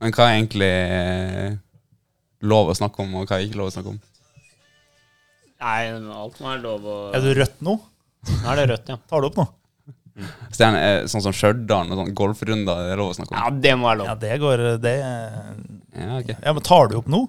Men hva er egentlig eh, lov å snakke om, og hva er ikke lov å snakke om? Nei, alt må være lov å Er du rødt nå? Nå er det rødt, ja. Tar du opp nå? Stjerne, eh, sånn som Stjørdal og sånn golfrunder, det er lov å snakke om? Ja, det må være lov. Ja, det går det Ja, okay. Ja, men tar du opp nå?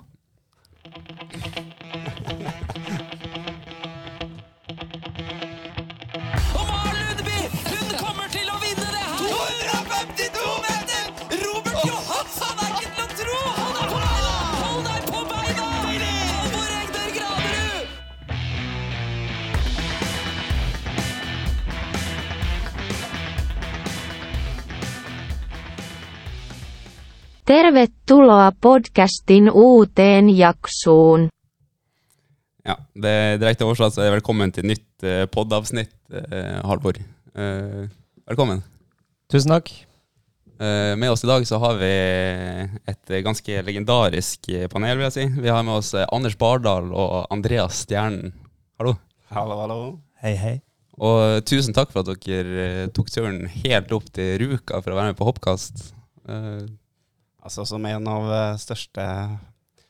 Tervetuloa podcastin uuteen jaksoon. Ja, det er direkte oversatt, så er det velkommen til nytt eh, poddavsnitt, eh, Halvor. Eh, velkommen. Tusen takk. Eh, med oss i dag så har vi et ganske legendarisk panel, vil jeg si. Vi har med oss Anders Bardal og Andreas Stjernen. Hallo. Hallo, hallo. Hei, hei. Og tusen takk for at dere tok turen helt opp til Ruka for å være med på Hoppkast. Eh, Altså, som en av eh, største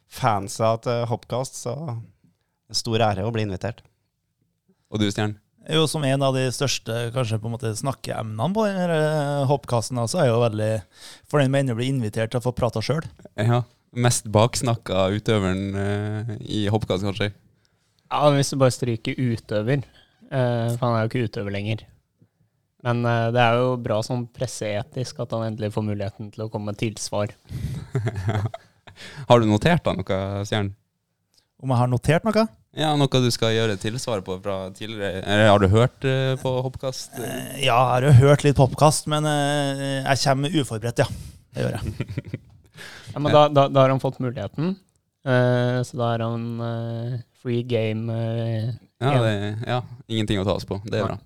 fansa til Hopcast, så en stor ære å bli invitert. og du, Stjern? Jo, som en av de største kanskje på en måte snakkeemnene på denne hoppkasten, så er jeg jo veldig fornøyd med å bli invitert til å få prate sjøl. Ja, mest baksnakka utøveren eh, i Hoppkast, kanskje? Ja, Hvis du bare stryker utøver, eh, for han er jo ikke utøver lenger. Men eh, det er jo bra sånn presseetisk at han endelig får muligheten til å komme med tilsvar. Har du notert da noe, Stjern? Om jeg har notert noe? Ja, noe du skal gjøre tilsvar på fra tidligere? Eller har du hørt eh, på Hoppkast? Eh, Ja, jeg har jo hørt litt på hoppkast, men jeg kommer uforberedt, ja. Det gjør jeg. Ja, men da, da, da har han fått muligheten. Eh, så da er han free game. Ja, det, ja, ingenting å ta oss på. Det er bra.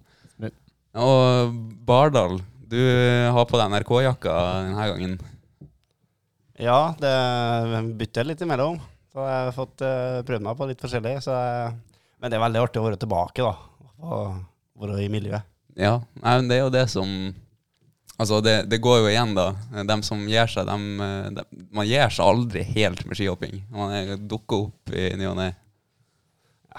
Og Bardal, du har på deg NRK-jakka denne gangen. Ja, det bytter litt imellom. Så jeg har fått uh, prøvd meg på litt forskjellig. Så jeg, men det er veldig artig å være tilbake, da. Og være i miljøet. Ja, nei, men det er jo det som Altså, det, det går jo igjen, da. De som gir seg, de, de, Man gir seg aldri helt med skihopping. Man er- dukker opp i ny og ne.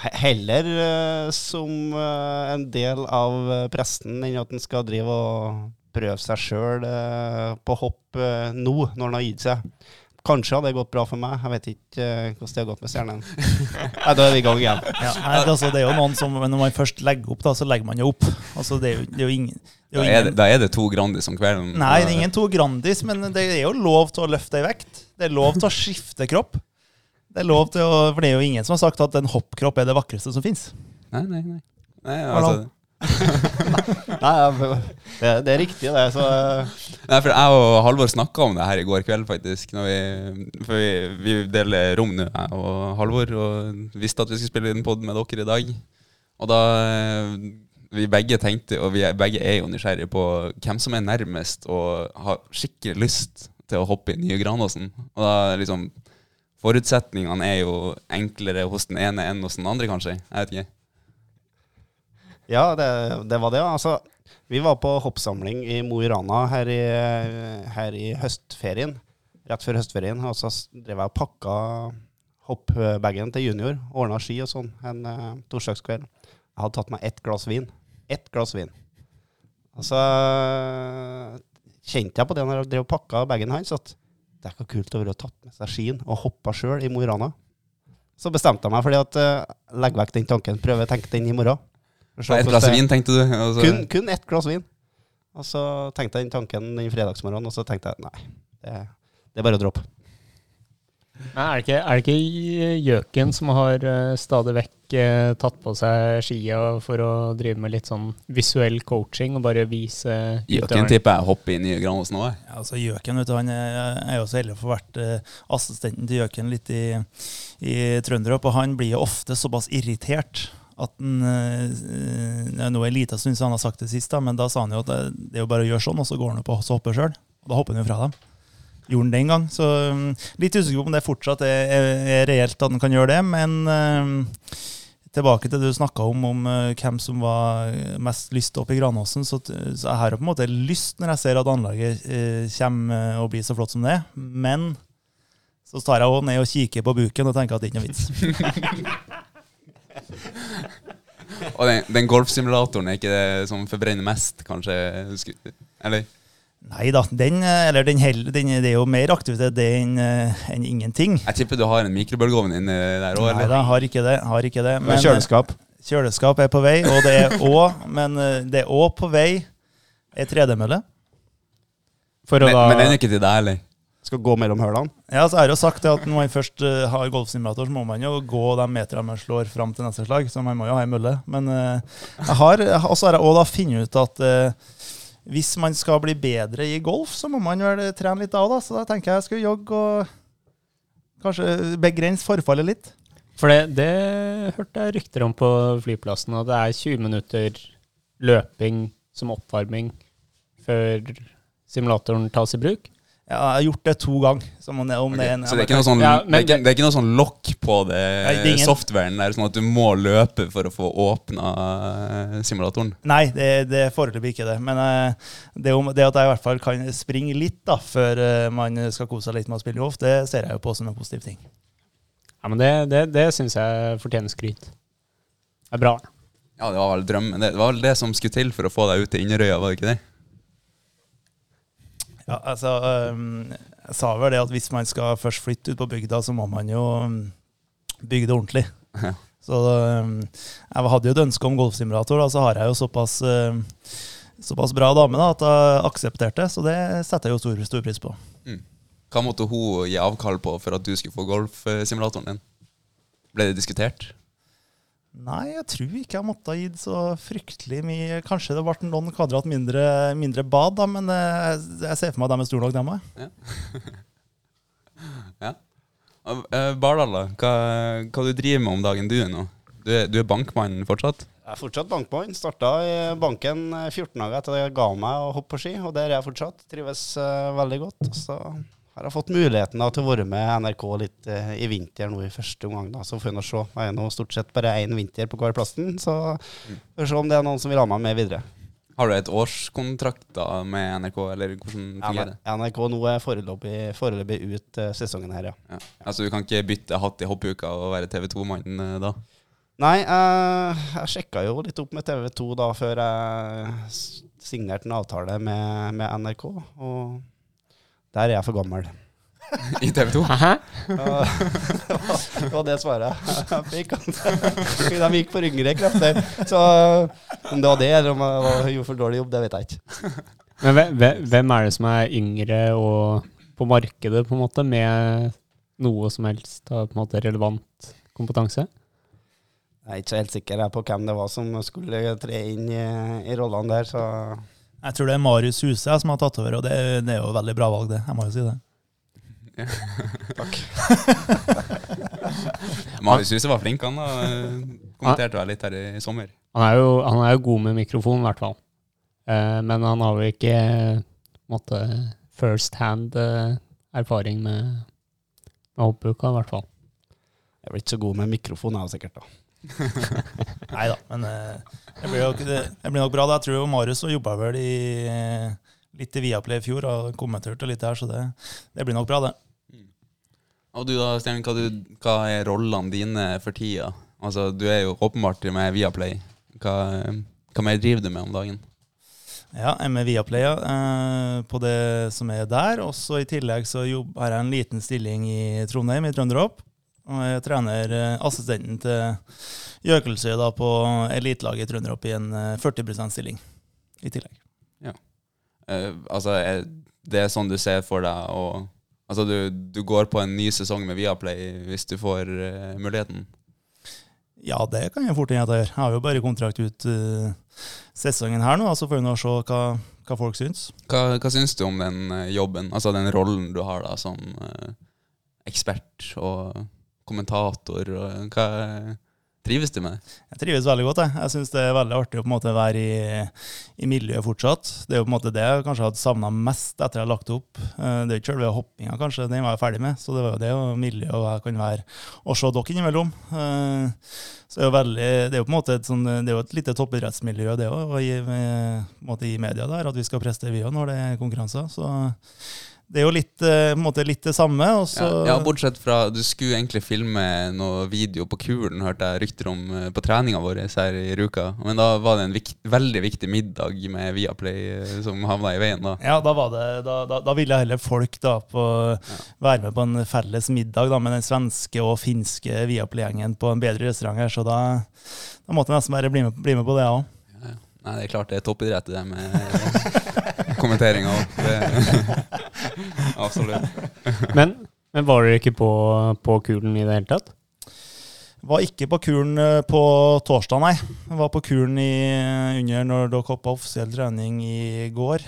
He- Heller eh, som eh, en del av eh, presten enn at en skal drive og prøve seg sjøl på hopp nå, når han har gitt seg. Kanskje hadde det gått bra for meg. Jeg vet ikke hvordan det har gått med stjernen. Nei, da er vi i gang igjen. Ja, nei, det, altså, det er jo noen som, Når man først legger opp, da, så legger man jo opp. Altså, det, er jo, det er jo ingen, det er Da er det, da er det to Grandis om kvelden. Nei, det er ingen to Grandis, men det er jo lov til å løfte ei vekt. Det er lov til å skifte kropp. Det er lov til å, For det er jo ingen som har sagt at en hoppkropp er det vakreste som fins. Nei, nei, nei. nei altså, Nei, det, det er riktig, det. Så Nei, for jeg og Halvor snakka om det her i går kveld, faktisk. Når vi, for vi, vi deler rom nå, jeg og Halvor, og visste at vi skulle spille inn pod med dere i dag. Og da Vi begge tenkte, og vi begge er jo nysgjerrige på hvem som er nærmest og har skikkelig lyst til å hoppe i nye Granåsen. Og da liksom Forutsetningene er jo enklere hos den ene enn hos den andre, kanskje. Jeg vet ikke. ja, det, det var det. Altså, vi var på hoppsamling i Mo i Rana her i, her i høstferien. Rett før høstferien. Og så drev jeg og pakka hoppbagen til junior. Ordna ski og sånn en uh, torsdagskveld. Jeg hadde tatt meg ett glass vin. Ett glass vin. Og så eh, kjente jeg på det når jeg drev og pakka bagen hans, at det er ikke kult å ville tatt med seg skien og hoppa sjøl i Mo i Rana. Så bestemte jeg meg fordi at uh, legg vekk den tanken, prøve å tenke den i morgen. Et glass vin, tenkte du? Altså. kun, kun ett glass vin. Og så tenkte jeg den tanken den fredagsmorgenen, og så tenkte jeg nei, det, det er bare å droppe. Er det ikke, er det ikke Gjøken som har eh, stadig vekk eh, tatt på seg skia for å drive med litt sånn visuell coaching og bare vise Gjøken tipper jeg hopper i nye Granåsen òg. Ja, altså Gjøken, vet du, han er, jo så heldig å få vært eh, assistenten til Gjøken litt i, i Trønderhopp, og han blir jo ofte såpass irritert at han Nå er det en liten stund siden han har sagt det sist, da, men da sa han jo at det, det er jo bare å gjøre sånn, og så går han opp og hopper sjøl. Og da hopper han jo fra dem. Gjorde han den gang. Så um, litt usikker på om det fortsatt er, er, reelt at han kan gjøre det, men um, tilbake til det du snakka om, om eh, hvem som var mest lyst opp i Granåsen, så, så jeg har på en måte lyst når jeg ser at anlaget eh, kommer og blir så flott som det. Men så tar jeg òg ned og kikker på buken og tenker at det ikke er noe vits. Og den, den golfsimulatoren er ikke det som forbrenner mest, kanskje? Eller? Nei da, den, eh, eller den, den, det er jo mer aktivitet enn en ingenting. Jeg tipper du har en mikrobølgeovn inni der òg, Nei da, har ikke det. Har ikke det. Men, kjøleskap. Kjøleskap er på vei, og det er òg Men eh, det er òg på vei ei 3D-mølle. Men, men den er ikke til deg, eller? Skal gå mellom hølene. Ja, så er det jo sagt at når man først eh, har golfsimulator, så må man jo gå de meterne man slår fram til neste slag. Så man må jo ha ei mølle. Men eh, jeg har også har jeg òg funnet ut at eh, hvis man skal bli bedre i golf, så må man vel trene litt òg, da. Så da tenker jeg jeg skal jogge og kanskje begrense forfallet litt. For det, det hørte jeg rykter om på flyplassen, og det er 20 minutter løping som oppvarming før simulatoren tas i bruk. Ja, jeg har gjort det to ganger. Om det, om det er en, Så det er ikke noe sånn, Ja, det, men er ikke, det er ikke noe sånn lokk på det, Nei, det er softwaren der, sånn at du må løpe for å få åpna eh, simulatoren? Nei, det, det er foreløpig ikke det. Men eh, det, om, det at jeg i hvert fall kan springe litt da, før eh, man skal kose seg litt med å spille golf, det ser jeg jo på som en positiv ting. Ja, men det, det, det syns jeg fortjener skryt. Det er bra. Ja, det var vel drømmen. Det var vel det som skulle til for å få deg ut til Inderøya, var det ikke det? Ja, altså, jeg sa vel det at hvis man skal først flytte ut på bygda, så må man jo bygge det ordentlig. Ja. Så jeg hadde jo et ønske om golfsimulator, og så har jeg jo såpass, såpass bra dame da, at jeg aksepterte, så det setter jeg jo stor, stor pris på. Hva måtte hun gi avkall på for at du skulle få golfsimulatoren din? Ble det diskutert? Nei, jeg tror ikke jeg måtte ha gitt så fryktelig mye. Kanskje det ble noen kvadrat mindre, mindre bad, da, men jeg, jeg ser for meg at de er store nok, dem òg. Ja. Og, eh, Bardal, da. Hva, hva du driver med om dagen du er nå? Du er, du er bankmann fortsatt? Jeg er fortsatt bankmann. Starta i banken eh, 14 dager etter at jeg ga meg å hoppe på ski, og der er jeg fortsatt. Trives uh, veldig godt. Så har fått muligheten da, til å være med NRK litt eh, i vinter nå i første omgang. da, Så får vi nå se. Det er nå stort sett bare én vinter på hver plassen, så får vi se om det er noen som vil ha meg med videre. Har du et årskontrakt da med NRK, eller hvordan fungerer det? NRK nå er foreløpig, foreløpig ut eh, sesongen her, ja. Ja. Altså Du kan ikke bytte hatt i hoppuka og være TV 2-mann da? Nei, eh, jeg sjekka jo litt opp med TV 2 da før jeg signerte en avtale med, med NRK, og der er jeg for gammel. I TV 2? Hæ? Det var det svaret jeg fikk. De gikk for yngre krefter. Så om det var det, eller om jeg gjorde for dårlig jobb, det vet jeg ikke. Men hve- hve- hvem er det som er yngre og på markedet, på en måte, med noe som helst av på en måte relevant kompetanse? Jeg er ikke så helt sikker på hvem det var som skulle tre inn i, i rollene der, så Jeg tror det er Marius Huse som har tatt over, og det, det er jo et veldig bra valg, det. Jeg må jo si det. takk. Marius Huse var flink, han. da. Kommenterte vel litt her i sommer. Han er jo, han er jo god med mikrofon, i hvert fall. Eh, men han har jo ikke måtte, first hand eh, erfaring med, med hoppuka, i hvert fall. Jeg blir ikke så god med mikrofon, jeg sikkert. da. Nei da, men eh, det blir, nok, det, det blir nok bra. Da. Jeg tror Marius jobba vel i, eh, litt i Viaplay i fjor og kommenterte litt der, så det, det blir nok bra, det. Og du da, Stjern, hva, du, hva er rollene dine for tida? Altså, Du er jo åpenbart med Viaplay. Hva, hva mer driver du med om dagen? Ja, jeg er med Viaplay ja, eh, på det som er der. Og så i tillegg så jobb, har jeg en liten stilling i Trondheim, i Trønderhopp. Og jeg trener eh, assistenten til Jøkelsøy da på elitelaget i Trønderhopp i en eh, 40 %-stilling i tillegg. Eh, altså, er det er sånn du ser for deg og, Altså, du, du går på en ny sesong med Viaplay hvis du får eh, muligheten? Ja, det kan jeg fort hende at jeg gjør. Jeg har jo bare kontrakt ut uh, sesongen her nå, så får vi nå se hva, hva folk syns. Hva, hva syns du om den eh, jobben, altså den rollen du har da som uh, ekspert og kommentator? Hva Trives du med? Jeg trives veldig godt. Jeg, jeg syns det er veldig artig å på en måte være i, i miljøet fortsatt. Det er jo på en måte det jeg kanskje hadde savna mest etter jeg har lagt opp. Eh, Det er ikke selve hoppinga, kanskje, den var jeg ferdig med. Så det var jo det og miljøet jeg kan være og se dere innimellom. Eh, Så det er veldig, det er jo på en måte et, sånn, det er jo et lite toppidrettsmiljø det òg, i, i media der, at vi skal prestere vi òg når det er konkurranser. Så det er jo litt, eh, måte litt det samme. Ja, ja, bortsett fra Du skulle egentlig filme noe video på kulen, hørte jeg rykter om eh, på treninga vår her i Ruka. Men da var det en vikt, veldig viktig middag med Viaplay eh, som havna i veien, da. Ja, da, var det, da, da, da ville heller folk da på, være med på en felles middag da, med den svenske og finske Viaplay-gjengen på en bedre restaurant her, så da, måtte jeg nesten bare bli med, bli med på det òg. Ja, ja. Nei, det er klart det er toppidrett, det med kommenteringa òg. Absolutt. Men, men var dere ikke på, på kulen i det hele tatt? Var ikke på kuren eh, på torsdag, nei. Jeg var på kulen i, under når dere hoppa offisiell trening i går.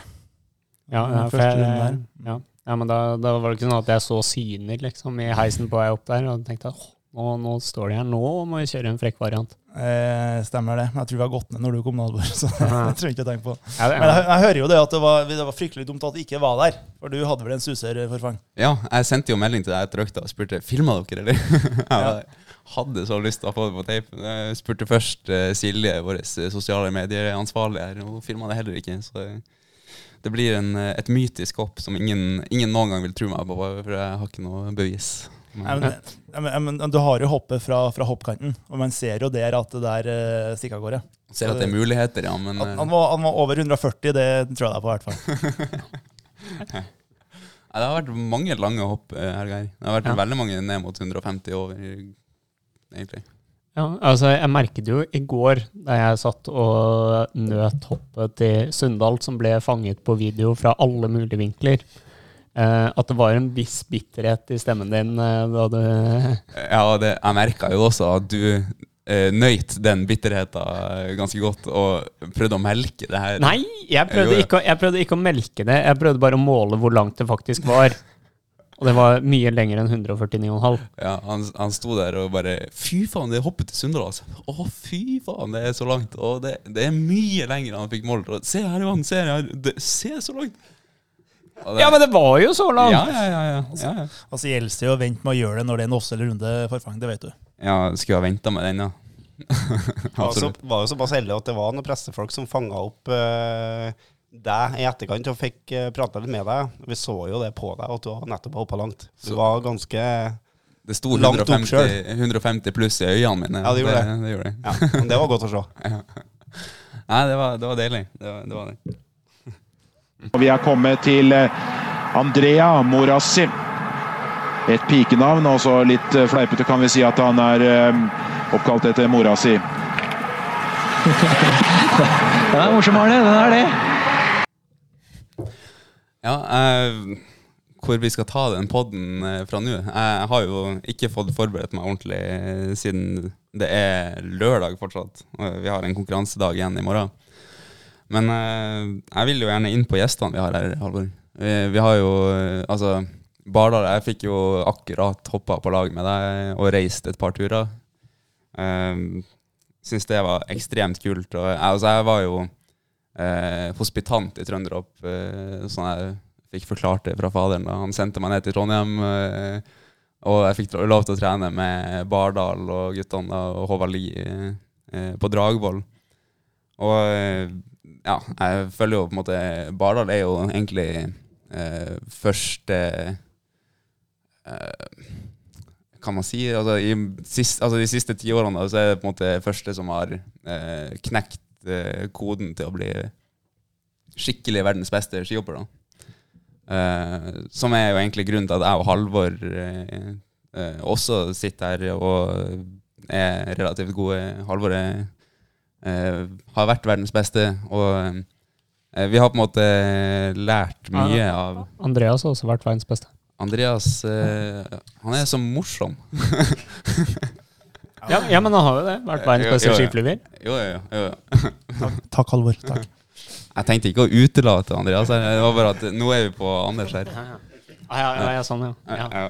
Ja, ja, for jeg, der. ja. ja men da, da var det ikke sånn at jeg så syner liksom, i heisen på vei opp der og tenkte at nå, nå står de her, nå må vi kjøre en frekk variant. Eh, stemmer det. Jeg tror vi har gått ned når du kom, Alvor. Så det Ja. trenger ikke tenke på. Ja, det, Men jeg, jeg hører jo det at det var, det var fryktelig dumt at det ikke var der. For du hadde vel en suser, Forfang? Ja, jeg sendte jo melding til deg etter økta og spurte Filma dere, eller? jeg hadde så lyst til å få det på tape. Jeg spurte først eh, Silje, vår eh, sosiale medieansvarlig her, og hun filma det heller ikke. Så det blir en, eh, et mytisk hopp som ingen, ingen noen gang vil tro meg på, for jeg har ikke noe bevis. Nei, men, men, men du har jo hoppet fra, fra hoppkanten, og man ser jo der at det der uh, stikker av gårde. Ser at det er muligheter, ja, men At eh, han, var, han var over 140, det tror jeg det er på, i hvert fall. nei, det har vært mange lange hopp, eh, her, Geir. Det har vært Ja. veldig mange ned mot 150 over, egentlig. Ja, altså jeg merket jo i går da jeg satt og nøt hoppet til Sundal, som ble fanget på video fra alle mulige vinkler, at det var en viss bitterhet i stemmen din eh, da du Ja, og det, jeg merka jo også at du eh, nøyt den bitterheten ganske godt, og prøvde å melke det her. Nei, jeg prøvde, ikke, jeg prøvde ikke å melke det, jeg prøvde bare å måle hvor langt det faktisk var. Og det var mye lenger enn 149,5. Ja, han, han sto der og bare Fy faen, det hoppet til Sunndal, altså. Å, fy faen, det er så langt. Og det, det er mye lenger enn han fikk målt. Se her, Johan, se her. Det, se så langt. Det- Ja, men det var jo så langt! ja, ja, ja, ja, ja, ja. Altså, det gjelder det å vente med å gjøre det når det er en offisiell runde forfang, det vet du. ja skulle ha venta med den, ja. Det var, Absolutt. jo såpass heldig at det var noen pressefolk som fanga opp uh, deg i etterkant og fikk uh, prata litt med deg. Vi så jo det på deg, at du har nettopp hoppa langt. Du Så- var ganske Det sto Langt opp 150, 150 pluss i øynene mine. Ja, det gjorde det. det, gjorde det. Ja, men det var godt å se. Nei, det var, det var deilig. Det var det. Var det. Vi er kommet til eh, Andrea Morassi. Et pikenavn, og så litt eh, fleipete kan vi si at han er eh, oppkalt etter mora si. Den er morsom, Arne. Den er det. Ja, eh, hvor vi skal ta den podden eh, fra nå. Jeg har jo ikke fått forberedt meg ordentlig siden det er lørdag fortsatt. Vi har en konkurransedag igjen i morgen. Men eh, jeg vil jo gjerne inn på gjestene vi har her, Halvor. Vi, vi har jo eh, Altså, Bardal, jeg fikk jo akkurat hoppa på lag med deg og reist et par turer. Uh, Syns det var ekstremt kult. Og, altså, jeg var jo eh, hospitant i Trønderhopp. eh, sånn jeg fikk forklart det fra faderen. da Han sendte meg ned til Trondheim, eh, og jeg fikk lov til å trene med Bardal og guttene og Håvard Lie eh, på Dragvoll. Og eh, ja, jeg føler jo på en måte Bardal er jo egentlig eh, første eh, kan man si altså, i sist, altså, De siste ti årene så er det på en måte første som har eh, knekt eh, koden til å bli skikkelig verdens beste skihopper. Eh, som er jo egentlig grunnen til at jeg og Halvor eh, også sitter her og er relativt gode. Halvor er, har vært verdens beste, og eh, vi har på en måte lært mye av Andreas har også vært verdens beste. Andreas. Eh, han er så morsom. Ja, ja, men han har jo det. Vært verdens beste beste jo. Jo, jo, jo. Takk, takk Halvor. Takk. Jeg tenkte ikke å utelate Andreas. her. Det var bare at nå er vi på Anders her. Ja, ja, ja, ja, sånn, ja. ja. Ja.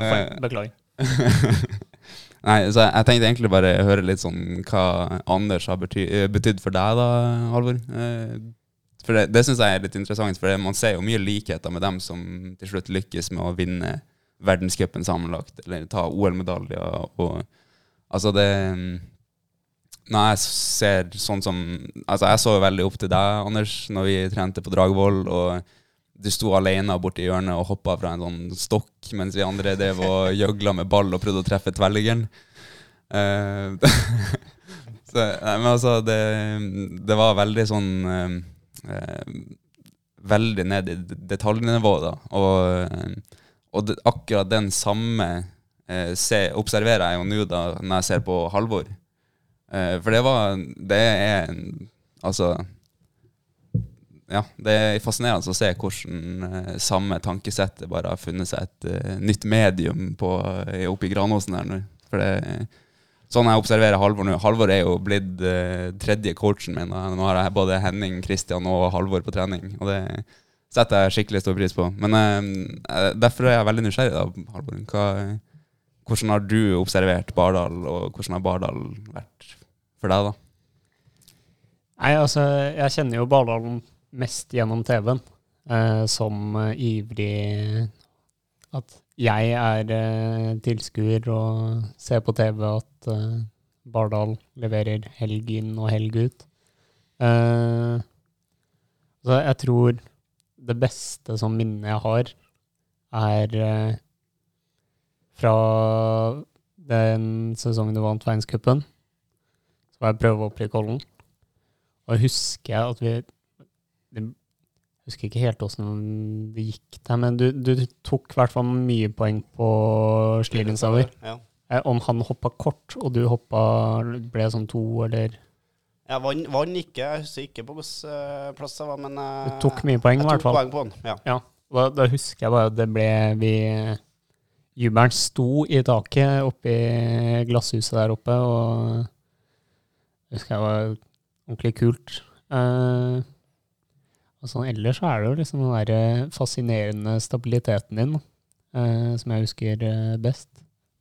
Ja, Beklager. Nei, så jeg, jeg tenkte egentlig bare høre litt sånn hva Anders har bety eh, betydd for deg, da, Halvor. Eh, For det, det syns jeg er litt interessant, for man ser jo mye likheter med dem som til slutt lykkes med å vinne verdenscupen sammenlagt, eller ta OL-medaljer. og Altså, det Når jeg ser sånn som Altså, jeg så jo veldig opp til deg, Anders, når vi trente på Dragvoll, og du sto alene borti hjørnet og hoppa fra en sånn stokk, mens vi andre drev og gjøgla med ball og prøvde å treffe tverrliggeren. Uh, så, nei, men altså, det, det var veldig sånn uh, eh, Veldig ned i detaljnivå, da. Og, eh, og det, akkurat den samme uh, se, observerer jeg jo nå da når jeg ser på Halvor. Eh, for det var Det er en Altså ja, det er fascinerende å se hvordan eh, samme tankesettet bare har funnet seg et uh, nytt medium på, eh, oppe i Granåsen her nå. For det, sånn jeg observerer Halvor nå Halvor er jo blitt uh, tredje coachen min. da. Nå har jeg både Henning, Kristian og Halvor på trening. Og det setter jeg skikkelig stor pris på. Men uh, derfor er jeg veldig nysgjerrig, da, Halvor. Hva, hvordan har du observert Bardal, og hvordan har Bardal vært for deg, da? Nei, altså, jeg kjenner jo Bardalen mest gjennom TV-en, eh, som eh, ivrig At jeg er eh, tilskuer og ser på TV at Bardal leverer helg inn og helg ut. Så jeg tror det beste som minnet jeg har, er fra den sesongen du vant verdenscupen. Så var jeg prøvehopp i Kollen. Og husker jeg at vi Jeg husker ikke helt åssen det gikk der, men du, du tok i hvert fall mye poeng på Slirensauer. Ja. Eh, Om han hoppa kort, og du hoppa ble sånn to, eller Jeg vant, ikke, jeg husker ikke på hvilken eh, plass jeg var, men eh, Du tok mye poeng, i jeg tok poeng på han. Ja. Ja. Da, da husker jeg bare at det ble vi Jubelen sto i taket oppe i glasshuset der oppe, og det husker jeg var ordentlig kult. Eh, og sånn ellers så er det jo liksom den der eh, fascinerende stabiliteten din eh, som jeg husker eh, best.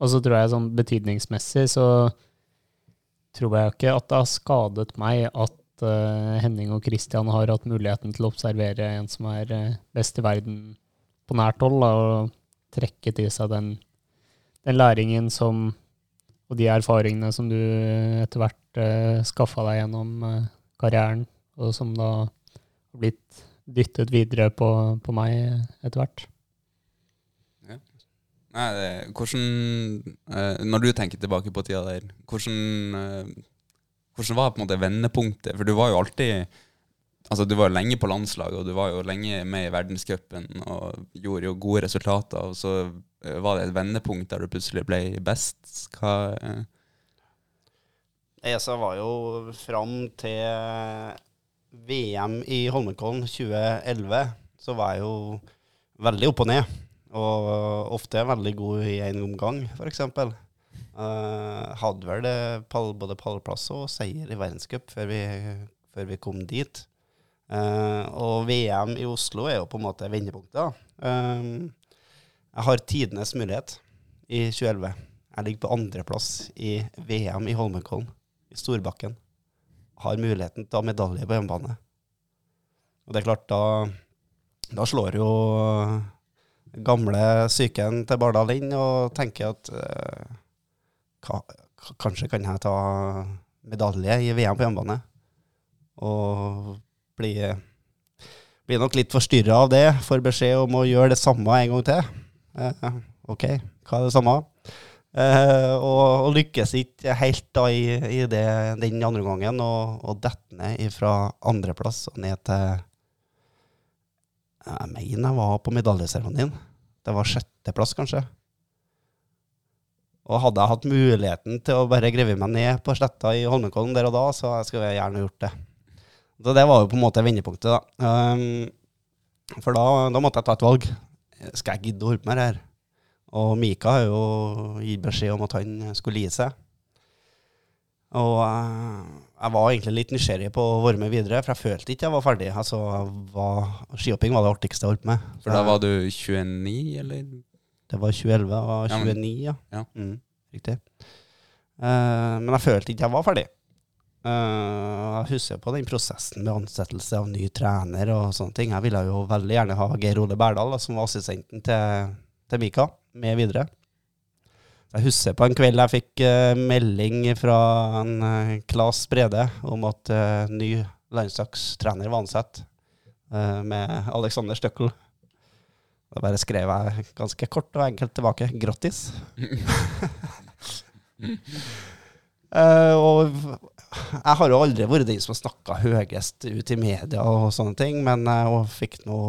Og så tror jeg sånn betydningsmessig så tror jeg ikke at det har skadet meg at eh, Henning og Christian har hatt muligheten til å observere en som er eh, best i verden på nært hold, da, og trekke til seg den, den læringen som og de erfaringene som du etter hvert uh, skaffa deg gjennom eh, karrieren, og som da blitt dyttet videre på, på meg etter hvert. Nei, det, hvordan eh, Når du tenker tilbake på tida der, hvordan, eh, hvordan var på en måte vendepunktet? For du var jo alltid Altså, du var jo lenge på landslaget, og du var jo lenge med i verdenscupen og gjorde jo gode resultater, og så eh, var det et vendepunkt der du plutselig ble best. Hva eh, ESA var jo fram til VM i Holmenkollen 2011, så var jeg jo veldig opp og ned. Og ofte veldig god i en omgang, f.eks. Uh, hadde vel pall, både pallplass og seier i verdenscup før, før vi kom dit. Uh, og VM i Oslo er jo på en måte vendepunktet. Eh, jeg har tidenes mulighet i 2011. Jeg ligger på andreplass i VM i Holmenkollen, i Storbakken. Har muligheten til å ha medalje på hjemmebane. Og det er klart, da, da slår jo gamle psyken til Bardal inn og tenker at eh, ka, ka- kanskje kan jeg ta medalje i VM på hjemmebane. Og blir, blir nok litt forstyrra av det. Får beskjed om å gjøre det samme en gang til. Eh, OK, hva er det samme? Eh, og, og lykkes ikke helt da i, i det, den andre gangen, og, og detter ned fra andreplass og ned til Jeg mener jeg var på medaljeseremonien. Det var sjetteplass, kanskje. Og hadde jeg hatt muligheten til å bare grave meg ned på sletta i Holmenkollen der og da, så skulle jeg gjerne gjort det. Så det var jo på en måte vendepunktet, da. Um, for da, da måtte jeg ta et valg. Skal jeg gidde å holde på med det her? Og Mika har jo gitt beskjed om at han skulle gi seg. Og jeg var egentlig litt nysgjerrig på å være med videre, for jeg følte ikke jeg var ferdig. Altså, var, Skihopping var det artigste jeg holdt med. For da var du 29, eller? Det var 2011 og Ja, men- 29, ja. ja. Mm, riktig. Uh, men jeg følte ikke jeg var ferdig. Uh, jeg husker på den prosessen med ansettelse av ny trener og sånne ting. Jeg ville jo veldig gjerne ha Geir Ole Berdal, som var assistenten til, til Mika, med videre. Jeg husker på en kveld jeg fikk uh, melding fra en uh, Klas Brede om at uh, ny landslagstrener var ansatt, eh, med Alexander Støkkel. Da bare skrev jeg ganske kort og enkelt tilbake 'grattis'. Og jeg har jo aldri vært den som har snakka høyest ut i media og sånne ting, men jeg fikk nå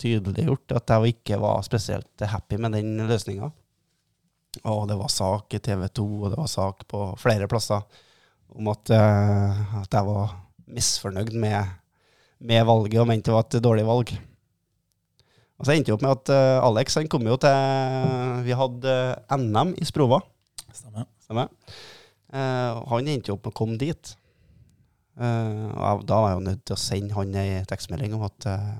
tydeliggjort at jeg ikke var spesielt happy med den løsninga. Og det var sak i TV 2, og det var sak på flere plasser om at, uh, at jeg var misfornøyd med, med valget og mente det var et dårlig valg. Og så endte det opp med at uh, Alex han kom jo til Vi hadde NM i Sprova. Stemmer. Stemmer. Uh, han endte jo opp med å komme dit. Uh, og da var jeg jo nødt til å sende han ei tekstmelding om at uh,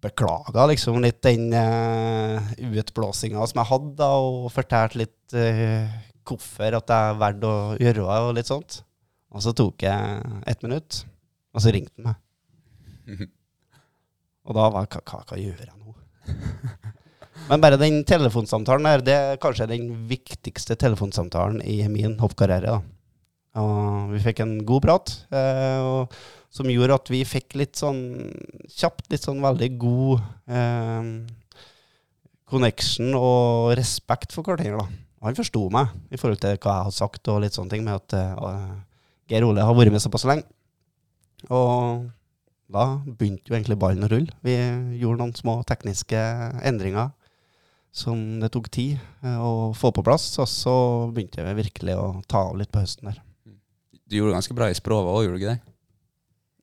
Beklaga liksom litt den uh, utblåsinga som jeg hadde, da, og fortalte litt uh, hvorfor at jeg valgte å gjøre det, og litt sånt. Og så tok jeg ett minutt, og så ringte han meg. Og da var jeg hva, skal jeg gjøre nå? Men bare den telefonsamtalen der, det er kanskje den viktigste telefonsamtalen i min hoppkarriere. da. Og vi fikk en god prat, Uh, og, som gjorde at vi fikk litt sånn kjapt, litt sånn veldig god eh, connection og respekt for hverandre. Han forsto meg i forhold til hva jeg hadde sagt, og litt sånne ting med at uh, Geir Ole har vært med såpass lenge. Og da begynte jo egentlig ballen å rulle. Vi gjorde noen små tekniske endringer som det tok tid eh, å få på plass. Og så begynte vi virkelig å ta av litt på høsten der. Du gjorde ganske bra i språket òg, gjorde du ikke det?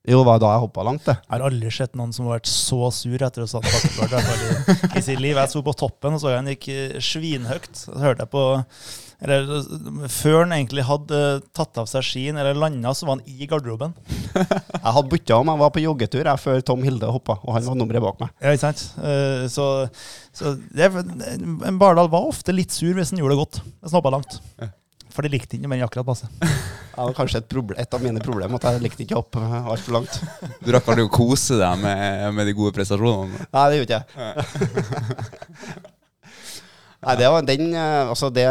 Jo, det var da jeg hoppa langt, det. Jeg har aldri sett noen som har vært så sur etter å ha satt bakkekart i, i, sitt liv. Jeg sto på toppen og så han gikk eh, svinhøyt. Så hørte jeg på eller, Før han egentlig hadde tatt av seg skien eller landa, så var han i garderoben. Jeg hadde bytta om. Jeg var på joggetur jeg, før Tom Hilde hoppa, og han var nummeret bak meg. Ja, ikke sant? Eh, Så, så det, Bardal var ofte litt sur hvis han gjorde det godt. Hvis han hoppa langt. For de likte ikke men akkurat passe. Det var kanskje et, problem, et av mine problemer at jeg likte ikke å hoppe altfor langt. Du rakk aldri å kose deg med, med de gode prestasjonene? Nei, det gjorde ikke. Nei, det var den eh, Altså, det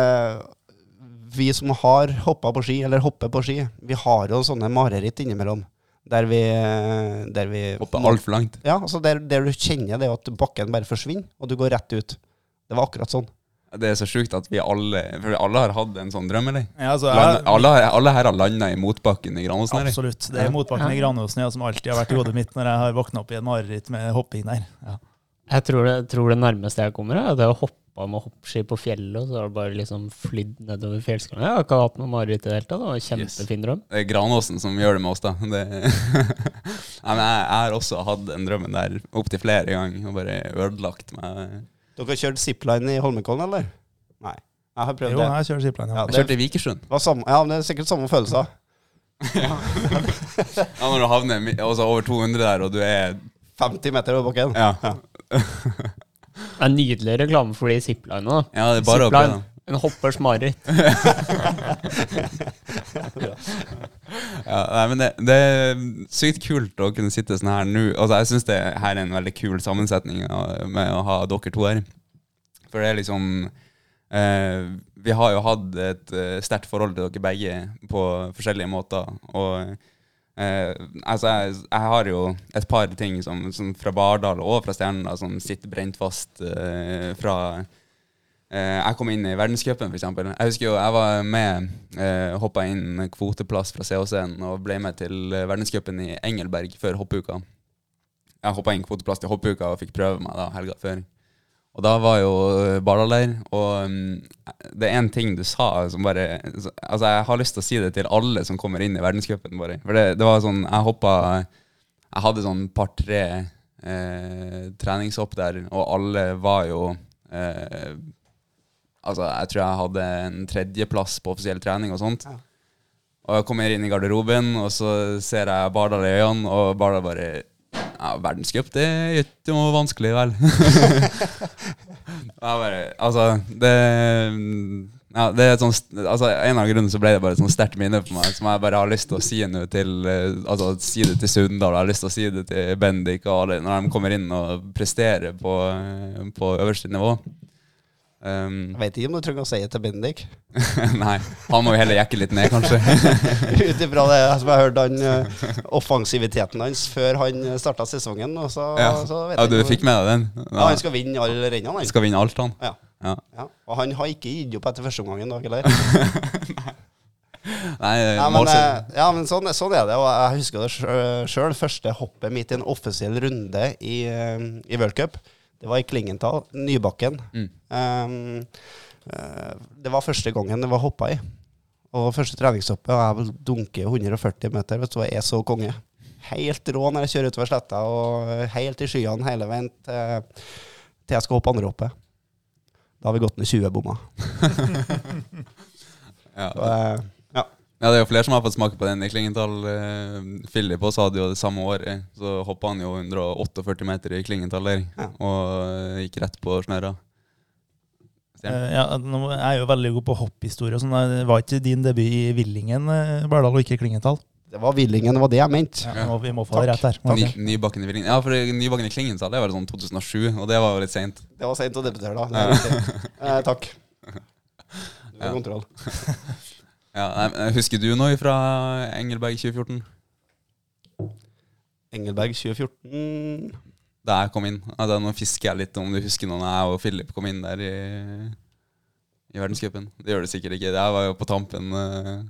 Vi som har hoppa på ski, eller hopper på ski, vi har jo sånne mareritt innimellom. Der vi, der vi Hoppe altfor langt? Ja, altså der, der du kjenner det at bakken bare forsvinner, og du går rett ut. Det var akkurat sånn. Det er så sjukt at vi alle For alle har hatt en sånn drøm, eller? Ja, altså, Land, jeg, alle, alle her har landa i motbakken i Granåsen, absolutt. Det er motbakken i Granåsen ja, som alltid har vært i hodet mitt når jeg har våkna opp i et mareritt med hopping der. Ja. Jeg tror det, tror det nærmeste jeg kommer, er det å hoppe med hoppski på fjellet, og så har det bare liksom flydd nedover fjellskråningen. Jeg har ikke hatt noe mareritt i det hele tatt. Det var en kjempefin drøm. Det er Granåsen som gjør det med oss, da. Det, Nei, men jeg, jeg har også hatt den drømmen der opptil flere ganger, og bare ødelagt meg. Dere har kjørt zipline i Holmenkollen, eller? Nei. Jeg har prøvd Jo, det. jeg kjører zipline. Ja, Ja. Jeg kjørte i Vikersund. Samme, ja, men det er sikkert samme følelser. Ja, når du havner altså over 200 der, og du er 50 meter over bakken. Ja, Det er nydelig reklame for de ziplinene. ja det er bare Zipline. En hoppers mareritt. Ja, nei, men det, det er sykt kult å kunne sitte sånn her nå. Altså, jeg syns det her er en veldig kul sammensetning med å ha dere to her. For det er liksom eh, Vi har jo hatt et eh, sterkt forhold til dere begge på forskjellige måter. Og eh, altså, jeg, jeg har jo et par ting som, som fra Bardal og fra Stjerna som sitter brent fast eh, fra jeg kom inn i verdenscupen, f.eks. Jeg husker jo jeg var med, eh, hoppa inn kvoteplass fra CHC-en og ble med til uh, verdenscupen i Engelberg før hoppuka. Jeg hoppa inn kvoteplass til hoppuka og fikk prøve meg da helga før. Og da var jo uh, Bardal-leir, og um, det er én ting du sa som bare Altså, jeg har lyst til å si det til alle som kommer inn i verdenscupen, bare. For det, det var sånn Jeg hoppa Jeg hadde sånn par-tre eh, treningshopp der, og alle var jo eh, Altså, jeg tror jeg hadde en tredjeplass på offisiell trening og sånt. Ja. Og jeg kommer inn i garderoben, og så ser jeg Bardal i øynene, og Bardal bare ja, Verdenscup, det er ikke noe vanskelig, vel? Jeg bare Altså, det Ja, det er et sånn, altså, En av grunnene så ble det bare et sånn sterkt minne på meg, som jeg bare har lyst til å si nå til eh, Altså si det til Sunndal, jeg har lyst til å si det til Bendik og alle når de kommer inn og presterer på, eh, på øverste nivå. Um, Jeg vet ikke om du trenger å si det til Bendik. nei, han må jo heller jekke litt ned, kanskje. Ut ifra det som jeg hørte han eh, offensiviteten hans før han starta sesongen. Og så, Ja, så vet ja du ikke- fikk med deg den? Ja, han skal vinne alle rennene, han. skal vinne alt, han. Ja. Ja. Ja. Og han har ikke gitt opp etter første omgangen, dag heller. Nei, Nei men, eh, ja, men sånn, sånn er det. Og jeg husker det sjøl. Første hoppet mitt i en offisiell runde i, eh, i World Cup, det var i Klingenthal, Nybakken. Mm. Um, det var første gangen det var hoppa i. Og første treningshoppet, og jeg vil dunke 140 meter, vet du, og jeg er så konge. Helt rå når jeg kjører utover sletta, og helt i skyene hele veien til, til jeg skal hoppe andre hoppet. Da har vi gått ned 20 bommer. ja. Så, eh, ja. Ja, det er jo flere som har fått smake på den i Klingenthal. Eh, Philip også hadde jo det samme året. Så hoppa han jo 148 meter i Klingenthal der, Ja. og eh, gikk rett på den? Eh, ja, nå er jeg jo veldig god på hopphistorie. og Sånn. Det var ikke din debut i Villingen, Berdal, og ikke Klingenthal? Det var Villingen, det var det jeg mente. Ja, vi må, vi må få det Takk. rett her. Ny, Nybakken i Villingen. Ja, for Nybakken i Klingenthal det var sånn 2007, og det var jo litt seint. Det var seint å debutere, da. Det er eh, takk. Du har Ja. kontroll. Ja, nei, husker du noe fra Engelberg 2014? Engelberg 2014 Da jeg kom inn. Altså, nå fisker jeg litt om du husker når jeg og Philip kom inn der i, i verdenscupen. Det gjør du sikkert ikke. Jeg var jo på tampen. Uh,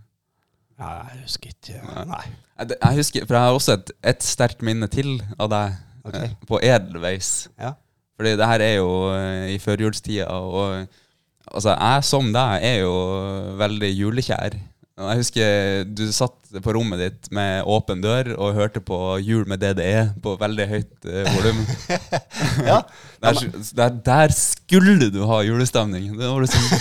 Ja, jeg husker ikke. Nei. Nei. Jeg, jeg husker, for jeg har også et, et sterkt minne til av deg okay. eh, på edelveis. Ja. Fordi det her er jo uh, i førjulstida, og altså, jeg som deg er jo veldig julekjær. Jeg husker du satt på rommet ditt med åpen dør og hørte på Jul med DDE på veldig høyt eh, volum. Ja. der, der, der skulle du ha julestemning! Det var liksom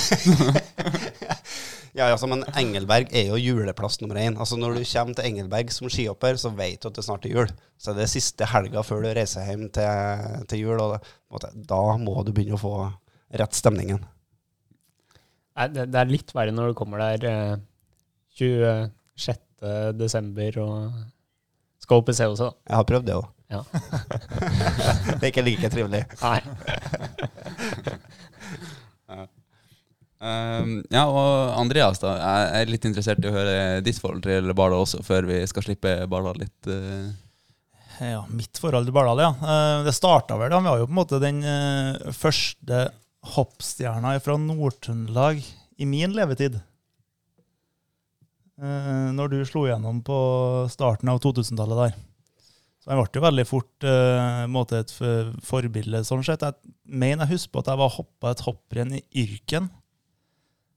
ja, altså, men Engelberg er jo juleplass nummer én. Altså, når du kommer til Engelberg som skihopper, så vet du at det snart er jul. Så det er siste helga før du reiser hjem til, til jul, og da må du begynne å få rett stemningen. Det, det er litt verre når du kommer der eh, 26. desember og skal opp i COC, da. Jeg har prøvd det òg. Ja. det er ikke like trivelig. Nei. Um, ja, og Andreas, da. Jeg er litt interessert i å høre ditt forhold til Bardal også, før vi skal slippe Bardal litt. Uh. Ja, mitt forhold til Bardal, ja. Eh, Det starta vel, da. Vi var jo på en måte den eh, første hoppstjerna fra Nord-Trøndelag i min levetid. Eh, Når du slo gjennom på starten av 2000-tallet der. Så jeg ble jo veldig fort eh, et forbilde sånn sett. Jeg mener jeg husker på at jeg var hoppa et hopprenn i Yrken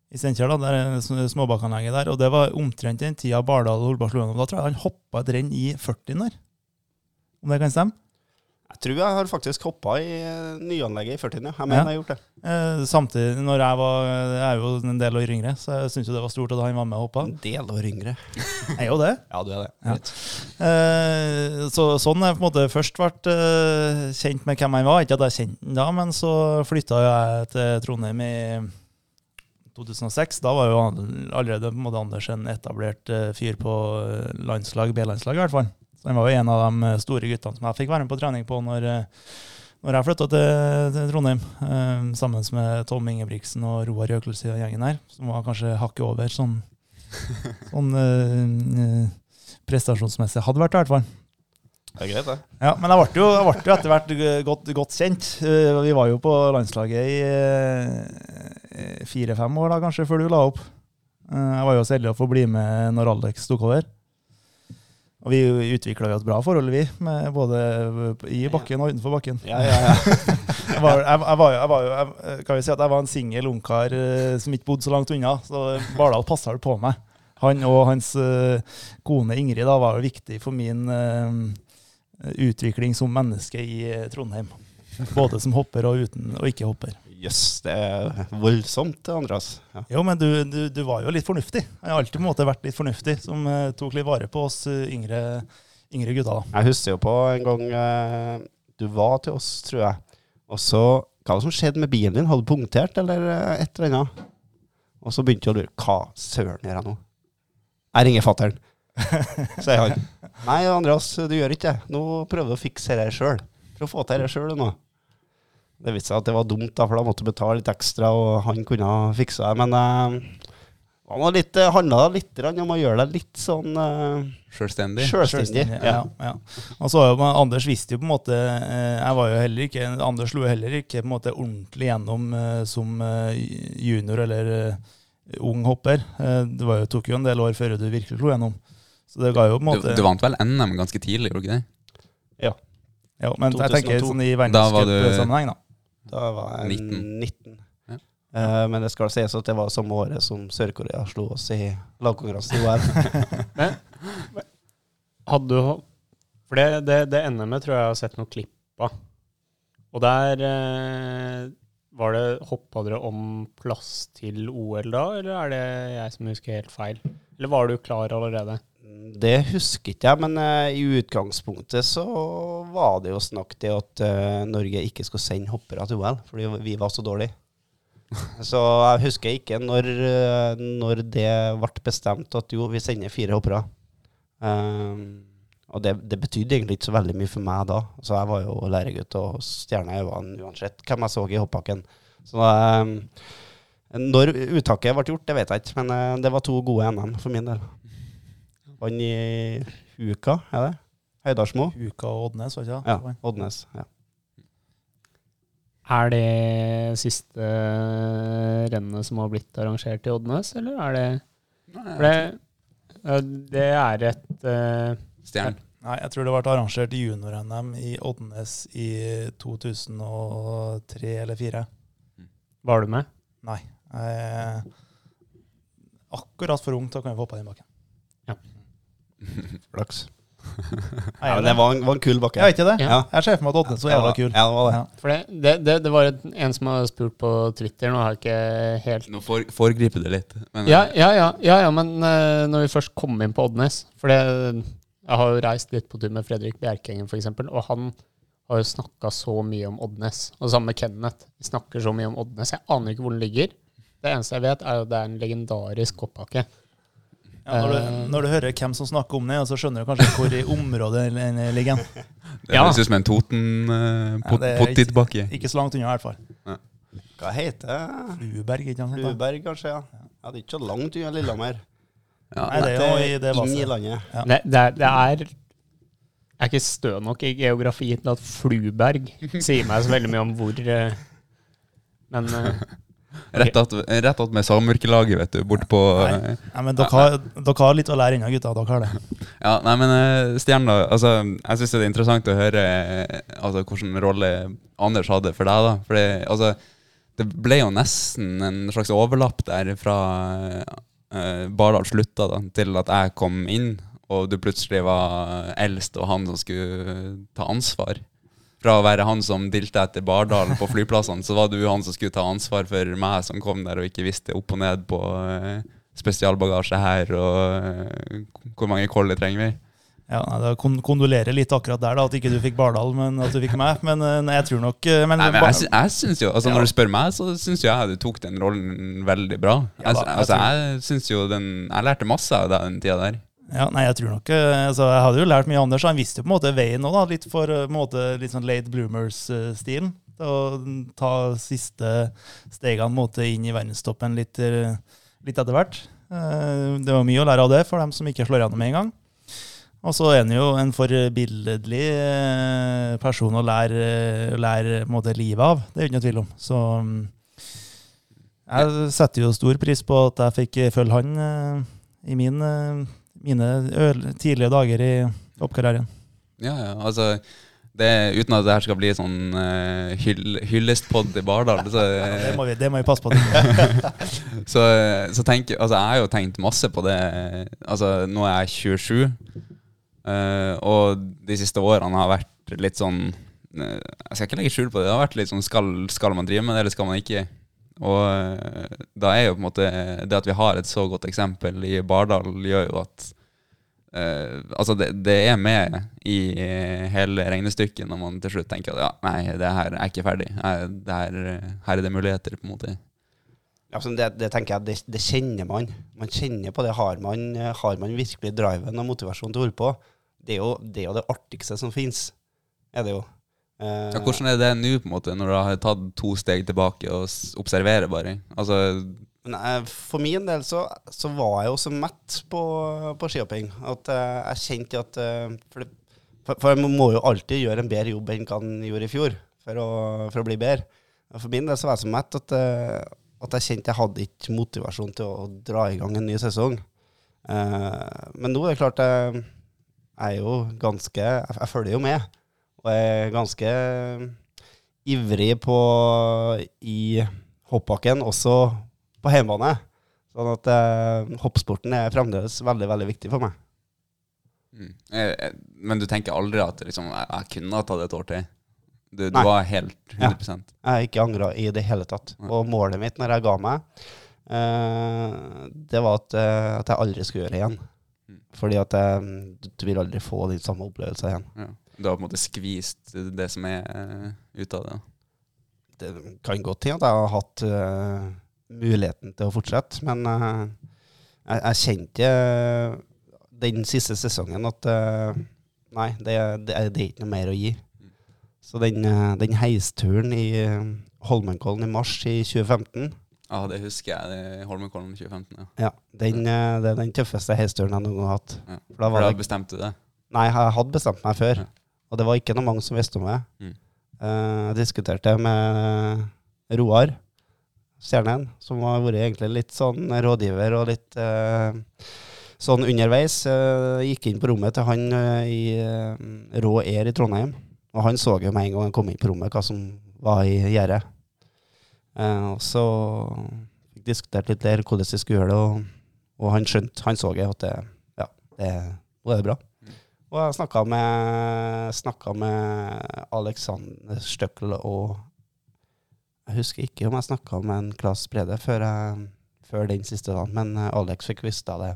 i Steinkjer, der er sm- småbakkanlegget der. Og det var omtrent den tida Bardal og Holberg slo gjennom. Da tror jeg han hoppa et renn i 40 der. Om det kan stemme? Jeg tror jeg har faktisk hoppa i eh, nyanlegget i 40, ja. Jeg mener Ja. jeg har gjort det. Eh, samtidig, når jeg var Jeg er jo en del år yngre, så jeg syns jo det var stort at han var med og hoppa. En del år yngre. Jeg er jo det. Ja, du er det. Ja. Eh, så sånn jeg på en måte først vært eh, kjent med hvem han var. Ikke at jeg kjente han da, men så flytta jeg til Trondheim i 2006. Da var jo allerede på en måte Anders en etablert eh, fyr på eh, landslag, B-landslag i hvert fall. Så han var jo en av de eh, store guttene som jeg fikk være med på trening på når, eh, når jeg flytta til, Trondheim. eh, sammen med Tom Ingebrigtsen og Roar Jøkelsi og gjengen her, som var kanskje hakket over sånn, sånn eh, eh, prestasjonsmessig hadde vært, i hvert fall. Det er greit, det. Ja, men jeg ble jo, jeg ble jo etter hvert godt, godt kjent. Vi var jo på landslaget i fire-fem år, da, kanskje, før du la opp. Jeg var jo så heldig å få bli med når Alex tok over. Og vi utvikla jo et bra forhold, vi, med både i bakken og utenfor bakken. Ja, ja, ja. Jeg var, jeg, jeg var, jeg var jo jeg, Kan vi si at jeg var en singel ungkar eh, som ikke bodde så langt unna, så Bardal passa vel på meg. Han og hans eh, kone Ingrid da var jo viktig for min eh, utvikling som menneske i Trondheim. Både som hopper og uten og ikke hopper. Jøss, det er voldsomt, Andreas. Ja. Jo, men du, du, du var jo litt fornuftig. Jeg har alltid på en måte vært litt fornuftig, som uh, tok litt vare på oss uh, yngre, yngre gutta. da. Jeg husker jo på en gang uh, du var til oss, tror jeg. Og så Hva var det som skjedde med bilen din? Hadde du punktert, eller et eller annet? Og så begynte jeg å lure. Hva søren gjør jeg nå? Jeg ringer fatter'n. Sier han. Nei, Andreas, du gjør ikke det. Nå prøver du å fikse det sjøl. Prøv å få til det sjøl nå. Det viste seg at det var dumt, da, for da måtte jeg betale litt ekstra, og han kunne ha fiksa det. Men eh, det var litt, handla litt om å gjøre det litt sånn eh, Sjølstendig. sjølstendig. Ja, ja. Og så var jo, Anders visste jo på en måte eh, Jeg var jo heller ikke Anders slo heller ikke på en måte ordentlig gjennom eh, som eh, junior eller eh, ung hopper. Eh, Det var jo, tok jo en del år før du virkelig slo gjennom. Så det ga jo på en måte du vant vel NM ganske tidlig, gjorde du ikke det? ja, ja Men jeg tenker sånn i Da var du- verdenscupsammenheng, da. Da var jeg 19. 19. Ja. Eh, men det skal sies at det var samme året som Sør-Korea slo oss i lagkonkurransen i OL. Hadde du For det, det, det NM-et tror jeg jeg har sett noen klipp av. Og der eh, var det Hoppa dere om plass til OL da, eller er det jeg som husker helt feil? Eller var du klar allerede? Det husker ikke jeg, men eh, i utgangspunktet så var det jo snakk til at eh, Norge ikke skulle sende hoppere til OL, fordi vi var så dårlige. Så jeg husker ikke når, eh, når det ble bestemt at jo, vi sender fire hoppere. Um, og det, det betydde egentlig ikke så veldig mye for meg da. Så jeg var jo læregutt og stjerne i øynene uansett hvem jeg så i hoppbakken. Så um, når uttaket ble gjort, det vet jeg ikke, men det var to gode NM for min del. Vant i Huka, er det? Høydalsmo? Huka og Oddnes, var ikke det? Ja, Oddnes. Ja. Er det siste rennet som har blitt arrangert i Oddnes, eller er det Nei, det, det er et uh, Stjern. Nei, jeg tror det ble arrangert junior-NM i Oddnes i 2003 eller 2004. Var du med? Nei. Jeg er akkurat for ung til å kunne få på den bakken. Flaks. Nei, Ja, men det var en, var en kul bakke. Vet ikke det. Ja. Jeg ser for meg at Oddnes var jævla kul. Ja, det var det. Ja. For det, det, det, det var et, en som har spurt på Twitter, nå har jeg ikke helt Nå for, foregriper du litt. Men, Ja, ja, ja, ja, ja men uh, når vi først kom inn på Oddnes For det, jeg har jo reist litt på tur med Fredrik Bjerkengen, f.eks., og han har jo snakka så mye om Oddnes. Og sammen med Kenneth. Vi snakker så mye om Oddnes. Jeg aner ikke hvor den ligger. Det eneste jeg vet, er at det er en legendarisk hoppbakke. Ja, når, du, Eh. når du hører hvem som snakker om det, så skjønner du kanskje hvor i området den ligger. Det høres ut som en Toten uh, pot ikke- Ikke så langt unna, i hvert fall. Hva heter det? Flueberg, ikke sant? Fluberg, kanskje? ja. ja. Det er ikke så langt unna Lillehammer. Ja. Nei, det er jo i det Inn i landet. Ja. Det, det, er, det er Jeg er ikke stø nok i geografi til at Fluberg sier meg så veldig mye om hvor eh, Men eh, Rett att rett att med samvirkelaget, vet du, bort på Nei. eh, Nei, men dere har, dere har litt å lære ennå, gutta. Dere har det. Ja, nei, men Stjerna, Altså, jeg syns det er interessant å høre eh, altså, hvilken rolle Anders hadde for deg. da For det, altså, det ble jo nesten en slags overlapp der fra uh, Bardal slutta da, til at jeg kom inn, og du plutselig var eldst og han som skulle ta ansvar. Fra å være han som dilte etter Bardal på flyplassene, så var du han som skulle ta ansvar for meg som kom der og ikke visste opp og ned på eh, spesialbagasje her, og eh, hvor mange kolli trenger vi. Ja, nei, kon Kondolerer litt akkurat der, da, at ikke du fikk Bardal, men at du fikk meg. Men eh, nei, jeg tror nok men, Nei, men jeg, sy- jeg synes jo, altså Ja. Når du spør meg, så syns jeg du tok den rollen veldig bra. Ja da, jeg altså, jeg synes jo den Jeg lærte masse av deg den tida der. Ja, nei, jeg tror nok eh, altså, Jeg hadde jo lært mye Anders. Han visste jo på en måte veien òg. Litt for eh, en måte, litt sånn late bloomers-stilen. Å ta siste stegene måte, inn i verdenstoppen litt, eh, litt etter hvert. Det var mye å lære av det for dem som ikke slår gjennom med en gang. Og så er han jo en forbilledlig person å lære, lære måte, livet av. Det er det ikke tvil om. Så mm, jeg setter jo stor pris på at jeg fikk følge han i min mine tidlige dager i oppkarrieren. Ja, ja, altså det, Uten at det her skal bli sånn uh, hyll, hyllestpod i Bardal, så, Det må vi, det må vi passe på. så, så tenk, Altså, jeg har jo tenkt masse på det. Altså, nå er jeg 27, uh, og de siste årene har vært litt sånn eh, Jeg skal ikke legge skjul på det. Det har vært litt sånn skal, skal man drive med det, eller skal man ikke? Og eh, da er jo på en måte det at vi har et så godt eksempel i Bardal, gjør jo at Uh, Altså, det, det er med i hele regnestykket når man til slutt tenker at ja, nei, det her er ikke ferdig. Her, her er det muligheter, på en måte. Ja, det, det tenker jeg, det, det kjenner man. Man kjenner på det. Har man, har man virkelig driven og motivasjon til å holde på? Det er jo det, er jo artigste som fins. Er det jo. Eh, Ja, hvordan er det nå, på en måte, når du har tatt to steg tilbake og observerer bare? Altså, eh, for min del så, så var jeg jo så mett på, på skihopping at eh, jeg kjente at eh, for, det, for, for man må jo alltid gjøre en bedre jobb enn hva man gjorde i fjor, for å, for å bli bedre. For min del så var jeg så mett at, at jeg kjente jeg hadde ikke motivasjon til å dra i gang en ny sesong. Men nå er det klart jeg, jeg er jo ganske Jeg, jeg følger jo med. Og er ganske ivrig på i hoppbakken, også på hjemmebane. Sånn at eh, hoppsporten er fremdeles veldig, veldig viktig for meg. mm. Eh, eh, Men du tenker aldri at liksom, jeg, jeg kunne ha tatt et år til? Du, du var helt 100 Jeg har ikke angra i det hele tatt. Nei. Og målet mitt når jeg ga meg, eh, det var at, eh, at jeg aldri skulle gjøre det igjen. Mm. Fordi at jeg, du, du vil aldri få den samme opplevelsen igjen. Ja. Du har på en måte skvist det som er eh, ut av det? Det kan godt hende at jeg har hatt uh, muligheten til å fortsette, men uh, jeg, jeg kjente den siste sesongen at uh, nei, det, det, det er ikke noe mer å gi. Så den, den heisturen i Holmenkollen i mars i 2015 Ja, det husker jeg. Holmenkollen Holmenkollen 2015. Ja. Ja, den, det er den tøffeste heisturen jeg noen gang har hatt. Ja. For da For da det, bestemte du det? nei, jeg hadde bestemt meg før, Ja. Og det var ikke noe mange som visste om det. Mm. Eh, Jeg diskuterte med Roar Stjernen, som har vært egentlig litt sånn rådgiver og litt eh, sånn underveis. Eh, gikk inn på rommet til han eh, i eh, Rå Air i Trondheim, og han så jo med en gang han kom inn på rommet hva som var i gjerdet. Uh, og så diskuterte diskutert litt der hvordan vi skulle gjøre det, og, og han skjønte, han så jo at det, ja, det, nå er det bra. Og jeg snakka med, med Alexander Støkkel og Jeg husker ikke om jeg snakka med en Klas Brede før, jeg, før den siste dagen, men eh, Alex fikk visst av det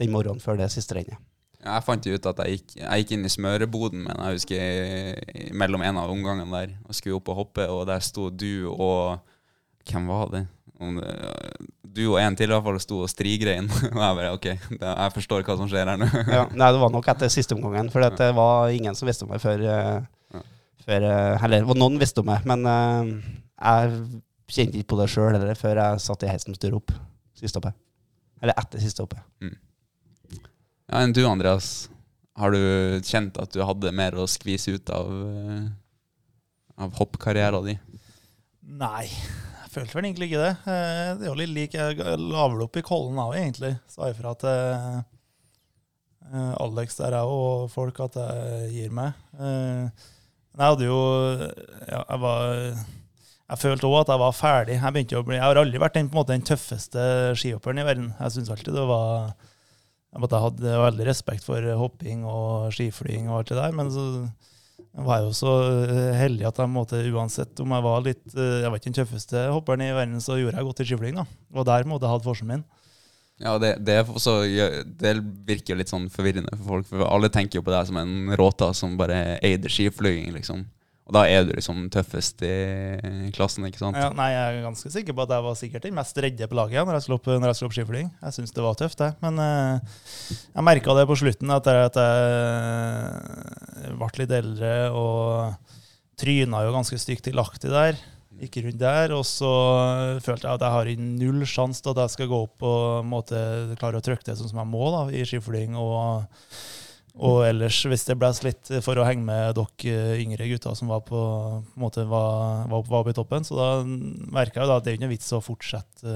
den morgenen før det siste rennet. Ja, Jeg fant jo ut at jeg gikk, jeg gikk inn i smøreboden, men jeg husker mellom en av omgangene der og skulle opp og hoppe, og der sto du og Hvem var det? Du og en til i hvert fall sto og strigrein. og jeg bare OK, jeg forstår hva som skjer her nå. Ja, nei, det var nok etter siste omgangen, for det var ingen som visste om det før, eh, Ja. før eh, Eller noen visste om det, men eh, jeg kjente ikke på det sjøl heller før jeg satt i heisen og styrte opp siste oppe. Eller etter siste hoppet. Ja, Enn du, Andreas. Har du kjent at du hadde mer å skvise ut av, av hoppkarrieren din? Nei, jeg følte vel egentlig ikke det. Eh, Det er jo litt lik Jeg la vel opp i Kollen òg, egentlig. Sa ifra til eh, Alex der òg, og folk at jeg gir meg. Eh, jeg hadde jo Ja, jeg var jeg følte òg at jeg var ferdig. Jeg, bli, jeg har aldri vært den, måte, den tøffeste skihopperen i verden. Jeg syns alltid det var jeg hadde veldig respekt for hopping og skiflying og alt det der. Men så var jo så eh, heldig at jeg måtte, uansett om jeg var litt eh, Jeg var ikke den tøffeste hopperen i verden, så gjorde jeg godt i skiflying. da. Og der måtte jeg hatt forskjellen min. Ja, det, det, så, det virker jo litt sånn forvirrende for folk, for alle tenker jo på deg som en råta som bare eide skiflyging, liksom. Og da er du liksom tøffest i klassen, ikke sant? Ja, nei, Jeg er ganske sikker på at jeg var sikkert den mest redde på laget når jeg skulle opp, jeg opp skiflying. Jeg syntes det var tøft, det. Men uh, jeg merka det på slutten, at jeg, at jeg ble litt eldre og tryna jo ganske stygt tilaktig der. Gikk rundt der, og så følte jeg at jeg har null sjanse til at jeg skal gå opp og måte, klare å trykke det sånn som jeg må da, i skiflying. og og ellers, hvis det bles litt for å henge med dere yngre gutter som var på, på en måte var, var, var i toppen, så da merka jeg jo da at det er ikke noe vits å fortsette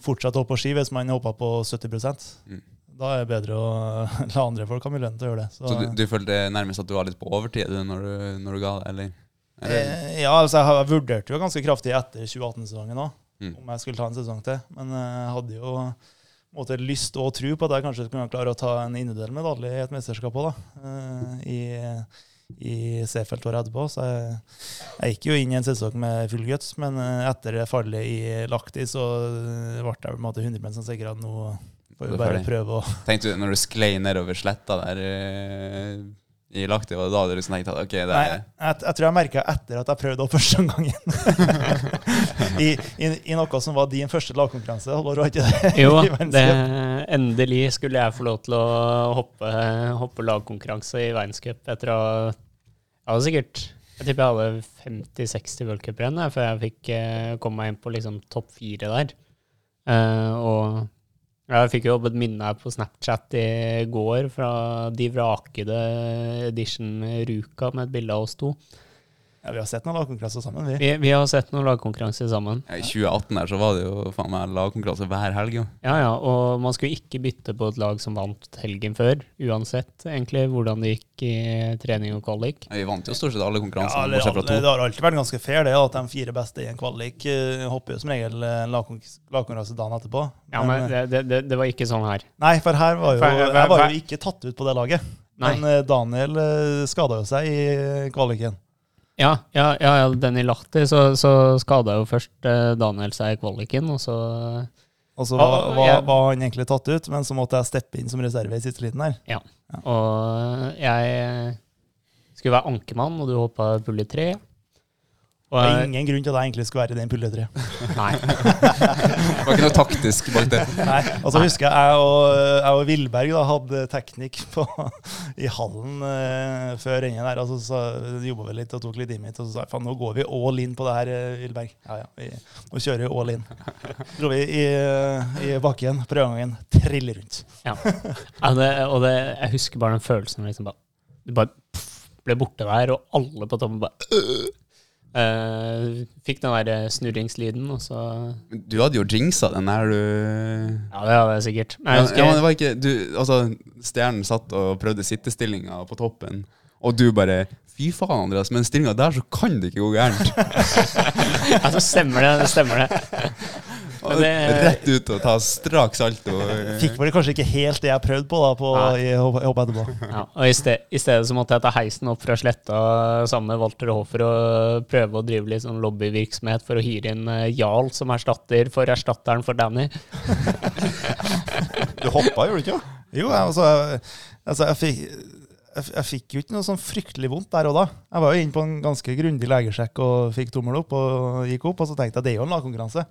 fortsette å hoppe på ski hvis man hopper på 70 Mm. Da er det bedre å la andre folk ha muligheten til å gjøre det. Så du, du følte nærmest at du var litt på overtid når, du, når du ga det, eller? Eh, Ja, altså jeg, jeg vurderte jo ganske kraftig etter 2018-sesongen òg, Mm. om jeg skulle ta en sesong til. Men eh, jeg hadde jo på måte lyst og tro på at jeg kanskje kunne klare å ta en individuell medalje i et mesterskap òg, da. eh, I, i Seefeld året etterpå. Så jeg, jeg gikk jo inn i en sesong med full guts, men eh, etter det fallet i Lahti, så ble jeg på en måte 100 sikker at nå får vi bare prøve å Tenkte du når du sklei nedover sletta der eh, i Lahti, var det da du liksom tenkte at ok, det Nei, er jeg, jeg tror jeg merka etter at jeg prøvde opp første gangen. I, i, I noe som var din første lagkonkurranse, Holder du ikke det? Jo, det, endelig skulle jeg få lov til å hoppe, hoppe lagkonkurranse i verdenscup etter å Jeg hadde sikkert Jeg tipper jeg hadde 50-60 worldcuprenn jeg, før jeg fikk eh, komme meg inn på liksom topp fire der. Eh, og jeg fikk jo opp et minne her på Snapchat i går fra de vrakede edition Ruka med et bilde av oss to. Ja, vi har sett noen lagkonkurranser sammen, vi. Vi, vi har sett noen lagkonkurranser sammen. Ja, I 2018 her så var det jo faen meg lagkonkurranse hver helg. Jo. Ja, ja, og man skulle ikke bytte på et lag som vant helgen før, uansett egentlig hvordan det gikk i trening og kvalik. Ja, Vi vant jo stort sett alle konkurransene, Ja, bortsett fra det, to. det har alltid vært ganske fair det at de fire beste i en kvalik eh, hopper jo som regel eh, lagkonkurranse dagen etterpå. Ja, men eh, det, det, det, det var ikke sånn her. Nei, for her var jo, For- jeg var for- jo ikke tatt ut på det laget. Nei. Men Daniel skada jo seg i kvaliken. Ja, ja, ja, ja den i Lahti, så, så skada jo først eh, Daniel seg i kvaliken, og så Og så var, var, var han egentlig tatt ut, men så måtte jeg steppe inn som reserve i siste liten her. Og jeg skulle være ankemann, og du hoppa pulje tre. Og Det er ingen grunn til at jeg egentlig skulle være i den pulje nei. Det var ikke noe taktisk bak det. Nei, og så husker jeg jeg og, jeg og Vilberg da, hadde teknikk på, i hallen eh, før rennet der. Altså, så jobba vi litt og tok litt imit, og så sa jeg faen, nå går vi all in på det her, eh, Vilberg. Ja, ja, vi, nå kjører vi all in. Så Dro vi i, i bakken, prøvegangen, triller rundt. Ja. Ja, det, og det, jeg husker bare den følelsen liksom bare, Du bare pff, ble borte der, og alle på toppen bare øh. Eh, Fikk den der snurringslyden, og så Du hadde jo jinxa den der, du. Ja, det hadde jeg sikkert. Nei, Ja, jeg husker, ja, men det var ikke du, Altså, Stjernen satt og prøvde sittestillinga på toppen, og du bare Fy faen, Andreas, med den stillinga der så kan det ikke gå gærent. ja, så stemmer det. det stemmer det. Det- Rett ut og ta strak salto. Fikk vel kanskje ikke helt det jeg prøvde på da på, i hopp hopp etterpå. Ja, og i, sted, I stedet så måtte jeg ta heisen opp fra sletta sammen med Walter Hofer og prøve å drive litt sånn lobbyvirksomhet for å hyre inn eh, Jarl som erstatter for erstatteren for Danny. Du hoppa, gjorde du ikke? Jo, jeg, altså, jeg, altså, jeg fikk jeg, jeg fikk jo ikke noe sånn fryktelig vondt der og da. Jeg var jo inne på en ganske grundig legesjekk og fikk tommel opp og gikk opp. Og så tenkte jeg det er jo en lagkonkurranse.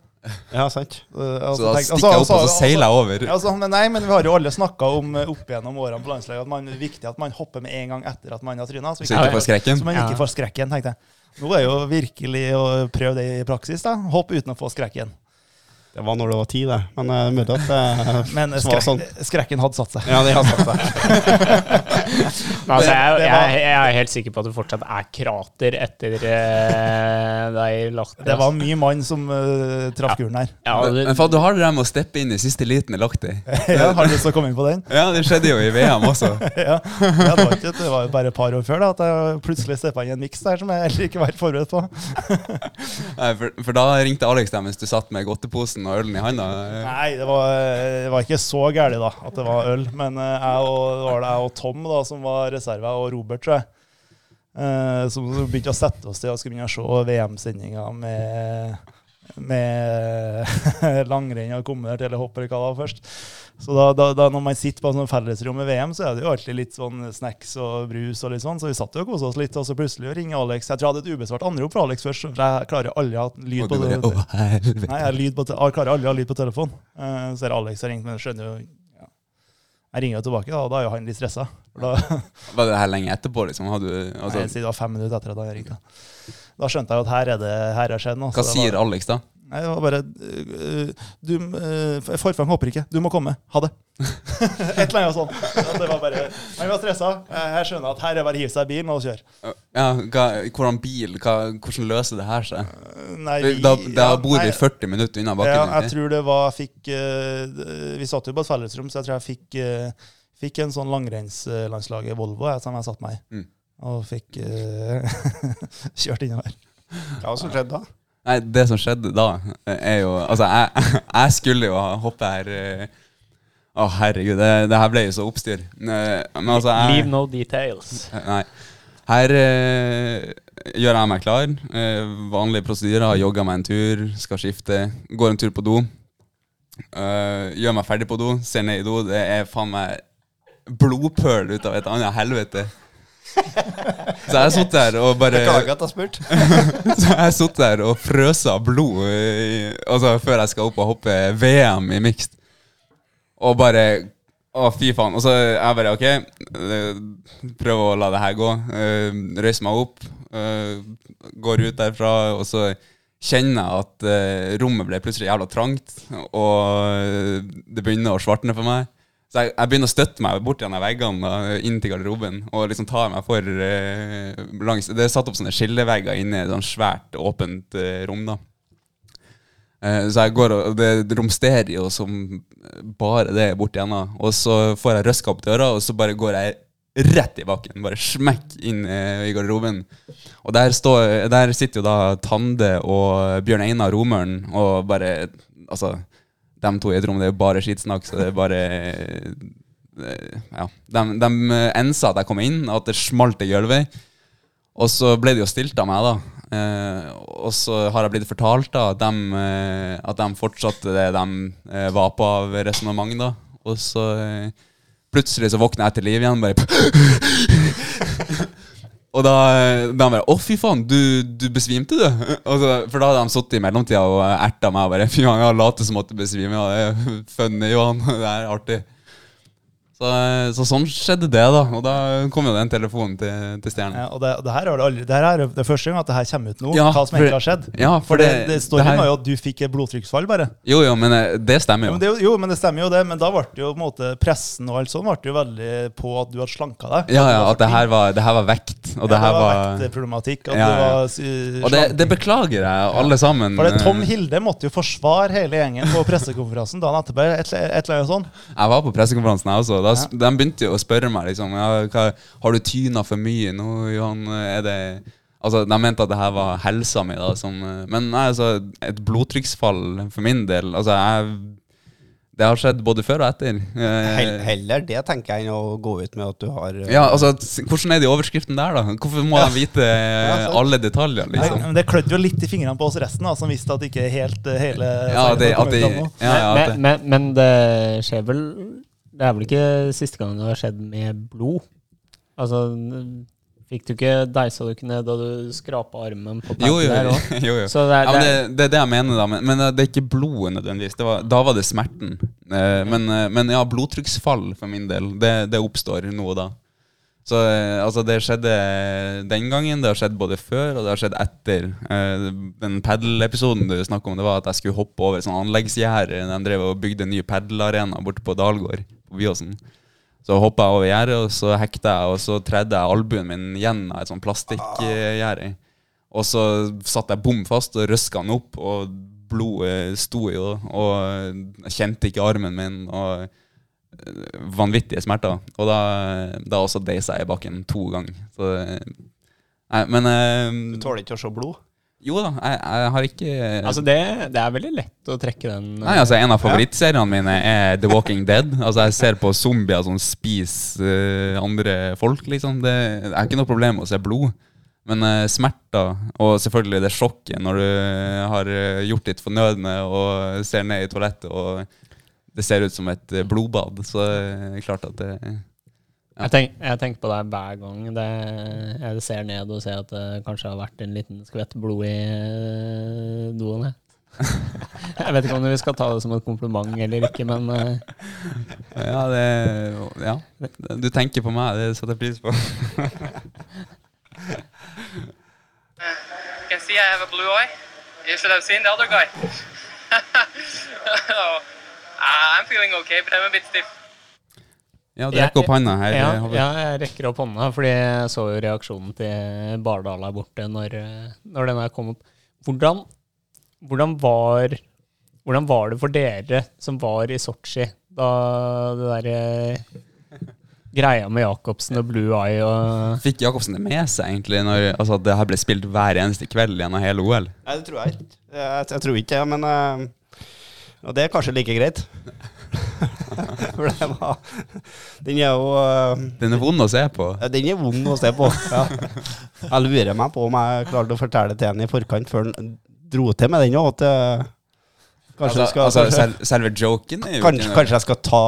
Ja, sant. Uh, Så da stikker jeg opp, og så seiler jeg over. Ja, altså, men nei, men vi har jo alle snakka om eh, opp gjennom årene på landslaget at man, det er viktig at man hopper med en gang etter at man har tryna. Så, Så ikke får skrekken. så man ikke Ja. får skrekken, tenkte jeg. Nå er jo virkelig å prøve det i praksis. da. Hopp uten å få skrekken. Det var når det var ti, det. Men jeg møtte at det Men skrek, sånn. skrekken hadde satt seg. Ja, det hadde satt seg. Altså, jeg, jeg, jeg er helt sikker på at det fortsatt er krater etter uh, deg Lahti. Det var mye mann som uh, traff kuren her. ja, Men, det, men faen, du har det der med å steppe inn i siste liten i Lahti. Ja, har du lyst til å komme inn på den? Ja, det skjedde jo i VM også. ja, ja, det, var ikke, det var jo bare et par år før da, at jeg plutselig steppa inn i en miks der som jeg heller ikke var forberedt på. Nei, for, for da ringte Alex deg mens du satt med godteposen og ølen i handa. Nei, det var, det var ikke så gærent da, at det var øl. Men eh, jeg og, det var det jeg og Tom da, som var reserve, og Robert, tror jeg. eh, som begynte å sette oss til og skulle begynne å se VM-sendinga med, med langrenn og kombinert eller hopp eller hva det var først. Så da, da, da når man sitter på sånn fellesrom med VM, så er det jo alltid litt sånn snacks og brus og litt sånn. Så vi satt jo og kosa oss litt, og så plutselig ringer Alex. Jeg tror jeg hadde et ubesvart anrop fra Alex først, for jeg klarer aldri å ha lyd på det. Nei, jeg, lyd på jeg klarer aldri å ha lyd på telefon. Uh, så er det Alex har ringt, men jeg skjønner jo. Jeg ringer jo tilbake, da, og da er jo han litt stressa. Var det her lenge etterpå, liksom? Hadde du, altså, Nei, det var fem minutter etter at han ringte. Da skjønte jeg jo at her er det her har skjedd noe. hva sier var, Alex da? Nei, det var bare øh, du, øh, Forfang håper ikke. Du må komme. Ha det. Et eller annet sånt. At det var bare, han var stressa. Jeg jeg skjønner at her er bare å hive seg i bilen og kjøre. Ja, hva, hvordan bil, hva, hvordan løser det her seg? Nei, Da, da ja, bor vi 40 minutter unna bakken. Ja, jeg tror det var fikk eh, Vi satt jo på et fellesrom, så jeg tror jeg fikk, eh, fikk en sånn langrennslandslaget Volvo jeg, som jeg satt meg i. Mm. Og fikk eh, kjørt innover. Hva som skjedde da? Nei, det som skjedde da, er jo Altså, jeg, jeg skulle jo hoppe her Å, Å, herregud, det, det her ble jo så oppstyr. Eh, Men altså, jeg Leave no details. Nei. Her eh, gjør jeg meg klar. Eh, vanlige prosedyrer. Jogger meg en tur, skal skifte. Går en tur på do. Eh, gjør meg ferdig på do, ser ned i do. Det er faen meg blodpøl ut av et annet helvete. Så jeg satt der og bare Beklager at jeg spurte. Så jeg satt der og frøsa blod i, altså før jeg skal opp og hoppe VM i mixed. Og bare Å, fy faen. Og så jeg bare OK, eh, prøv å la det her gå. Uh, meg opp, eh, går ut derfra, og så kjenner jeg at eh, rommet ble plutselig jævla trangt, og eh, det begynner å svartne for meg. Så jeg, jeg begynner å støtte meg bort gjennom veggene og inn til garderoben. Og liksom tar meg for eh, langs Det er satt opp sånne skillevegger inne i et sånt svært, åpent eh, rom. da Eh, Så jeg går og Det, det romsterer jo som bare det bort igjennom. Og så får jeg røska opp døra, og så bare går jeg rett i bakken. Bare smekk inn eh, i garderoben. Og der, står, der sitter jo da Tande og Bjørn Einar Romøren og bare Altså, de to i et rom, det er jo bare skitsnakk, så det er bare eh, Ja. De, de ensa at jeg kom inn, at det smalt i gulvet. Og så ble det jo stilt av meg, da. Eh, og så har jeg blitt fortalt da at de, eh, at de fortsatte det de eh, var på av resonnement, da. Og så eh, plutselig så våkner jeg til liv igjen, bare Og da, da bare Å, fy faen, du, du besvimte, du? Så, for da hadde de sittet i mellomtida og erta meg og bare Fy faen, jeg latet som at du besvimer. Ja, det er funny, Johan. Det er artig. Så, så sånn skjedde det, da. Og da kom jo den telefonen til, til Stjernen. Ja, og det, det her er det aldri Det her er det første gang at det her kommer ut nå, Ja, hva som egentlig har skjedd. Ja, For det, det, det storyen var jo at du fikk et blodtrykksfall, bare. Jo, jo, men eh, det stemmer Ja, jo. men det, er jo- men det stemmer jo det. Men da ble jo på en måte pressen og alt sånt ble jo veldig på at du hadde slanka deg. Ja, ja, at det her var, det her var vekt. Og Ja, det her var vektproblematikk. At Ja, det var uh, Og det, beklager jeg, alle sammen. For det, Tom Eh, Hilde måtte jo forsvare hele gjengen på pressekonferansen dagen etterpå. Et, et eller annet sånt. Jeg var på pressekonferansen, jeg også. Da, s- De begynte jo å spørre meg liksom ja, hva, Har du tyna for mye nå, Johan. Er det Altså, De mente at det her var helsa mi. da som, Men nei, altså, et blodtrykksfall for min del Altså, jeg Det har skjedd både før og etter. Eh, Heller det, tenker jeg, enn å gå ut med at du har eh, ja, altså, Hvordan er det i overskriften der, da? Hvorfor må de vite eh, alle detaljer? Nei, liksom? men det klødde jo litt i fingrene på oss resten, da, som visste at ikke helt hele Ja, det, at de, ja, ja, at men, men, men det skjer vel Det er vel ikke siste gang det har skjedd med blod? Altså, fikk du ikke Deisa du ikke ned da du skrapa armen på Jo, jo, der jo. òg? jo, jo. Så det er, Ja, men det, det, det er det jeg mener, da. Men, men det er ikke blodet nødvendigvis. Det var, da var det smerten. Eh, men, eh, men ja, blodtrykksfall for min del, det, det oppstår nå og da. Så eh, altså, det skjedde den gangen, det har skjedd både før og det har skjedd etter. Eh, den padel-episoden du snakker om, det var at jeg skulle hoppe over et sånn anleggsgjerde. De drev og bygde en ny padelarena borte på Dalgård på Byåsen. Så hoppa jeg over gjerdet, og så hekta jeg, og så tredde jeg albuen min gjennom et sånt plastikkgjerde. Og så satt jeg bom fast og røska den opp, og blodet sto jo, og jeg kjente ikke armen min, og vanvittige smerter. Og da, da også deisa jeg i bakken to ganger. Så, eh, nei, men eh, Du tåler ikke å se blod? Jo da, jeg, jeg har ikke altså det, det er veldig lett å trekke den Nei, altså En av favorittseriene mine er The Walking Dead. Altså Jeg ser på zombier som spiser uh, andre folk, liksom. Det er ikke noe problem med å se blod. Men uh, smerter, og selvfølgelig det sjokket når du har eh, gjort ditt fornødne og ser ned i toalettet, og det ser ut som et eh, blodbad, så det er klart at det Ja. Jeg, tenk, jeg tenker på det hver gang det, jeg ser ned og ser at det kanskje har vært en liten skvett blod i eh, doen. Jeg. jeg vet ikke om vi skal ta det som et kompliment eller ikke, men eh, Ja, det Ja. Du tenker på meg, det setter jeg pris på. can see I have a blue eye. You should have seen the other guy. Oh, I'm feeling okay, but I'm a bit stiff. Ja, du rekker opp hånda her. ja, ja, jeg rekker opp hånda, fordi jeg så jo reaksjonen til Bardal her borte når, eh, når den her kom opp. Hvordan, hvordan, var, hvordan var det for dere som var i Sotsji, da det derre greia med Jacobsen og Blue Eye og Fikk Jacobsen det med seg, egentlig, når altså, det her ble spilt hver eneste kveld gjennom hele OL? Nei, det tror jeg ikke. Jeg, jeg tror ikke det, men eh, Og det er kanskje like greit. For det var Den er jo uh, Den er vond å se på. ja, Den er vond å se på. Ja. Jeg lurer meg på om jeg klarte å fortelle det til han i forkant før han dro til med den òg. At, eh, Kanskje, Altså, skal, altså kanskje, selve joken er jo kanskje, ikke noe kanskje jeg skal ta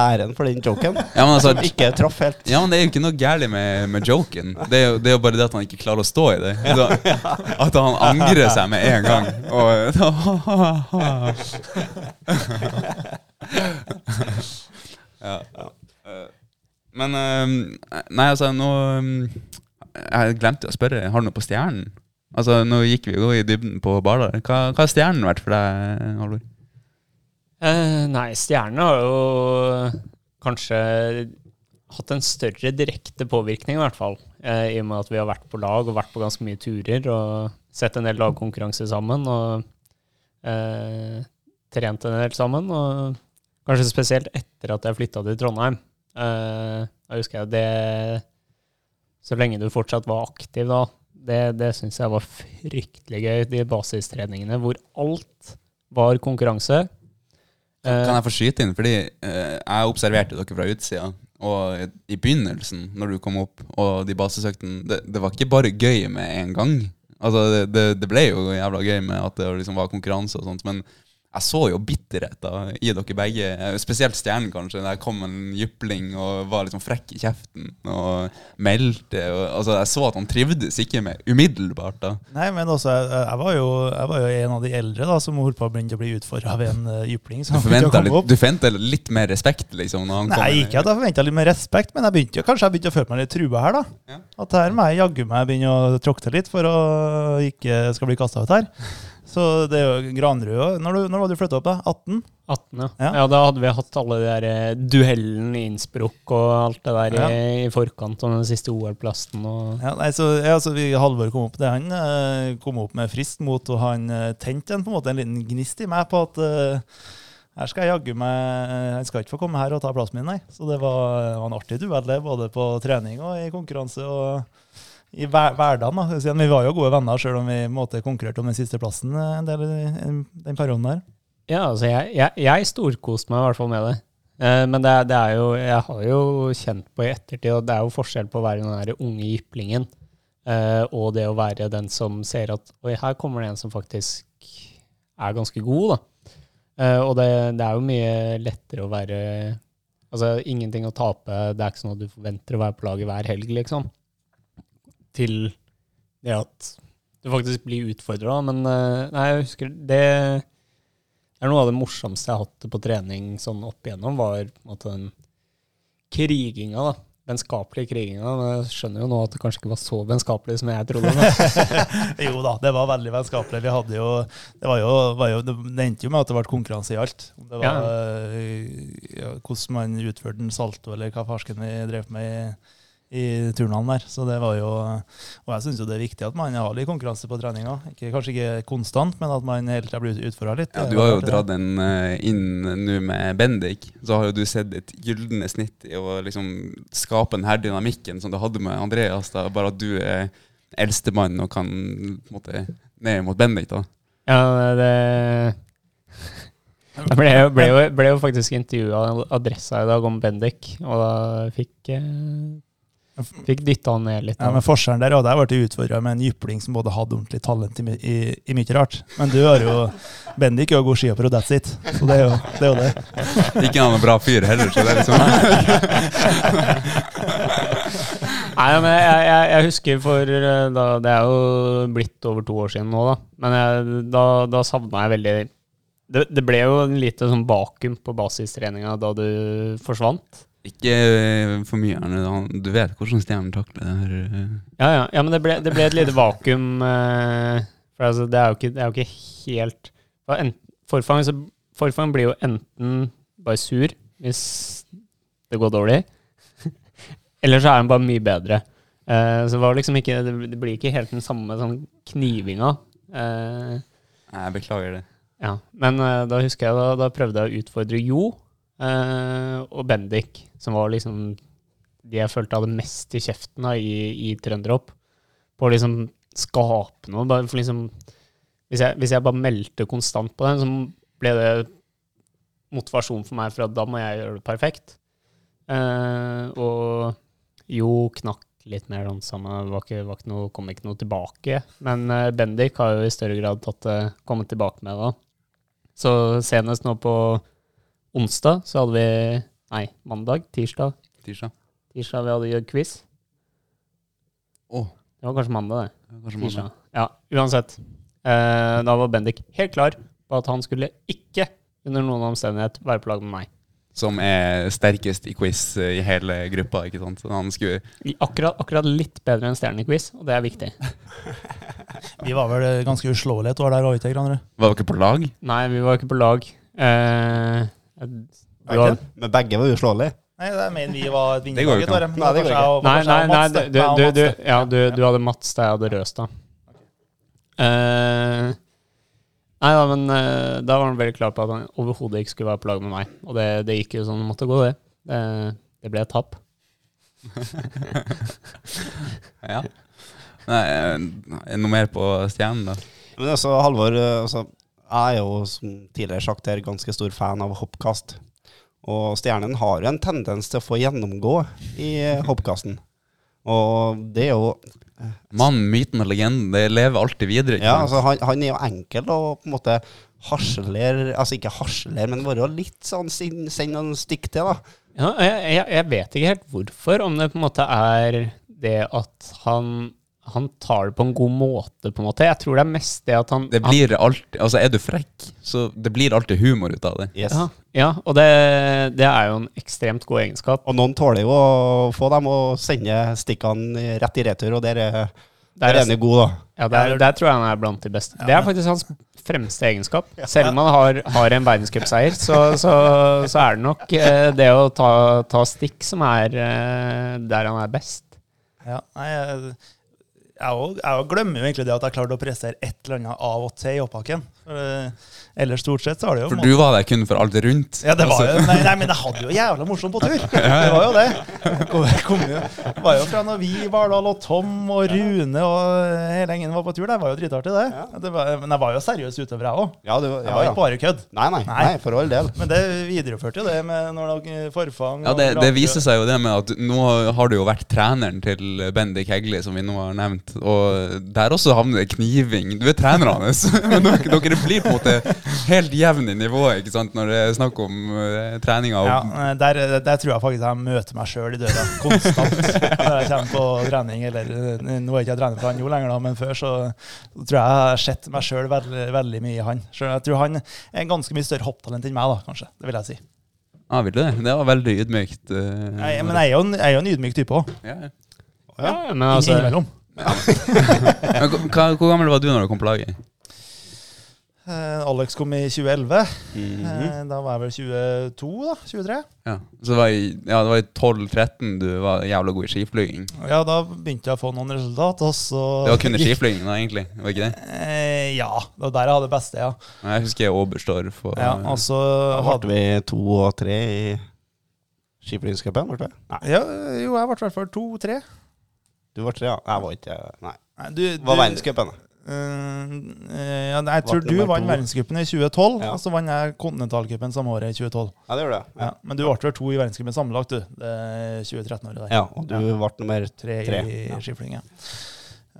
æren for den joken? ja, men altså, ikke traff helt. ja, men det er jo ikke noe galt med, med joken. Det er, jo, det er jo bare det at han ikke klarer å stå i det. Så, at han angrer seg med en gang. Og, ja. Men eh, Nei, altså, nå eh, Jeg glemte å spørre. Har du noe på stjernen? Altså, Nå gikk vi jo i dybden på Bardal. Hva, hva har stjernen vært for deg, Halvor? Eh, nei, stjernen har jo kanskje hatt en større direkte påvirkning, i hvert fall. Eh, I og med at vi har vært på lag og vært på ganske mye turer og sett en del lagkonkurranser sammen. Og eh, trent en del sammen. Og kanskje spesielt etter at jeg flytta til Trondheim. Eh, da husker jeg det Så lenge du fortsatt var aktiv da, det, det syns jeg var fryktelig gøy, de basistreningene hvor alt var konkurranse. Eh, Kan jeg få skyte inn? Fordi eh, jeg observerte dere fra utsida. Og i begynnelsen, når du kom opp, og de basesøktene det, det var ikke bare gøy med en gang. Altså, det, det, det ble jo jævla gøy med at det liksom var konkurranse og sånt, men jeg så jo bitterheten i dere begge. Spesielt Stjernen, kanskje. Der kom en jypling og var liksom frekk i kjeften og meldte. Og, altså, jeg så at han trivdes ikke med umiddelbart. da. Nei, men også, jeg, jeg, var jo, jeg var jo en av de eldre da, som holdt på å begynne å bli utfordra av en uh, jypling. Du forventa litt, litt mer respekt, liksom? Når han kom Nei, ikke at jeg forventa litt mer respekt, men jeg begynte kanskje jeg begynte å føle meg litt trua her. da. Ja. At her må jeg jaggu meg begynne å tråkte litt for å ikke skal bli kasta ut her. Så det er jo Granrud. Når, du- når var du flytta opp? da? 18? 18, ja. Ja. ja. Da hadde vi hatt alle de der duellen duellene i Innsbruck og alt det der Ja. i, i forkant av den siste OL-plassen. Ja, nei, så, ja, så vi, Halvor kom opp det han eh, kom opp med frist mot, og han eh, tente en, på en måte en liten gnist i meg på at uh, her skal jeg jaggu meg Han skal ikke få komme her og ta plassen min, nei. Så det var, var en artig duell, både på trening og i konkurranse. og i hver, hverdagen. da. Siden Vi var jo gode venner, sjøl om vi måtte konkurrerte om den siste plassen eh, en del den- den perioden der. Ja, altså jeg, jeg, jeg storkoste meg i hvert fall med det. Eh, men det, det er jo, jeg har jo kjent på i ettertid, og det er jo forskjell på å være den der unge jyplingen eh, og det å være den som ser at oi, her kommer det en som faktisk er ganske god, da. Og det, det er jo mye lettere å være Altså ingenting å tape, det er ikke sånn at du forventer å være på laget hver helg, liksom. Til det at du faktisk blir utfordra. Men eh, nei, jeg husker det er noe av det morsomste jeg har hatt på trening sånn opp igjennom, var måte den kriginga, da. Vennskapelige kriginga. Men jeg skjønner jo nå at det kanskje ikke var så vennskapelig som jeg trodde. Jo da, det var veldig vennskapelig. Vi hadde jo Det var jo, var jo Det endte jo med at det ble konkurranse i alt. Det var ja. ja, hvordan man utførte en salto, eller hva farsken vi drev med i, i turnene der. Så det var jo Og jeg syns jo det er viktig at man har litt konkurranse på treninga. Ikke, kanskje ikke konstant, men at man hele tida blir utfordra litt. Ja, du har jo dratt den eh, inn nå med Bendik. Så har jo du sett et gylne snitt i å liksom skape den her dynamikken som du hadde med Andreas. da Bare at du er eldstemann og kan på en måte ned mot Bendik. da Ja, det Jeg ble, ble, ble jo faktisk intervjua av Adressa i dag om Bendik, og da fikk eh, Fikk dytta han ned litt. Ja, men Forskjellen der, og der ble utfordra med en jypling som både hadde ordentlig talent i, i, i mye rart. Men du har jo Bendik er jo god skihopper, og that's it. Så det er jo det. Er jo det. Ikke noen bra fyr heller, så det er liksom Nei, men jeg, jeg, jeg husker for eh, da, Det er jo blitt over to år siden nå, da. Men jeg, da, da savna jeg veldig det, det ble jo en lite sånn vakuum på basistreninga da du forsvant. Ikke eh, for mye, Arne. Du vet hvordan stjernen takler det her. eh. Ja, ja, ja men det ble, det ble et lite vakuum. Eh, for altså, det, er ikke, det er jo ikke helt for Forfang, så, forfang blir jo enten bare sur hvis det går dårlig, eller så er den bare mye bedre. Så det var liksom ikke Det blir ikke helt den samme sånn knivinga. Nei, Jeg beklager det. ja, men da husker jeg da, da prøvde jeg å utfordre Jo og Bendik, som var liksom de jeg følte hadde mest i kjeften da, i, i trønderhopp, på å liksom skape noe. Bare for liksom, hvis, jeg, hvis jeg bare meldte konstant på den, så ble det motivasjon for meg for at da må jeg gjøre det perfekt. Eh, og Jo knakk litt mer sånn sammen. var ikke, var ikke noe, kom ikke noe tilbake. Men eh, Bendik har jo i større grad tatt det, kommet tilbake med det. Så senest nå på onsdag så hadde vi Nei, mandag? Tirsdag? Tirsdag. Tirsdag vi hadde gjort quiz. Oh. Det var kanskje mandag, det. det kanskje Tirsdag. mandag. Ja, uansett. Eh, da var Bendik helt klar på at han skulle ikke under noen omstendighet være på lag med meg. Som er sterkest i quiz eh, i hele gruppa, ikke sant. Så han skulle Akkurat, akkurat litt bedre enn Stjernequiz, og det er viktig. Vi var vel ganske uslåelige et år der, òg, ikke, sant? Var dere på lag? Nei, vi var ikke på lag. Eh, har, Men begge var uslåelige. Nei, jeg mener vi var et Det går jo vinnerlag et år. ikke. Nei, det går ikke. nei, nei, nei du, du, du, det. ja, du, du hadde Mats, jeg hadde Røstad. Uh, nei da, men uh, da var han veldig klar på at han overhodet ikke skulle være på lag med meg. Og det, det gikk jo sånn det måtte gå, det. Det, det ble et tap. Ja. Nei, eh, noe mer på stjernen, da? Men altså, Halvor, eh, altså, jeg er jo som tidligere sagt her ganske stor fan av hoppkast. Og Stjernen har jo en tendens til å få gjennomgå i eh, hoppkasten. Og det er jo Mannen, myten og legenden, det lever alltid videre. ikke Ja, altså han, han er jo enkel og på en måte harseler... Altså ikke harseler, men være litt sånn send noen stikk til, da. Ja, jeg, jeg, jeg vet ikke helt hvorfor, om det på en måte er det at han, han tar det på en god måte, på en måte. Jeg tror det er mest det at han Det blir alltid Altså, er du frekk, så det blir alltid humor ut av det. Yes. ja, ja, og det, det er jo en ekstremt god egenskap. Og noen tåler jo å få dem å sende stikkene rett i retur, og der er, der er han god, da. Ja, der, der tror jeg han er blant de beste. Det er faktisk hans fremste egenskap. Selv om han har, har en verdenscupseier, så, så, så er det nok eh, det å ta, ta stikk som er eh, der han er best. Ja, nei, jeg, jeg, jeg glemmer jo egentlig det at jeg klarte å prestere et eller annet av og til i opphakken. Eh, ellers stort sett så har det jo For du var der kun for alt rundt. Ja, det var Altså, jo, nei, nei, men jeg hadde jo jævla morsomt på tur. Det var jo det. Kom, kom jo, det var jo fra når vi, Vardal og Tom og Rune og hele gjengen var på tur. Det var jo dritartig, det. det var, men jeg var jo seriøs utøver, jeg òg. Ja, du, Jeg ja, var ja. ikke bare kødd. Nei, nei, Nei. nei, for all del. Men det videreførte jo det med når dere forfang Ja, det, det viser seg jo det med at nå har du jo vært treneren til Bendik Hegli, som vi nå har nevnt. Og der også havner det kniving. Du er treneren hans. Men dere, dere blir på en måte helt jevne i nivået ikke sant? når det er snakk om uh, treninga. Ja, eh, der, der tror jeg faktisk jeg møter meg sjøl i døra konstant når jeg kommer på trening. Eller, eh, nå er ikke jeg trener for han jo lenger, da, men før så, så tror jeg jeg har sett meg sjøl veldig, veldig mye i han. Selv jeg tror han er en ganske mye større hopptalent enn meg, da, kanskje. Det vil jeg si. ja, vil du det? Det var veldig ydmykt. uh, Nei, men jeg er jo en, jeg er jo en ydmyk type òg. ja. ja. Ja, men altså, Innimellom. Ja. Hvor gammel var du når du kom på laget? Eh, Alex kom i 2011. Mm -hmm. da var jeg vel 22, da? 23? Ja, så det var i, ja, det var i 12-13 du var jævla god i skiflyging. Ja, da begynte jeg å få noen resultat, og så Det var kun i skiflyging da, egentlig? Var ikke det? Eh, ja, det var der jeg hadde det beste, ja. Jeg husker Oberstdorf og ja og så hadde ble vi to og tre i skiflygingscupen, ble det? Ja, Jo, jeg ble i hvert fall to-tre. du var tre, ja. Jeg var ikke Nei. Nei, du, Det var verdenscupen. da. Eh, eh, ja, jeg tror du vant verdenscupen i 2012, Ja. og så vant jeg kontinentalcupen samme året, i 2012. Ja, det gjorde det. Ja. Men du ble vel to i verdenscupen sammenlagt, du. Det er 2013-året der. Ja, og du ble nummer Tre, tre. i Ja. skiflying. Ja.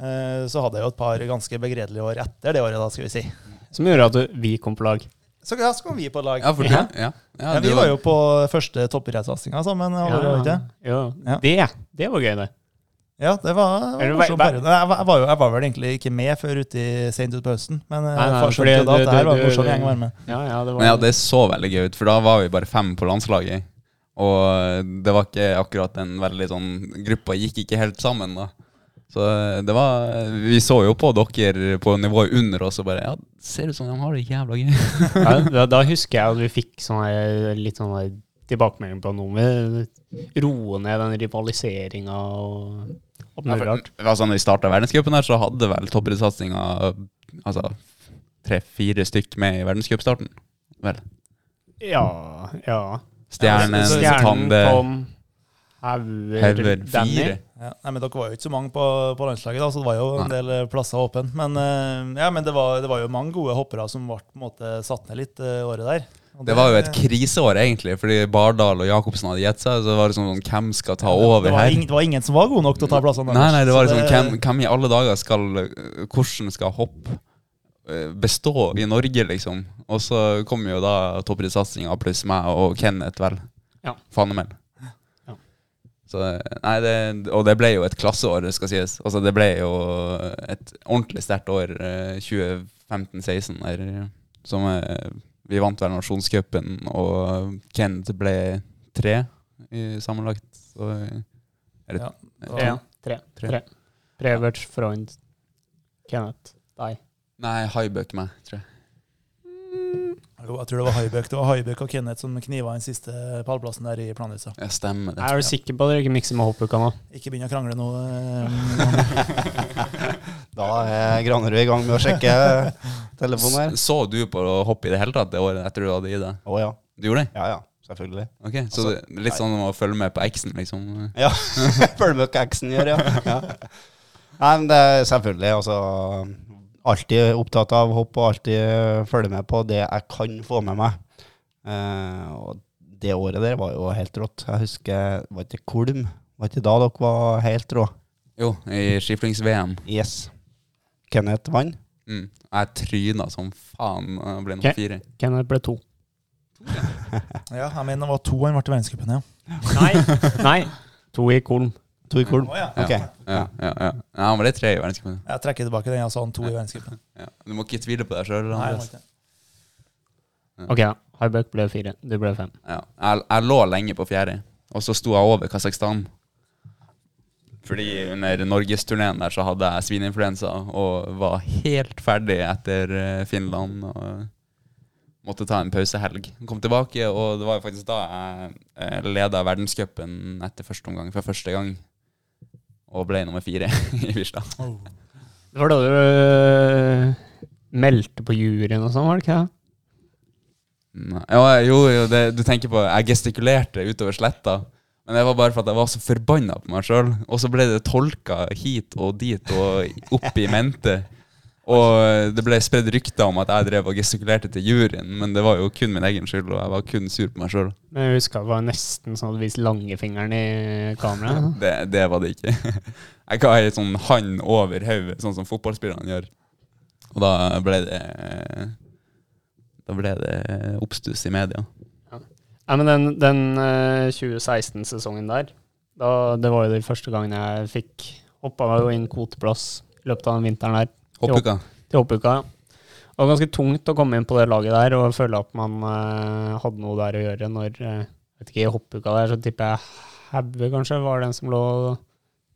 Eh, Så hadde jeg jo et par ganske begredelige år etter det året, da, skal vi si. som gjorde at du, vi kom på lag. Så ja, så kom vi på lag. Ja, for det. ja. Ja, Ja, vi var jo på første toppidrettssatsinga sammen. Ja. Ja. Det, det var gøy, det. Ja, det var, det var hva- morsom periode. Jeg, var- jeg, var jo, jeg var vel egentlig ikke med før uti, sent utpå høsten, men Nei, nei, jeg skjønte jo da at det her var en morsom gjeng å være med. Ja, ja, det var Men ja, det så veldig gøy ut, for da var vi bare fem på landslaget. Og det var ikke akkurat en veldig sånn Gruppa gikk ikke helt sammen, da. Så det var Vi så jo på dere på nivået under oss og bare Ja, ser ut som de har det jævla gøy. ja, da, da husker jeg at vi fikk sånn litt sånn her tilbakemelding på noe med roe ned den rivaliseringa og alt Ja, mulig for, rart. altså, når vi starta verdenscupen her, så hadde vel toppidrettssatsinga altså, tre-fire stykk med i verdenscupstarten. Vel. Ja, ja. Stjernen, Stjernen Tande, Hauger, Hauger, Danny. Ja, nei, men Dere var jo ikke så mange på, på landslaget, da, så det var jo en Nei. del eh, plasser åpne. Men, eh, ja, men det, var, det var jo mange gode hoppere som ble på en måte satt ned litt eh, året der. Det var jo et kriseår, egentlig, fordi Bardal og Jacobsen hadde gitt seg. Så var det sånn Hvem skal ta over her? ing, det var ingen som var gode nok til å ta plassene Nei, nei, det var liksom hvem, hvem i alle dager skal Hvordan skal hoppe eh, bestå i Norge, liksom. Og så kom jo da toppidrettssatsinga pluss meg og Kenneth, vel. Ja. Fanemel. Ja. Så, nei, det, og det ble jo et klasseår, det skal sies. Altså, det ble jo et ordentlig sterkt år, eh, 2015-16, som eh, Vi vant vel nasjonscupen, og Kenneth ble tre i sammenlagt. Så, er det, Ja. Tre. Tre. Tre. Tre. Prevert, Freund, Kenneth, deg. Nei, Haibøk meg, tror jeg. Jo, jeg tror det var Haibøk Det var Haibøk og Kenneth som kniva den siste pallplassen der i planhuset. Ja, stemmer det. Er du sikker på at dere ikke mikser med hoppuka nå? Ikke begynn å krangle nå. eh, Da er Granerud i gang med å sjekke telefonen her. Så du på å hoppe i det hele tatt det året etter du hadde i deg? Å ja. Du gjorde det? Ja ja, selvfølgelig. Ok, Så Altså, det, litt sånn å følge med på eksen, liksom? Ja. følge med hva eksen gjør, ja. ja. Nei, men det er selvfølgelig, altså Alltid opptatt av hopp og alltid følge med på det jeg kan få med meg. Eh, og det året der var jo helt rått. Jeg husker, var ikke Kolm? Var ikke da dere var helt rå? Jo, i skiflings-VM. Yes. Kenneth vant. Mm. Jeg tryna som faen Jeg ble nummer fire. Kenneth ble to. ja, jeg mener det var to han ble i verdenscupen, ja. Nei, nei. To i Kolm. To i Kolm. Oh, ja. Okay. Ja, ja, ja. ja, han ble tre i verdenscupen. Jeg trekker tilbake den jeg sa han to i verdenscupen. Ja. Du må ikke tvile på deg sjøl. Det. Ok, da. Haibøk ble fire. Du ble fem. Ja. Jeg, jeg lå lenge på fjerde, og så sto jeg over Kasakhstan. Fordi under norgesturneen der så hadde jeg svineinfluensa og var helt ferdig etter eh, Finland. og Måtte ta en pausehelg. Kom tilbake, og det var jo faktisk da jeg eh, leda verdenscupen etter første omgang for første gang. Og ble nummer fire i Virstad. Det var da du øh, meldte på juryen og sånn, var det ikke det? Ja, jo, jo det, du tenker på Jeg gestikulerte utover sletta. Men det var bare for at jeg var så forbanna på meg sjøl. Og så ble det tolka hit og dit og opp i mente. Og det ble spredd rykter om at jeg drev og gestikulerte til juryen, men det var jo kun min egen skyld, og jeg var kun sur på meg sjøl. Men jeg husker det var nesten sånn at du viste langfingeren i kameraet. Det, det var det ikke. Jeg ga ei sånn hand over hodet, sånn som fotballspillerne gjør. Og da ble det Da ble det oppstuss i media. Ja, men den, den øh, 2016-sesongen der, da, det var jo den første gangen jeg fikk hoppa meg inn kvoteplass i løpet av den vinteren der. Hoppuka. til hoppuka. ja. Det var ganske tungt å komme inn på det laget der og føle at man eh, hadde noe der å gjøre når eh, vet ikke, I hoppuka der så tipper jeg Haue kanskje var den som lå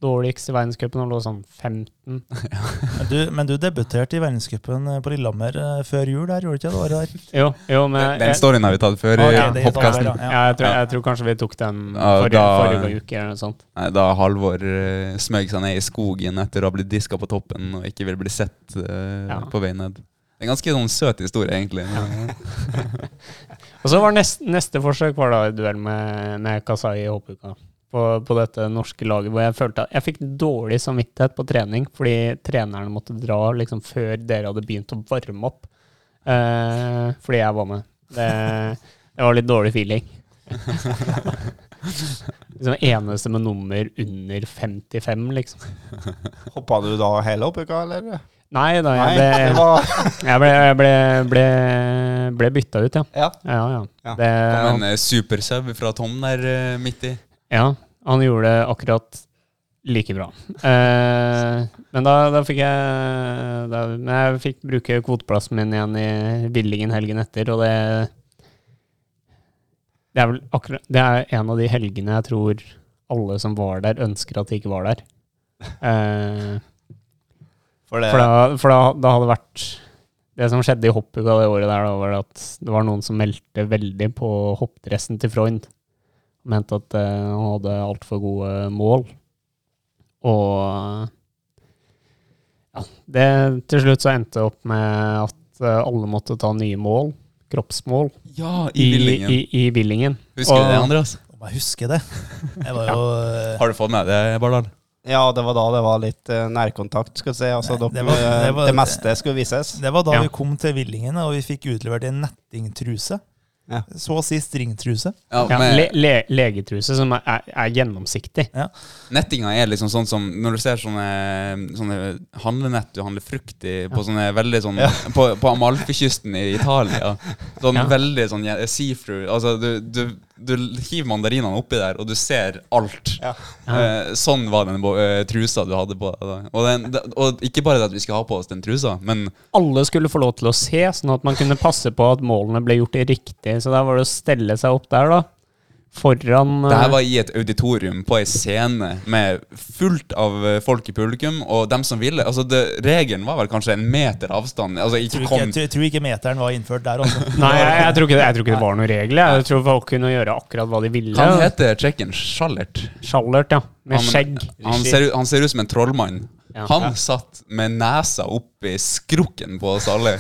dårligst i verdenscupen og lå sånn 15. Men du, men du debuterte i verdenscupen eh, på Lillehammer eh, før jul der, gjorde du ikke det? året der? Jo, jo, men Den storyen har vi tatt før. okay, i Hoppkasten. sånn, ja, jeg, tror, jeg tror kanskje vi tok den forrige, da- forrige uke eller noe sånt. Nei, Da Halvor uh, smøg seg ned i skogen etter å ha blitt diska på toppen og ikke ville bli sett uh, Ja. på vei ned. Det er en ganske sånn søt historie, egentlig. Og så var neste, neste forsøk var da duell med, med Kasai i hoppuka. På, på dette norske laget hvor jeg følte at jeg fikk dårlig samvittighet på trening fordi trenerne måtte dra liksom før dere hadde begynt å varme opp. Eh, fordi jeg var med. Det, det var litt dårlig feeling. liksom eneste med nummer under 55, liksom. Hoppa du da hele oppuka, eller? Nei da, jeg ble, det jeg ble, jeg ble, ble, ble bytta ut, ja. Ja. Ja, ja. Ja. Det, Kom en uh, supersub fra Tom der eh, midt i. Ja, han gjorde det akkurat like bra. Eh, men da, da fikk jeg da, Men jeg fikk bruke kvoteplassen min igjen i Villingen helgen etter, og det Det er vel akkurat Det er en av de helgene jeg tror alle som var der, ønsker at de ikke var der. Eh, For det, for da, for da, da hadde det vært Det som skjedde i hoppuka det året der, da, var at det var noen som meldte veldig på hoppdressen til Freund. Mente at eh, han hadde altfor gode mål. Og ja, det til slutt så endte det opp med at eh, alle måtte ta nye mål. Kroppsmål. Ja, i Billingen. I, i Villingen. Husker du det, Andreas? Om jeg husker det. Jeg var jo eh, Har du fått med det, Bardal? ja, det var da det var litt eh, nærkontakt, skal vi si. Altså, Nei, dere, det var- det det, var- meste skulle vises. Det var da Ja. vi kom til Villingen, og vi fikk utlevert en nettingtruse. Så å si stringtruse. Ja, Ja, med- le, le, legetruse som er, er, er gjennomsiktig. Nettinga er liksom sånn som når du ser sånne, sånne handlenett du handler frukt i på sånne veldig sånn På, på Amalfikysten i Italia. Sånn Ja. veldig sånn ja, see-through. Altså, du, du, du hiver mandarinene oppi der, og du ser alt. Eh, sånn var den eh, trusa du hadde på deg. Og, den, og ikke bare det at vi skulle ha på oss den trusa, men Alle skulle få lov til å se, sånn at man kunne passe på at målene ble gjort riktig. Så der var det å stelle seg opp der, da. Foran Det her eh, var i et auditorium på ei scene med fullt av eh, folk i publikum, og dem som ville. Altså, det, regelen var vel kanskje en meter avstand. Altså, Jeg ikke tror ikke, kom jeg tror- jeg tror ikke meteren var innført der, altså. Nei, jeg, jeg, tror ikke det, jeg tror ikke det var noen regler. Jeg tror folk kunne gjøre akkurat hva de ville. Han heter tsjekken Schallert. Schallert, ja. Med Han- skjegg. Han ser, han ser ut som en trollmann. Han satt med nesa oppi skrukken på oss alle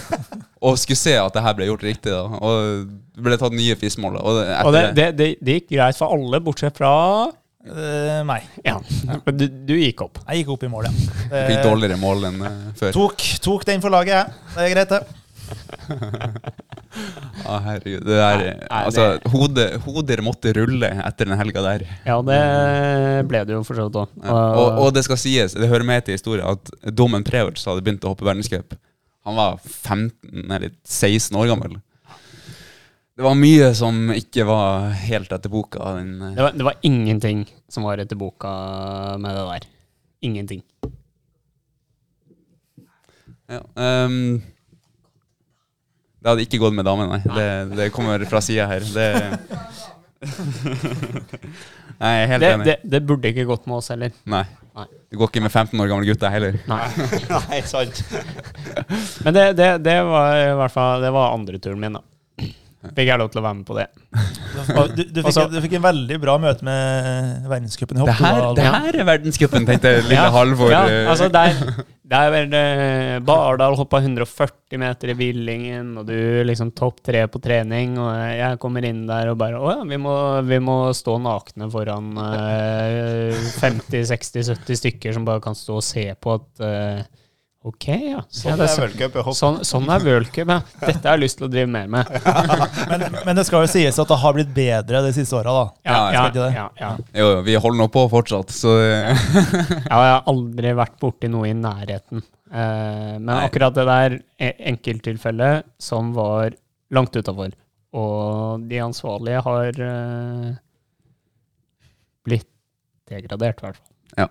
og skulle se at det her ble gjort riktig. da Og det ble tatt nye fiskemål. Og, det- Og det, det, det, det gikk greit for alle, bortsett fra uh, meg. Ja. Du, du gikk opp. Jeg gikk opp i mål, ja. Fikk dårligere mål enn uh, før. Tok, tok den for laget, jeg. Det er greit, det. Ja, herregud. Det der, Nei, nei, altså, hodet, hoder måtte rulle etter den helga der. Ja, det ble det jo for så vidt òg. Og, det skal sies, det hører med til historien, at Domen Preverts hadde begynt å hoppe verdenscup. Han var 15 eller 16 år gammel. Det var mye som ikke var helt etter boka. Eh, det, var, det var ingenting som var etter boka med det der. Ingenting. ja, ehm, det hadde ikke gått med damen, nei. Det, det kommer fra sida her. Det Nei, jeg er helt Det, enig. det, det burde ikke gått med oss heller. Nei. Nei. Det går ikke med 15 år gamle gutter heller. Nei. Nei, sant. Men det, det, det var i hvert fall Det var andre turen min, da. Fikk jeg lov til å være med på det. Du, du, fikk, Altså- du fikk en veldig bra møte med verdenscupen i hopp. Det her, det her er verdenscupen, tenkte lille Ja, Halvor. Ja, eh. altså der, der eh, Bardal hoppa 140 meter i Billingen, og du liksom topp tre på trening, og jeg kommer inn der og bare Å ja, vi må, vi må stå nakne foran uh, 50-60-70 stykker som bare kan stå og se på at eh, Ok, ja. Sånn ja, det er så- Cup. Sånn, sånn er World Cup, ja. Dette har jeg lyst til å drive mer med. Men, men det skal jo sies at det har blitt bedre de siste åra, da. Ja, Ja, ja, ja, ja. Jo, jo, vi holder nå på fortsatt, så Ja, jeg har aldri vært borti noe i nærheten. Eh, men Nei. akkurat det der e- enkelttilfellet som var langt utafor. Og de ansvarlige har eh, blitt degradert, i hvert fall.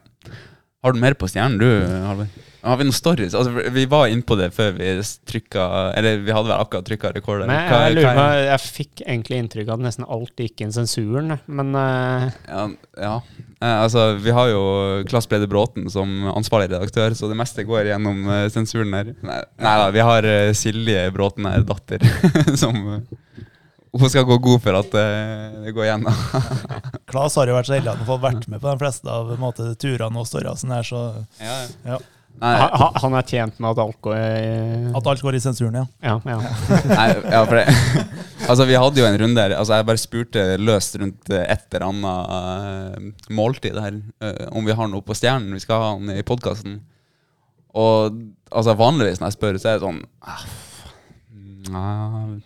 Har du mer på stjernen, du, Halvor? Har vi noen stories? Altså, vi var inne på det før vi trykka Eller vi hadde vel akkurat trykka rekorder. Nei, Men jeg lurer på, er- jeg fikk egentlig inntrykk av at nesten alt gikk inn sensuren. Men uh... Ja, ja. Eh, altså, vi har jo Klass Brede Bråten som ansvarlig redaktør, så det meste går gjennom eh, sensuren her. Nei, nei da, vi har Silje Bråten her, datter, som Hun skal gå god for at eh, det går gjennom. Klas har jo vært så heldig at han har vært med på de fleste av måte, turene og storasene her, så ja. ja. Ha- ha- han er tjent med at alt går i At alt går i sensuren, ja. Ja, ja. Nei, ja, for det Altså, vi hadde jo en runde her Altså, jeg bare spurte løst rundt eh, et eller annet uh, måltid her. uh, om vi har noe på stjernen vi skal ha han i podkasten. Og altså, vanligvis når jeg spør, så er det sånn uh,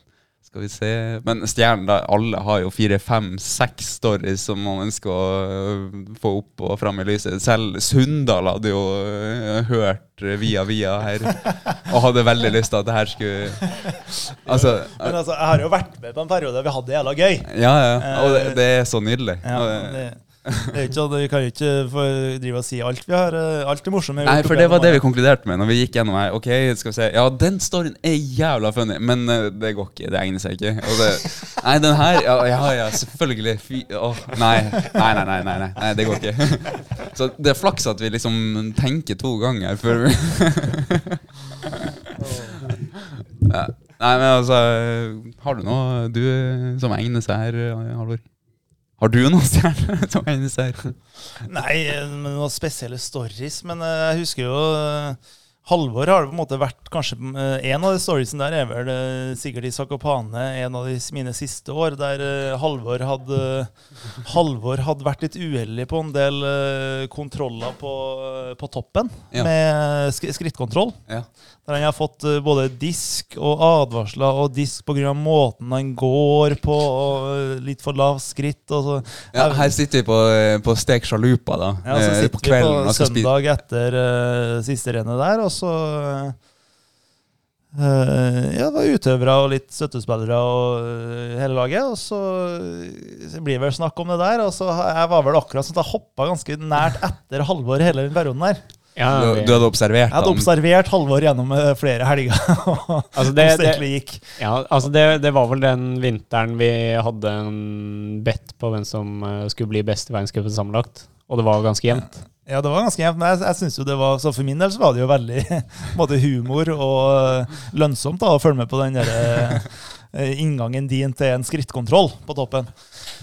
Skal vi se Men stjernen, da, alle har jo fire, fem, seks stories som man ønsker å øh, få opp og fram i lyset. Selv Sunndal hadde jo øh, hørt via via her, og hadde veldig lyst til at det her skulle Altså Men altså, jeg har jo vært med på en periode vi hadde det jævla gøy. Ja, ja. Og det, det er så nydelig. Ja, det- det, det er ikke sånn, Vi kan jo ikke få drive og si alt vi har. eh, Alt det morsomme. Nei, for det var det vi konkluderte med når vi gikk gjennom her. Ok, skal vi se Ja, den storyen er jævla funny, men eh, det går ikke. Det egner seg ikke. Det, nei, den her Ja, ja, ja selvfølgelig. Fy åh, nei. Nei, nei, nei, nei, nei. Nei, det går ikke. Så det er flaks at vi liksom tenker to ganger før vi ja. Nei, men altså Har du noe du som egner seg her, Halvor? Har du noen stjerner som her? Nei, noen spesielle stories. Men eh, jeg husker jo eh, Halvor har på en måte vært kanskje eh, En av de storiesene der er vel eh, sikkert i Sakopane en av de, mine siste år, der eh, Halvor hadde Halvor hadde vært litt uheldig på en del kontroller på, på toppen, Ja. med skrittkontroll. Ja. Der han har fått både disk og advarsler, og disk pga. måten han går på, og litt for lavt skritt. Og så. Ja, her sitter vi på, på Stek Sjalupa, da. Ja, så sitter på kvelden vi på søndag etter uh, siste rennet der, og så eh, Ja, det var utøvere og litt støttespillere og eh, hele laget. Og så, så blir det vel snakk om det der. Og så jeg var vel akkurat sånn at jeg hoppa ganske nært etter Halvor hele den perioden der. Ja, Du, du hadde observert Jeg hadde observert Halvor gjennom eh, flere helger. og Altså, det- det gikk. Ja, altså det, det var vel den vinteren vi hadde en bet på hvem som skulle bli best i verdenscupen sammenlagt. Og det var ganske jevnt. Ja, det var ganske jevnt. Men jeg, jeg synes jo det var, så for min del så var det jo veldig både humor og eh, lønnsomt da, å følge med på den der, eh, inngangen din til en skrittkontroll på toppen.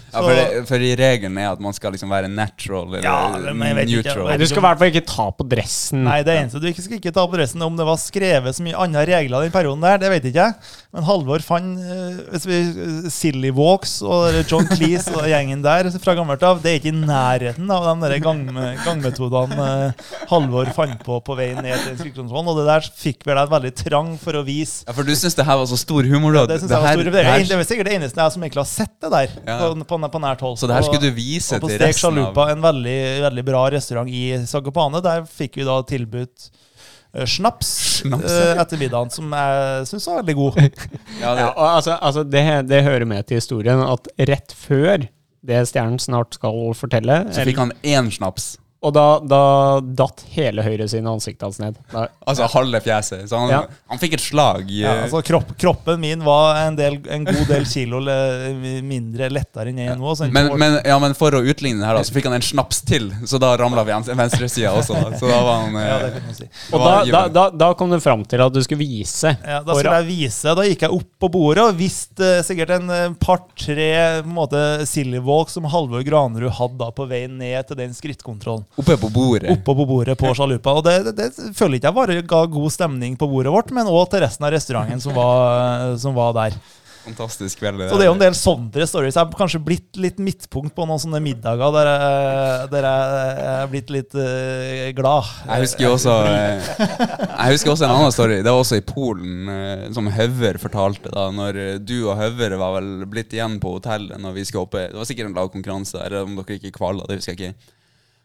Ja, for, det, for regelen er at man skal liksom være natural eller Ja, men jeg vet ikke, neutral. Nei, du skal i hvert fall ikke ta på dressen. Nei, det eneste du ikke skal ikke ta på dressen, om det var skrevet så mye andre regler den perioden der, det vet ikke jeg. Men Halvor fant uh, hvis vi, Silly Walks og John Cleese og gjengen der fra gammelt av, det er ikke i nærheten av de gang, gangmetodene uh, Halvor fant på på vei ned til skrittkontrollen. Og det der fikk vel deg veldig trang for å vise Ja, for du syns det her var så stor humor, da. det synes jeg var stor, det, her- det er sikkert det eneste jeg som egentlig har sett det der, Ja. på, på, på nært hold. Så det her skulle du vise og på til Stek resten av Chalupa, en veldig, veldig bra restaurant i Sagopane, Der fikk vi da tilbudt snaps, Snaps, eh, ja. etter middagen, som jeg syns var veldig god. Ja, det, Ja, og altså, altså det, det hører med til historien at rett før det Stjernen snart skal fortelle så fikk han én snaps. Og da, da datt hele høyresiden av ansiktet hans ned. Da, Altså halve fjeset. Så han, Ja. han fikk et slag. Ja, eh, altså kropp, kroppen min var en, del, en god del kilo le, mindre lettere enn jeg er nå. Så men, men, ja, men for å utligne det her, da, så fikk han en snaps til. Så da ramla venstresida også. Da. Så da var han eh, ja, det kan man si. og da, da, da, da kom du fram til at du skulle vise. Ja, da skulle jeg vise. Da gikk jeg opp på bordet og visste eh, sikkert en eh, par-tre på en måte Sillyvåg som Halvor Granerud hadde da på vei ned til den skrittkontrollen. Oppe på bordet. Oppe på bordet på Sjalupa. Og det, det, det føler ikke jeg bare ga god stemning på bordet vårt, men òg til resten av restauranten som var, som var der. Fantastisk kveld. Så det er jo en del sånne stories. Jeg har kanskje blitt litt midtpunkt på noen sånne middager der jeg, der jeg er blitt litt uh, glad. Jeg husker også eh, Jeg husker også en annen story. Det var også i Polen, eh, som Høver fortalte. da Når du og Høver var vel blitt igjen på hotellet når vi skulle oppe Det var sikkert en lagkonkurranse, eller om dere ikke kvala, det husker jeg ikke.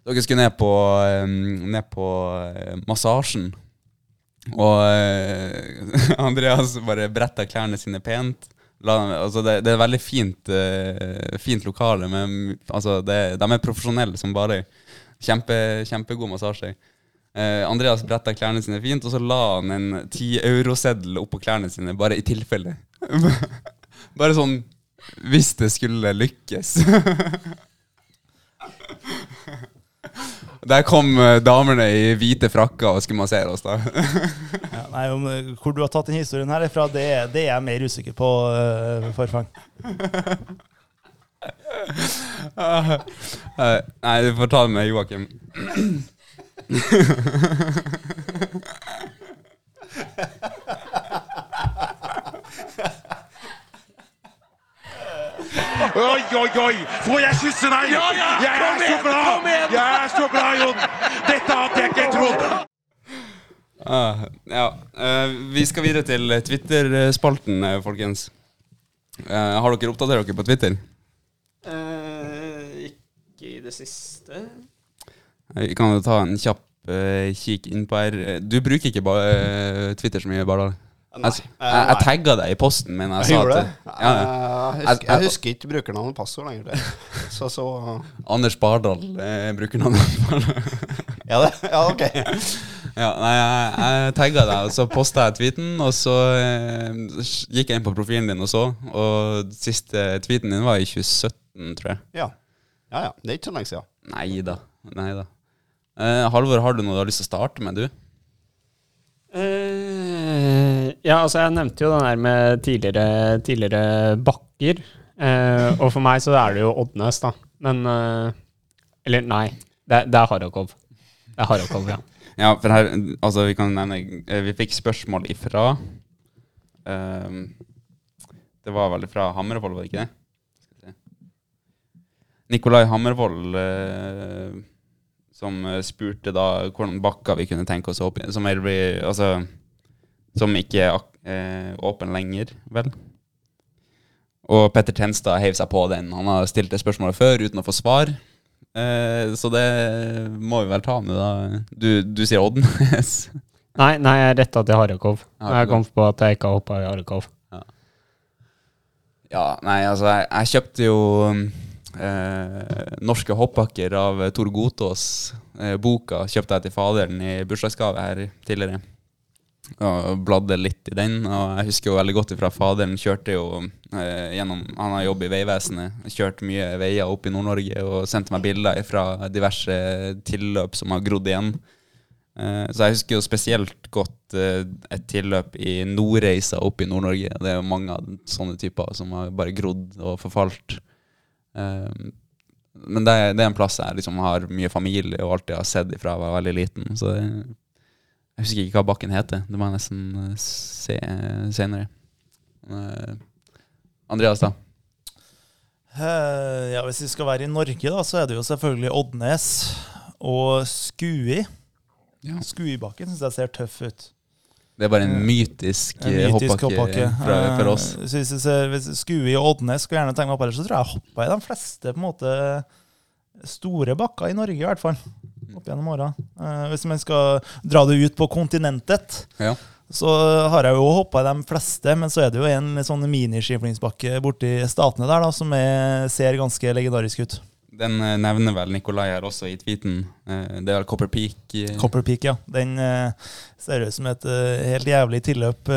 Dere skulle ned på, ned på eh, massasjen. Og eh, Andreas bare bretta klærne sine pent. Altså det, det er veldig fint, eh, fint lokale. Men, altså det, de er profesjonelle som bare Kjempe, kjempegod massasje. Andreas bretta klærne sine fint, og så la han en 10-euroseddel oppå klærne sine, bare i tilfelle. bare sånn hvis det skulle lykkes. Der kom eh, damene i hvite frakker og skulle massere oss, da. Ja, nei, om, eh, hvor du har tatt den historien her ifra, det, det er jeg mer usikker på, uh, Forfang. Nei, du får ta det med Joakim. Oi, oi, oi! Får jeg kysse deg? jeg er så glad! Jeg er så glad, Jon! Dette hadde jeg ikke trodd! Uh, ja. Uh, vi skal videre til Twitter-spalten, eh, folkens. Uh, har dere oppdatert dere på Twitter? ikke i det siste. Vi kan jo ta en kjapp kikk innpå her. Eh, Du bruker ikke Twitter så mye, Bardal? Nei. Jeg, jeg, jeg tagga deg i posten, min. jeg jeg, at ja, ja. Jeg, husker, jeg husker ikke brukernavn og passord lenger. det. Så, så Anders Bardal eh, bruker navnet. Ja, det, ja ok. ja, nei, jeg, jeg tagga deg, og så posta jeg tweeten, og så eh, gikk jeg inn på profilen din og så, og siste tweeten din var i 2017, tror jeg. Ja. ja, ja. Det er ikke så lenge siden. Nei da. Nei da. Eh, Halvor, har du noe du har lyst til å starte med, du? Eh, ja, altså jeg nevnte jo den der med tidligere, tidligere bakker. Eh, og for meg så er det jo Oddnes, da. Men eh, Eller nei, det, det er Harakov. Det er Harakov, ja. Ja, for her, altså vi kan nevne eh, Vi fikk spørsmål ifra ehm, Det var vel fra Hammervoll, var det ikke det? Nikolai Hammervoll eh, som eh, spurte da hvordan bakker vi kunne tenke oss å åpne Som, er, altså, som ikke er eh, åpen lenger, vel? Og Petter Tenstad heiv seg på den. Han har stilt det spørsmålet før uten å få svar. Eh, så det må vi vel ta med, da. Du, du sier Oddnes? Nei, nei, jeg retta til. Harakov. Jeg kom på at jeg ikke har hoppa i Harakov. Ja, nei, altså, jeg, jeg kjøpte jo eh, Norske hoppbakker av Tor Gotaas. Eh, boka kjøpte jeg til faderen i bursdagsgave her tidligere. Og bladde litt i den. Og jeg husker jo veldig godt ifra faderen kjørte jo eh, gjennom Han har jobb i Vegvesenet. Kjørt mye veier opp i Nord-Norge og sendte meg bilder fra diverse tilløp som har grodd igjen. Eh, Så jeg husker jo spesielt godt eh, et tilløp i Nordreisa oppe i Nord-Norge. Det er jo mange av sånne typer som har bare grodd og forfalt. Eh, Men det, det er en plass jeg liksom har mye familie og alltid har sett ifra jeg var veldig liten. Så det, jeg husker ikke hva bakken heter. Det må jeg nesten eh, se senere. Eh, Andreas, da? Eh, ja, Hvis vi skal være i Norge, da, så er det jo selvfølgelig Oddnes og Skui. Ja. Skuibakken syns jeg ser tøff ut. Det er bare en mytisk, En eh, mytisk hoppbakke fra, for oss. Eh, Så hvis, hvis Skui og Oddnes skulle gjerne tenke meg opp her, så tror jeg jeg hoppa i de fleste på en måte store bakker i Norge, i hvert fall. Opp gjennom åra. Hvis man skal dra det ut på kontinentet, Ja. så har jeg jo hoppa i de fleste, men så er det jo en sånn miniskiflingsbakke borti Statene der da, som er, ser ganske legendarisk ut. Den eh, nevner vel Nikolai her også i tweeten. Eh, Det er vel Copper Peak. eh, Copper Peak, ja. Den ser ut som et helt jævlig tilløp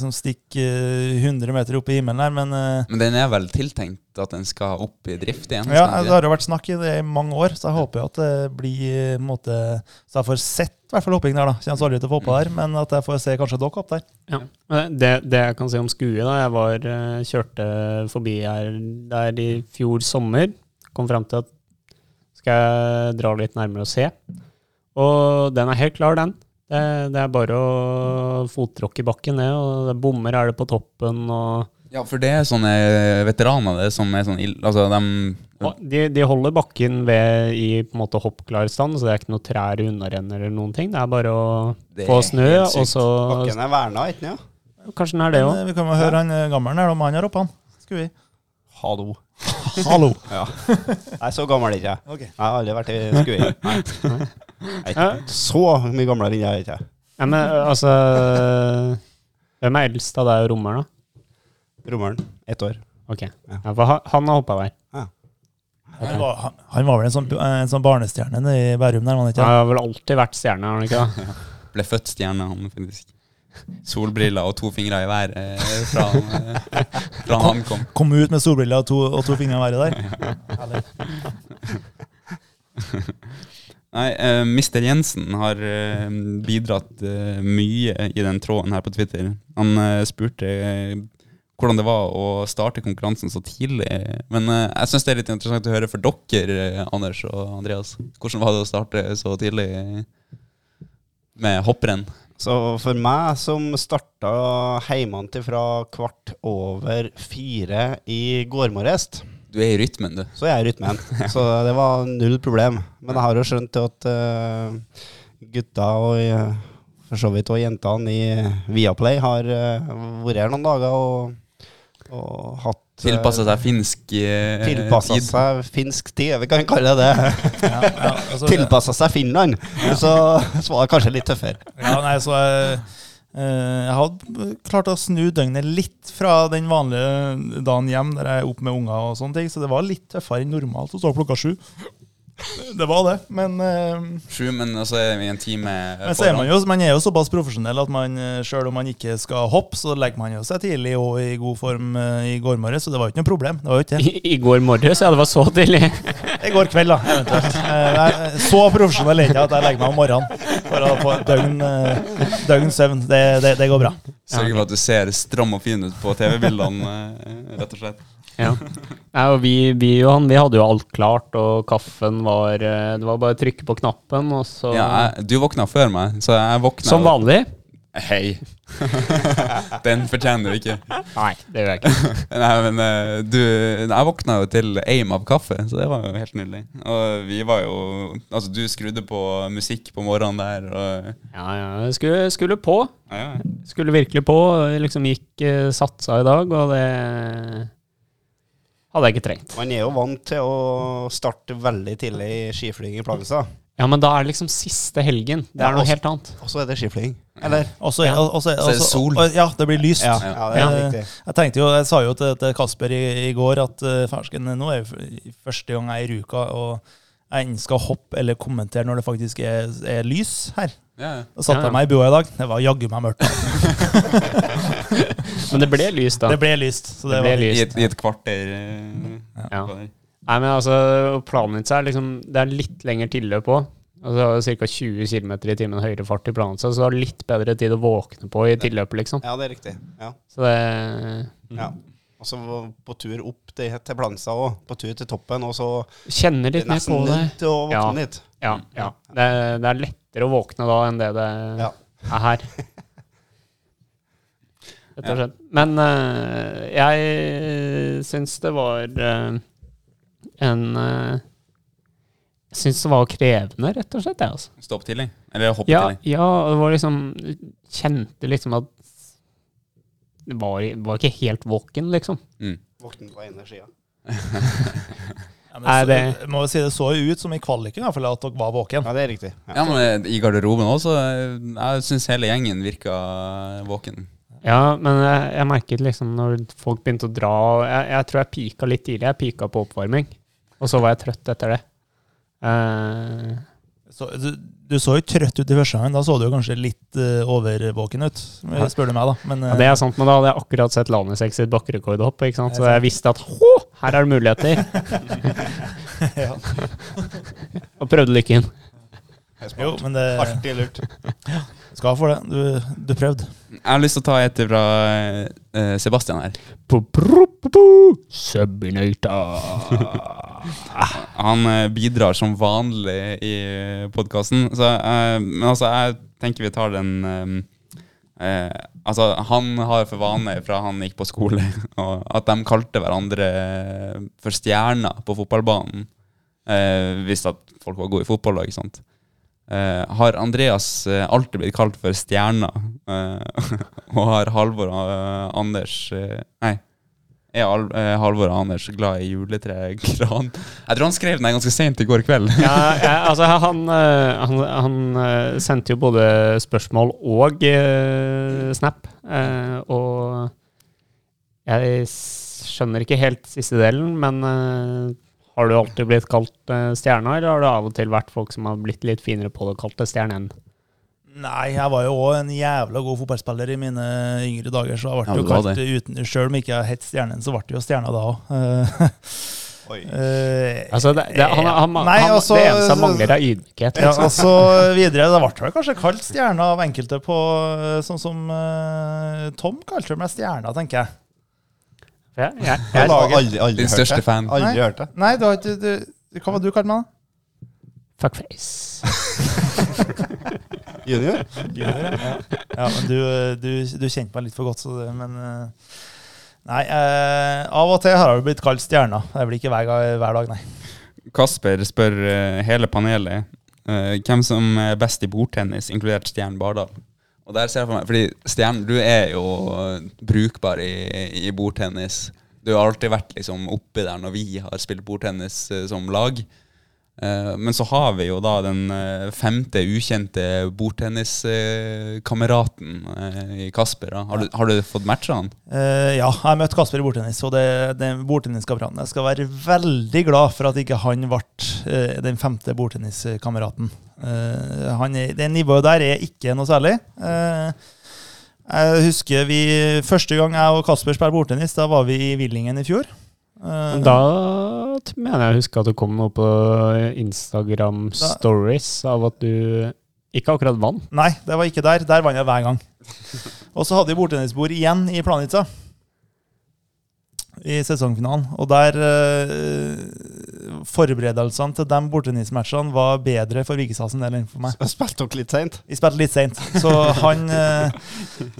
som stikker eh, 100 meter opp i himmelen her, men Men den er vel tiltenkt at den skal opp i drift igjen? Ja, det har jo vært snakk i det i mange år, så jeg håper jo at det blir på en måte, Så jeg får sett i hvert fall hopping der, da. Kjennes aldri til å få på der, men at jeg får se kanskje dere opp der. Ja. Det, det jeg kan si om Skue, da Jeg var, kjørte forbi her der i fjor sommer. Kom fram til at skal jeg dra litt nærmere og se. Og den er helt klar, den. Det, det er bare å fottråkke bakken ned, og det bommer er det på toppen. og Ja, for det er sånne veteraner det som er sånn. Altså, de, de holder bakken ved i på en måte hoppklar stand, så det er ikke noe trær i unnarenn eller noen ting. Det er bare å få snø, og så Bakken er verna, ikke sant? Ja? Kanskje den er det òg. eh, vi kan jo høre han gamle gammelen her, om han har hoppa han. Skal vi? Hallo. Hallo. Ja. Nei, så gammel er ikke jeg. Okay. Jeg har aldri vært i skuing. Nei. Jeg er ikke så mye gamlere enn jeg er ikke. Ja, men altså Hvem er eldst av deg og rommeren, da? Rommeren, ett år. Ok. Ja. Ja, for han, har hoppa der. Han var, han, han var vel en sånn, en sånn barnestjerne i Bærum der, var han ikke? Han har vel alltid vært stjerne, har han ikke? ble født stjerne, han faktisk. Solbriller og to fingre i været eh, fra, han, eh, fra han kom. Kom ut med solbriller og to, og to fingre i været der. Herlig. Nei, uh, Mr. Jensen har uh, bidratt uh, mye i den tråden her på Twitter. Han spurte hvordan det var å starte konkurransen så tidlig. Men jeg syns det er litt interessant å høre for dere, Anders og Andreas. Hvordan var det å starte så tidlig med hopprenn? Så for meg som starta hjemmefra fra kvart over fire i går morges, Du er i rytmen, du. så jeg er i rytmen. Så det var null problem. Men jeg har jo skjønt at eh, gutta og eh, for så vidt òg jentene i Viaplay har uh, vært her noen dager og, og hatt Tilpassa seg finsk eh, Tilpassa seg finsk tid, vi kan kalle det det. Ja, ja, altså, Tilpassa seg Finland. Så, så var det kanskje litt tøffere. Ja, nei, så jeg, eh, jeg hadde klart å snu døgnet litt fra den vanlige dagen hjem, der jeg er oppe med unger og sånne ting, så det var litt tøffere enn normalt å stå klokka sju. Det var det, men uh, Sju, men så er vi en time men så er man, jo, man er jo såpass profesjonell at man, sjøl selv om man ikke skal hoppe, så legger man jo seg tidlig og i god form uh, i går morges, så det var jo ikke noe problem. Det var jo ikke det. I, I går morges, ja, det var så tidlig. I går kveld, da, eventuelt. Uh, Så profesjonell er jeg ikke at jeg legger meg om morgenen for å få et døgn, uh, døgn søvn. Det, det, det går bra. Sørger for at du ser stram og fin ut på TV-bildene, eh, rett og slett. Ja. ja og vi, vi, og han, vi hadde jo alt klart, og kaffen var eh, Det var bare å trykke på knappen, og så Ja, jeg, du våkna før meg, så jeg våkna Som vanlig. Hei. Den fortjener du ikke. Nei, det gjør jeg ikke. Nei, men eh, du Jeg våkna jo til aim av kaffe, så det var jo helt nydelig. Og vi var jo Altså, du skrudde på musikk på morgenen der, og Ja, ja. Skulle, skulle på. ja, ja. Skulle virkelig på. Liksom gikk eh, satsa i dag, og det hadde jeg ikke trengt. Man er jo vant til å starte veldig tidlig i skiflyging i Plagenstad. Ja, men da er det liksom siste helgen. Det Ja, er noe også- helt annet. Og så er det skiflyging. Eller? Og så er, det sol. og- Ja, det blir lyst. Ja, ja det er Eh, riktig. Jeg tenkte jo, jeg sa jo til, til Kasper i, i går at uh, fersken, nå er det første gang jeg er i Ruka og jeg enten skal hoppe eller kommentere når det faktisk er, er lys her. ja, ja. Da satte Ja, ja. jeg meg i bua i dag. Det var jaggu meg mørkt. Men det ble lyst, da. Det ble lyst. Så det, Det ble var, lyst. I, et, I et kvarter. eh, Ja. var. Nei, men altså, planen mitt er liksom Det er litt lengre tilløp òg. Altså ca. 20 km i timen høyere fart i Planica, så du har litt bedre tid å våkne på i tilløpet, liksom. Ja, det er riktig. Ja. Så det ja. Og så på tur opp til, til Plagenstad òg. På tur til toppen, og så Kjenner litt ned mer på det. til å Ja. litt. Ja, ja. Det, det er lettere å våkne da enn det det Ja. er her. Rett og slett. Men uh, jeg syns det var uh, en Jeg syns det var krevende, rett og slett. Jeg, altså. Stå? Eller hoppe Ja, ja, det var liksom Kjente liksom at det var, var ikke helt våken, liksom. Mm. Våken på ene sida. ja, Er så, det- må jo si det så jo ut som i kvaliken i hvert fall, at dere var våken. Ja, det er riktig. Ja. Ja, men i garderoben Jeg syns hele gjengen virka våken. Ja, men jeg, jeg merket liksom når folk begynte å dra Jeg, jeg tror jeg pika litt tidlig. Jeg pika på oppvarming, og så var jeg trøtt etter det. Uh, Så, du, du så jo trøtt ut i første gang. Da så du jo kanskje litt uh, overvåken ut, spør du meg, da. Men ja, eh, det er sant, men da hadde jeg akkurat sett Lanesex sitt bakkerekordhopp, så jeg visste at hå, her er det muligheter. Og prøvde lykken. Jo, men det Artig lurt. skal for det. Du, du prøvde. Jeg har lyst til å ta et fra eh, Sebastian her. Han eh, bidrar som vanlig i podkasten. Men altså, jeg tenker vi tar den eh, eh, Altså, han har for vane fra han gikk på skole, og at de kalte hverandre for stjerner på fotballbanen. Eh, hvis at folk var gode i fotball, da, ikke sant. Eh, har Andreas eh, alltid blitt kalt for stjerna? Eh, og har Halvor og Anders Nei. Er Al Halvor og Anders glad i juletregran? Jeg tror han skrev den ganske sent i går kveld. Ja, ja, altså han, han, han sendte jo både spørsmål og snap. og jeg skjønner ikke helt siste delen, men har du alltid blitt kalt uh, stjerna, eller har det av og til vært folk som har blitt litt finere på det og kalt det stjernen? Nei, jeg var jo òg en jævla god fotballspiller i mine yngre dager, så jeg ble Ja, jo kalt uten Sjøl om ikke jeg het Stjernen, så ble det jo Stjerna da òg. Oi. Altså, det, det, han, han, Nei, han, altså- det eneste han mangler, er ydmykhet. Ja, altså, og videre. Det ble vel kanskje kalt stjerna av enkelte på Sånn som uh, Tom kalte meg stjerna, tenker jeg. Jeg, jeg, Jeg jeg, har aldri, aldri Din hørt største det. fan. Aldri Nei. hørt det. Nei, du har ikke du, Hva var du kalt meg, da? fuckface. Junior? Junior, ja. ja, men du, du, du kjente meg litt for godt, så det, men eh, Nei, eh, av og til har jeg blitt kalt stjerna. Det blir ikke hver, hver dag, nei. Kasper spør eh, hele panelet eh, hvem som er best i bordtennis, inkludert Stjern Bardal. Og der ser jeg for meg, fordi Stjern, du er jo brukbar i, i bordtennis. Du har alltid vært liksom oppi der når vi har spilt bordtennis eh, som lag. Eh, men så har vi jo da den eh, femte ukjente bordtenniskameraten i Kasper. Da. Har, du, har du fått matcha han? Ja, jeg har møtt Kasper i bordtennis, og det, det bordtenniskameraten Jeg skal være veldig glad for at ikke han ble den femte bordtenniskameraten. Han er- det nivået der er ikke noe særlig. Eh, jeg husker vi Første gang jeg og Kasper spilte bordtennis, da var vi i Villingen i fjor. Eh, Da mener jeg å huske at det kom noe på Instagram Da- stories av at du ikke akkurat vant. Nei, det var ikke der. Der vant jeg hver gang. Og så hadde vi bordtennisbord igjen i Planica i sesongfinalen. Og der Forberedelsene til de bortenismatchene var bedre for Vigestad enn for meg. Spilte dere litt seint? Vi spilte litt seint, så han eh,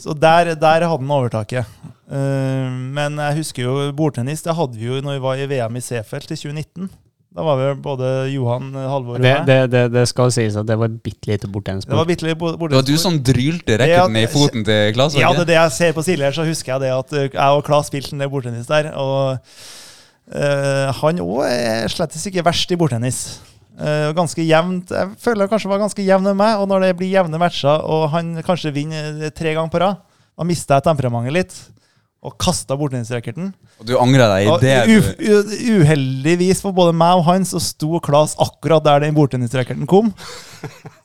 Så der, der hadde han overtaket. Eh, men jeg husker jo bordtennis. Det hadde vi jo når vi var i VM i Seefeld i 2019. Da var vi både Johan, Halvor og Det, meg. det, det, det skal sies at det var et bitte lite Det var bitte lite litt Det var du som drylte racketen i foten til Klas? Ja, det det er det jeg ser på Silje her, så husker jeg det at jeg og Klas spilte en del bordtennis der. Og uh, han òg er slett ikke verst i bordtennis. Uh, ganske jevnt. Jeg føler han kanskje var ganske jevn med meg, og når det blir jevne matcher, og han kanskje vinner tre ganger på rad, da mister jeg temperamentet litt. Og kasta bordtennisracketen. Og du angra deg i det du Uheldigvis for både meg og han, så sto Klas akkurat der den bordtennisracketen kom.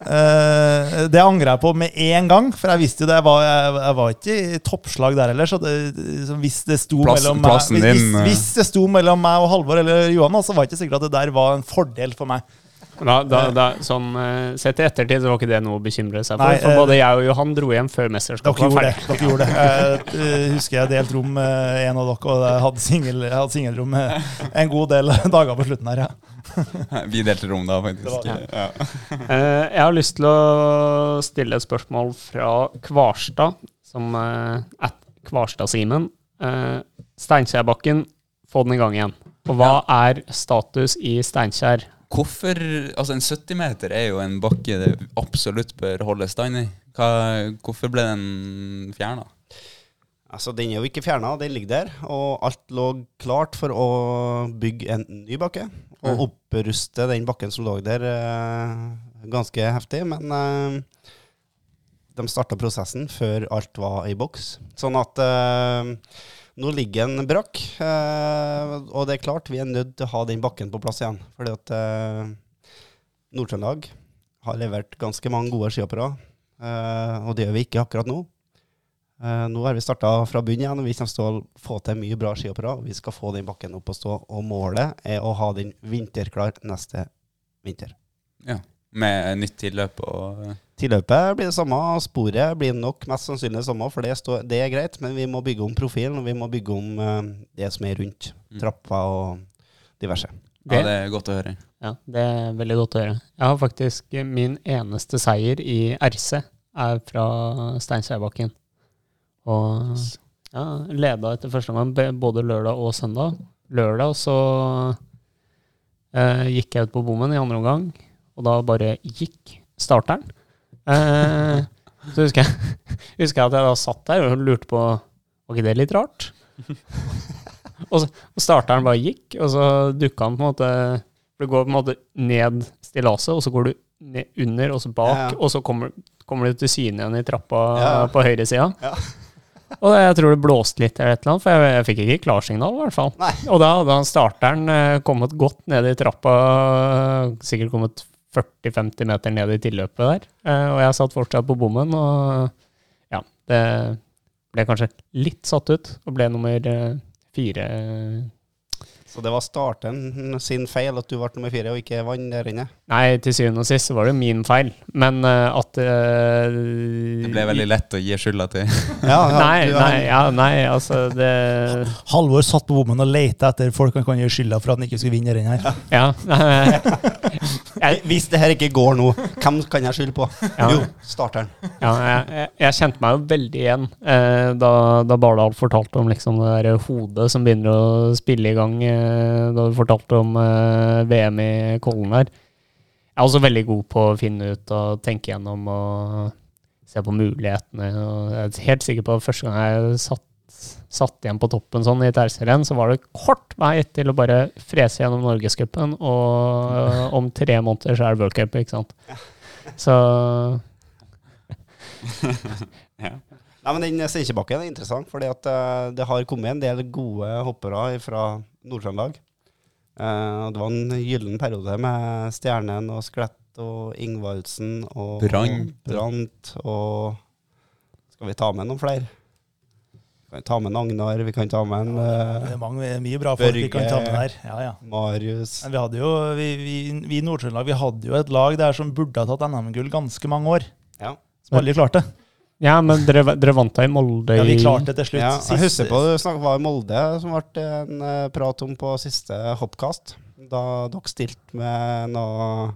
uh, det angra jeg på med en gang, for jeg visste jo det. Jeg var, jeg, jeg var ikke i toppslag der heller. Så det, så hvis det sto Plass- meg hvis, din, hvis, hvis det sto mellom meg og Halvor eller Johan, så var det ikke sikkert at det der var en fordel for meg. Da, da, da, sånn, eh, sett i ettertid så var ikke det noe å bekymre seg for. Nei, for eh, både jeg og Johan dro hjem før mesterskapet var det. ferdig. dere gjorde det. Jeg eh, husker jeg delte rom med en av dere, og jeg hadde singel- jeg hadde singelrom en god del dager på slutten her. Ja. Vi delte rom da, faktisk. Det var- Ja. Eh, jeg har lyst til å stille et spørsmål fra Kvarstad, som at Kvarstad-Simen. Steinkjerbakken, få den i gang igjen. Og hva er status i Steinkjer? Hvorfor Altså, en 70-meter er jo en bakke det absolutt bør holde stand i. Hva, hvorfor ble den fjerna? Altså, den er jo ikke fjerna, den ligger der. Og alt lå klart for å bygge en ny bakke. Og mm. oppruste den bakken som lå der, eh, ganske heftig. Men eh, de starta prosessen før alt var i boks. Sånn at eh, nå ligger en brakk. eh, og det er klart, vi er nødt til å ha den bakken på plass igjen. Fordi at uh, Nord-Trøndelag har levert ganske mange gode skihoppere. eh, og det gjør vi ikke akkurat nå. Eh, nå har vi starta fra bunnen igjen, og vi kommer til å få til mye bra skihoppere. Vi skal få den bakken opp og stå, og målet er å ha den vinterklar neste vinter. Ja. Med nytt tilløp og Tilløpet blir det samme, og sporet blir nok mest sannsynlig det samme, for det, står, det er greit, men vi må bygge om profilen, og vi må bygge om uh, det som er rundt. Mm. Trappa og diverse. Ja, det er godt å høre. Ja, det er veldig godt å høre. Jeg har faktisk min eneste seier i RC er fra Steinkjerbakken. Og ja, leda etter første gang både lørdag og søndag. Lørdag så uh, gikk jeg ut på bommen i andre omgang, og da bare gikk starteren. Eh, så husker jeg, husker jeg at jeg da satt der og lurte på Var ikke det litt rart? og, så, og starteren bare gikk, og så dukka han på en måte Du går på en måte ned stillaset, og så går du ned under, og så bak, Ja, ja. og så kommer, kommer du til syne igjen i trappa Ja. på høyresida. Ja. Og jeg tror det blåste litt eller et eller annet, for jeg, jeg fikk ikke klarsignal, i hvert fall. Nei. Og da hadde han starteren eh, kommet godt ned i trappa, sikkert kommet 40-50 meter ned i tilløpet der. Eh, og jeg satt fortsatt på bommen, og ja, det ble kanskje litt satt ut, og ble nummer eh, fire. Så det var starten sin feil at du ble nummer fire og ikke vant der inne. Nei, til syvende og sist så var det min feil, men uh, at uh, Det ble veldig lett å gi skylda til. Ja, ja, Nei, nei, ja, nei, altså det Halvor satt på bommen og lette etter folk han kan gi skylda for at han ikke skulle vinne den her. Ja. jeg, Hvis det her ikke går nå, hvem kan jeg skylde på? Ja. Jo, starteren. Ja, jeg, jeg, kjente meg jo veldig igjen eh, da, da Bardal fortalte om liksom det der hodet som begynner å spille i gang. Eh, da du fortalte om eh, VM i Kollen her. Jeg er også veldig god på å finne ut og tenke gjennom og se på mulighetene. Og jeg er helt sikker på at første gang jeg satt, satt igjen på toppen sånn i et RC-renn, så var det kort vei til å bare frese gjennom Norgescupen, og om tre måneder så er det World Cup, ikke sant. Så Nei, men Den Steinkjerbakken er interessant, fordi at eh, det har kommet en del gode hoppere fra Nord-Trøndelag. Eh, det var en gyllen periode med Stjernen og Sklett og Ingvaldsen og Brant. Brandt og Skal vi ta med noen flere? Kan ta med en Agnar, vi kan ta med en eh, Det er mange, mye bra folk vi kan ta med Børge. der. Ja, ja. Marius. Men vi hadde jo, vi, vi, vi i Nord-Trøndelag vi hadde jo et lag der som burde ha tatt NM-gull ganske mange år. Ja. Som aldri klarte det. Ja, men dere, dere vant da i Molde i Ja, vi klarte det til slutt. Ja, jeg husker på det var i Molde, som ble en eh, prat om på siste hoppkast. Da dere stilte med noe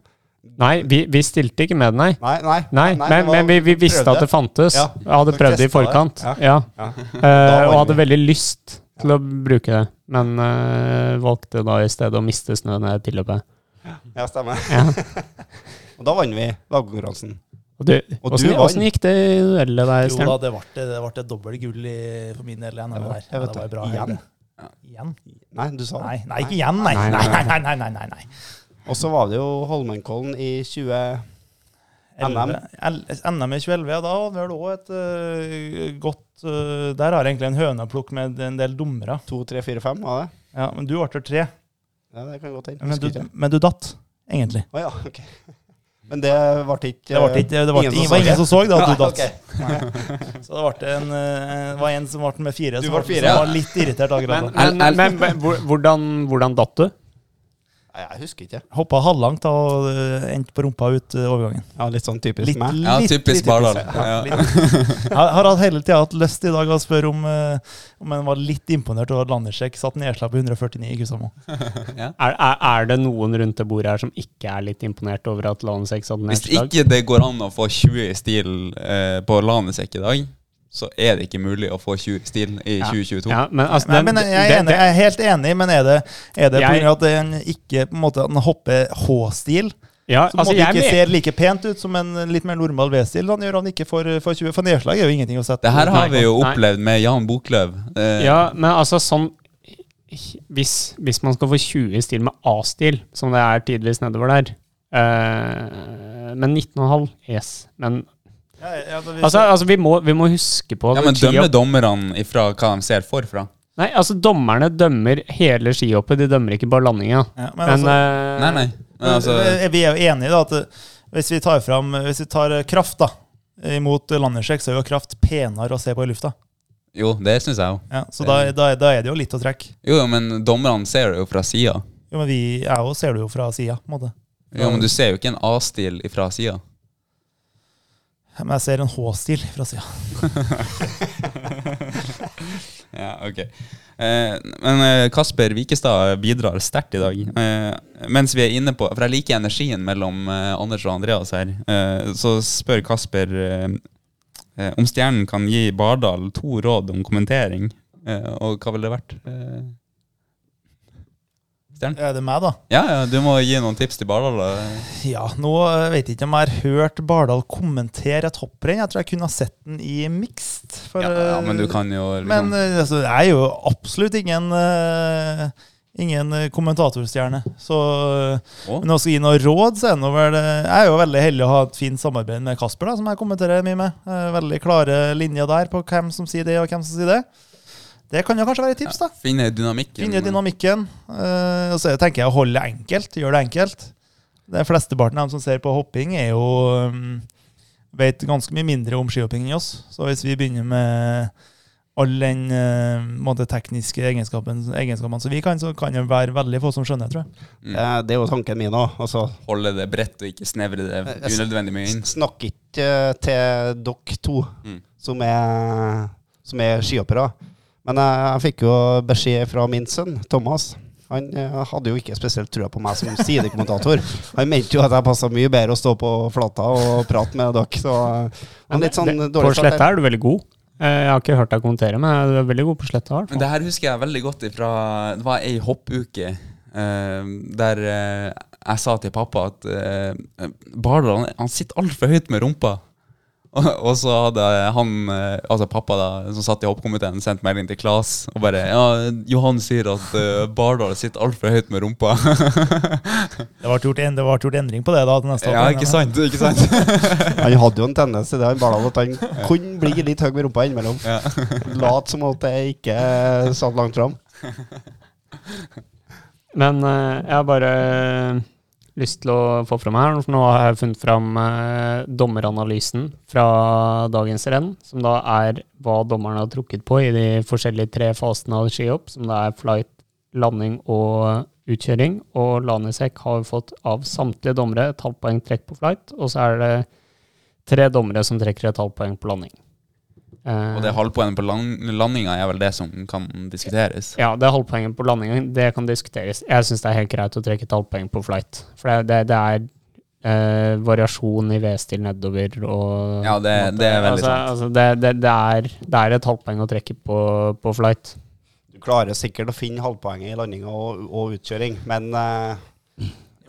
Nei, vi, vi stilte ikke med den, nei. Nei, nei. Nei, det men, var- men vi, vi visste prøvde. at det fantes. Ja, Jeg hadde prøvd det i det. forkant. Ja. Ja. Eh, og hadde veldig lyst til å bruke det, men uh, valgte da i stedet å miste snø ned tilløpet. Ja, stemmer. Ja. Og da vant vi lagkonkurransen. Og du, Og hvordan, du vant. åssen gikk det i duellet der, Jo da, det ble, det ble et dobbelt gull i, for min del. igjen, Det det var- jeg vet det var bra. Igjen? Igjen? Igjen? Nei, du sa det. Nei, nei, ikke igjen, nei. Nei, Nei, nei, Og så var det jo Holmenkollen i 20... NM. 11 NM i 2011, ja, da hadde vi vel òg et uh, godt uh, Der har jeg egentlig en høneplukk med en del dommere. 2, 3, 4, 5, var det? Ja, men du ble tre. Ja, det kan godt hende. Men du, men du datt, egentlig. Å ja, ok. Men det ble ikke Det ble ikke, det ble ingen ingen, var ingen som så det, at du datt. Så det ble en, øh, var en som ble med fire, Du som, fire, som ja. var litt irritert akkurat Men, da. men, men, men hvor- hvordan, hvordan datt du? Jeg husker ikke. Hoppa halvlangt da, og øh, endte på rumpa ut øh, overgangen. Ja, litt sånn typisk Litt, meg. Ja, typisk Bardal. Ja, Ja. Jeg har hatt hele tida hatt lyst i dag å spørre om uh, om en var litt imponert over at Landersek satt nedslag på 149 i Kusamo. Er, er, er det noen rundt det bordet her som ikke er litt imponert over at Landesjek satt nedslag? Hvis ikke det går an å få 20 i stil eh, på Lanesekk i dag, så er det ikke mulig å få 20 i stil i Ja. 2022. Ja, men altså, Nei, men jeg er, enig, jeg er helt enig, men er det, er det på Jeg- grunn av at en ikke på en måte, den hopper H-stil? ja, Som på altså, en måte ikke se ser like pent ut som en litt mer normal V-stil. Han gjør han ikke for, for 20, for nedslag er jo ingenting å sette Det her har vi jo Nei. opplevd med Jan Boklöv. Eh, Ja, men altså sånn hvis, hvis man skal få 20 i stil med A-stil, som det er tidvis nedover der eh, Men 19,5, yes. Men Ja, ja, vi- altså, altså vi, må, vi må huske på Ja, men dømmer dommerne ifra hva de ser forfra? Nei, altså dommerne dømmer hele skihoppet, de dømmer ikke bare landinga. ja, Men, men, altså, eh, Nei, nei. Men altså, Eh, Vi er jo enige da at eh, hvis vi tar fram Hvis vi tar eh, kraft da imot landingssjekk, så er jo kraft penere å se på i lufta. jo, det syns jeg òg. Ja, så da, da, da er det jo litt å trekke. Jo, men dommerne ser det jo fra sida. Jo, men vi er jo, ser det jo fra sida. på en måte. Jo, men du ser jo ikke en A-stil fra sida. Men jeg ser en H-stil fra sida. Ja, ok. Eh, men eh, Kasper Vikestad bidrar sterkt i dag. Eh, mens vi er inne på For jeg liker energien mellom eh, Anders og Andreas her. Eh, så spør Kasper eh, om Stjernen kan gi Bardal to råd om kommentering. Og hva ville det vært? Eh, Stjernen? Er det meg, da? Ja, ja, du må gi noen tips til Bardal. Ja, nå eh, vet jeg ikke om jeg har hørt Bardal kommentere et hopprenn. Jeg tror jeg kunne ha sett den i mixed. for, Ja, ja, eh, men du kan jo liksom Men altså, jeg er jo absolutt ingen uh, Ingen eh, kommentatorstjerne. Så oh. Men å gi noe råd, så er det vel eh, Jeg er jo veldig heldig å ha et fint samarbeid med Kasper, da, som jeg kommenterer mye med. Eh, Veldig klare linjer der på hvem som sier det, og hvem som sier det. Det kan jo kanskje være et tips, da. Finne dynamikken. Finne dynamikken. Uh, og så tenker jeg å holde det enkelt. Gjøre det enkelt. De flesteparten av dem som ser på hopping, er jo um, vet ganske mye mindre om skihopping enn oss. Så hvis vi begynner med all den uh, måte, tekniske egenskapen, egenskapene som vi kan, så kan det være veldig få som skjønner, tror jeg. Eh, Det er jo tanken min òg. Altså, Holde det bredt og ikke snevre det Jeg- unødvendig mye inn. snakk ikke eh, til dere to Mm. som er, som er skihoppere. Men jeg, jeg fikk jo beskjed fra min sønn, Thomas. Han eh, hadde jo ikke spesielt trua på meg som sidekommentator. Han mente jo at jeg passa mye bedre å stå på flata og prate med dere. Så eh, men litt sånn det, dårlig på sletta er du veldig god. Eh, Jeg har ikke hørt deg kommentere, men du er veldig god på sletta. Men det her husker jeg veldig godt ifra Det var ei hoppuke der jeg sa til pappa at Bardal han, han sitter altfor høyt med rumpa. Og, så hadde han, eh, altså pappa da, som satt i hoppkomiteen, sendt melding til Klas og bare Ja, Johan sier at uh, Bardal sitter altfor høyt med rumpa. Det ble gjort, en, det ble gjort endring på det da til neste ja, ikke sant? Ikke sant? Han hadde jo en tendens til det, han Bardal, at han kunne bli litt høy med rumpa innimellom. Ja. Lat som at det ikke satt langt fram. Men eh, jeg bare eh, lyst til å få fram her, for nå har jeg funnet fram eh, dommeranalysen fra dagens renn, som da er hva dommerne har trukket på i de forskjellige tre fasene av skihopp, som da er flight, landing og utkjøring. Og Lanisek har fått av samtlige dommere et halvt poeng trekk på flight, og så er det tre dommere som trekker et halvt poeng på landing. Eh, Og det halvpoenget på land, landinga er vel det som kan diskuteres. Ja, det halvpoenget på landingen. Det kan diskuteres. Jeg syns det er helt greit å trekke et halvpoeng på flight. For det, det, det er eh, variasjon i V-stil nedover og Ja, det, det er veldig altså, sant. Altså, det, det, det, er, det er et halvpoeng å trekke på, på flight. Du klarer sikkert å finne halvpoenget i landinga og, og utkjøring, men eh,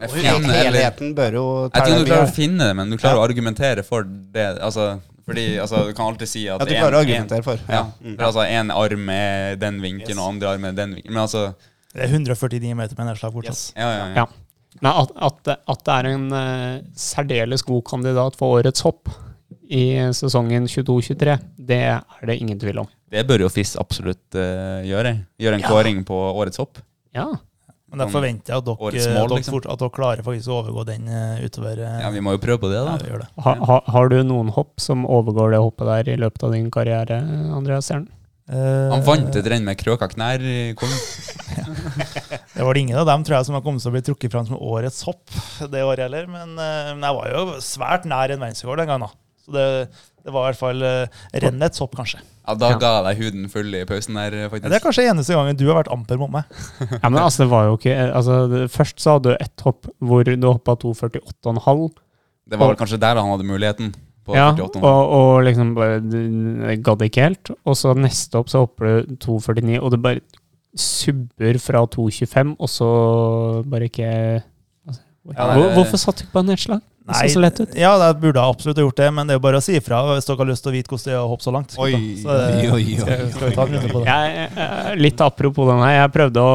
Jeg finner- eller- helheten bør jo Jeg tror du klarer å finne det, men du klarer Ja. å argumentere for det. Altså, fordi altså, Du kan alltid si at At du en- klarer å argumentere for. Ja. Ja. Mm. Altså, En arm er den vinkelen, Yes. og andre arm er den vinkelen. Men altså Det er 149 meter med nedslag fortsatt. Yes. Ja, ja, ja. Ja. Men at, at, at det er en uh, særdeles god kandidat for årets hopp i sesongen 22-23, det er det ingen tvil om. Det bør jo FIS absolutt uh, gjøre. Gjøre en Ja. kåring på årets hopp. Ja. Men jeg forventer at dere, mål, dere, liksom. fort, at dere klarer faktisk å overgå den eh, utover. eh, Ja, Vi må jo prøve på det, da. Ja, det. Ha, ha, har du noen hopp som overgår det hoppet der i løpet av din karriere, Andreas Jern? Uh, Han vant et renn med krøka knær. i Kollen. Det var det ingen av dem tror jeg som har kommet til å bli trukket fram som årets hopp det året heller. Men, men jeg var jo svært nær en verdensrekord den gangen. da. Så det, det var i hvert fall uh, rennets hopp, kanskje. Ja, Da ga jeg deg huden full i pausen der, Ja, faktisk. det er kanskje eneste gangen du har vært amper mot meg. Ja, men altså, det var jo ikke altså, det, Først så hadde du ett hopp hvor du hoppa 2,48,5. Det var vel kanskje der han hadde muligheten. På Ja, og, og liksom bare gadd ikke helt. Og så neste opp så hopper du 2,49, og det bare subber fra 2,25, og så bare ikke altså, Ja, det- Hvorfor satt du ikke på nedslag? Det så så lett ut. Ja, det burde jeg absolutt ha gjort det, men det er jo bare å si ifra hvis dere har lyst til å vite hvordan det er å hoppe så langt. Oi. Så det- oi, oi, oi. Skal, skal vi ta en runde på det? Jeg, jeg- litt apropos den her. Jeg prøvde å,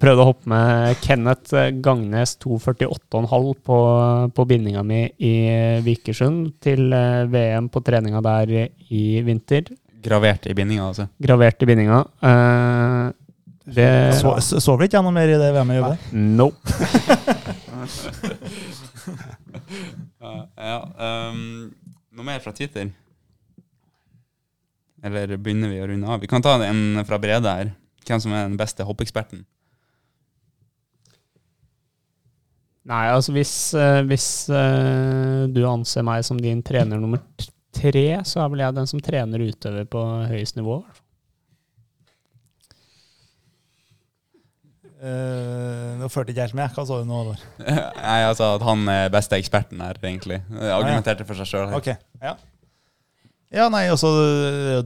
prøvde å hoppe med Kenneth Gangnes 2,48,5 på, på bindinga mi i Vikersund til eh, VM på treninga der i vinter. Gravert i bindinga, altså. Gravert i bindinga. Uh, det Så, så, så vel ikke jeg noe mer i det VM-et? Nope. Ja, ehm, noe mer fra Twitter? Eller begynner vi å runde av? Vi kan ta en fra Brede her. Hvem som er den beste hoppeksperten? Nei, altså hvis, eh, hvis eh, du anser meg som din trener nummer tre, så er vel jeg den som trener utøver på høyest nivå. Uh, nå fulgte ikke helt med. Hva sa du nå, Halvor? Nei, altså at han er beste eksperten her, egentlig. Jeg Argumenterte for seg sjøl. Ok, ja. Ja, nei, er jo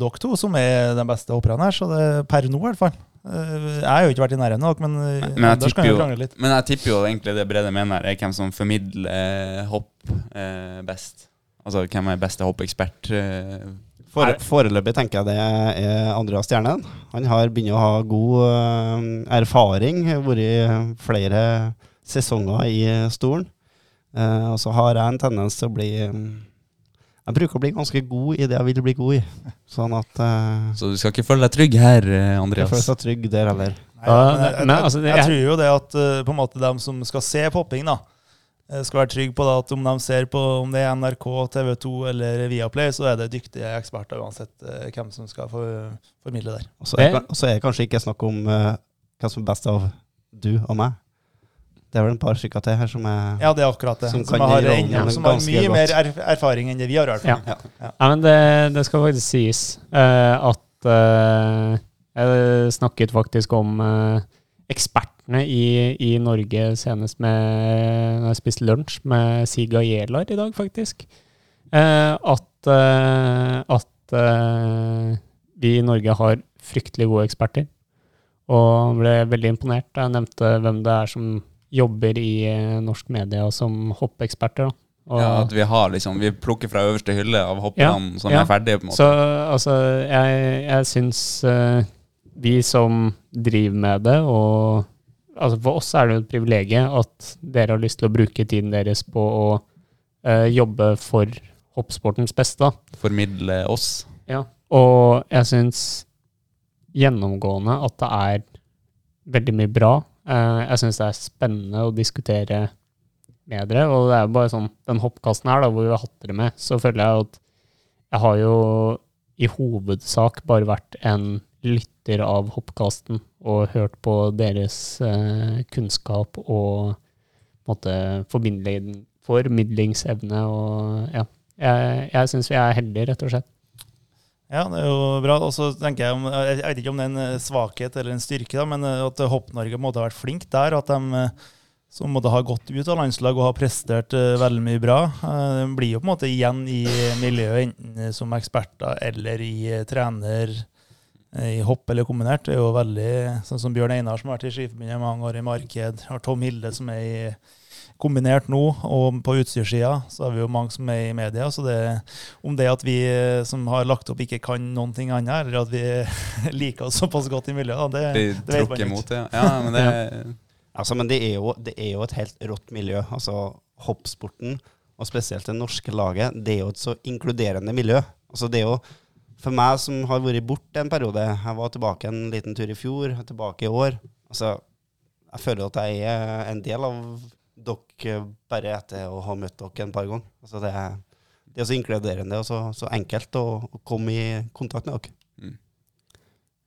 dere to som er de beste hopperne her, så det er per nå i hvert fall. Eh, Jeg har jo ikke vært i nærheten av dere, men, eh, Men jeg tipper jo, men jeg tipper jo egentlig det Brede mener, er hvem som formidler eh, hopp eh, best. Altså hvem er beste hoppekspert. Eh. For, foreløpig tenker jeg det er Andreas Stjernen. Han har begynt å ha god eh, erfaring, vært i flere sesonger i stolen. Eh, og så har jeg en tendens til å bli mm, Jeg bruker å bli ganske god i det jeg vil bli god i. Sånn at uh, Så du skal ikke føle deg trygg her, Andreas? jeg føler seg trygg der heller. Nei, ja, men jeg, men jeg, altså, jeg, jeg- tror jo det at uh, på en måte de som skal se popping, da, skal være trygg på at om de ser på om det er NRK, TV 2 eller Viaplay, så er det dyktige eksperter uansett eh, hvem som skal for, formidle der. Og så er, er det kanskje ikke snakk om uh, hvem som er best av du og meg. Det er vel en par stykker til her som er Ja, det er akkurat det. Som Som, har, de rollene som har mye godt. mer erf erfaring enn det vi har. i Ja. fall. Ja. Ja, men det, det skal faktisk sies uh, at uh, Jeg snakket faktisk om eh, ekspertene i, i Norge senest med Når jeg spiste lunsj med Siga Jelar i dag, faktisk. Eh, at eh, at eh, vi i Norge har fryktelig gode eksperter. Og ble veldig imponert da jeg nevnte hvem det er som jobber i norsk media som hoppeksperter. da. Og- Ja, at vi har liksom Vi plukker fra øverste hylle av hopperne som ja. er ferdige, på en måte. Så altså, jeg, jeg syns eh, vi som driver med det, og altså for oss er det jo et privilegium at dere har lyst til å bruke tiden deres på å eh, jobbe for hoppsportens beste. da. Formidle oss. Ja. Og jeg syns gjennomgående at det er veldig mye bra. Eh, jeg syns det er spennende å diskutere med dere. Og det er jo bare sånn, den hoppkasten her, da, hvor vi har hatt dere med, så føler jeg at jeg har jo i hovedsak bare vært en lytter av hoppkasten og hørt på deres eh, kunnskap og måte formidlingsevne og ja. Jeg, jeg syns vi er heldige, rett og slett. Ja, det er jo bra. Og så tenker jeg, om, jeg vet ikke om det er en eh, svakhet eller en styrke, da, men eh, at Hopp-Norge måtte ha vært flink der. At de eh, som måtte ha gått ut av landslag og har prestert uh, veldig mye bra, de blir jo på en måte igjen i miljøet, enten som eksperter eller i trener i hopp eller kombinert. Det er jo veldig sånn som Bjørn Einar, som har vært i Skiforbundet mange år i marked. Har Tom Hilde, som er i kombinert nå, og på utstyrssida så har vi jo mange som er i media. Så det, om det at vi eh, som har lagt opp, ikke kan noen ting annet, eller at vi liker oss såpass godt i miljøet, da, det, De det vet man ikke. mot det. Ja, men det Altså, men det er, jo, det er jo et helt rått miljø. Altså, hoppsporten, og spesielt det norske laget, det er jo et så inkluderende miljø. Altså, det er jo, for meg som har vært borte en periode, jeg var tilbake en liten tur i fjor, tilbake i år, altså, jeg føler at jeg er en del av dere bare etter å ha møtt dere en par ganger. Altså, det, er, det er så inkluderende og så, så enkelt å, å komme i kontakt med dere.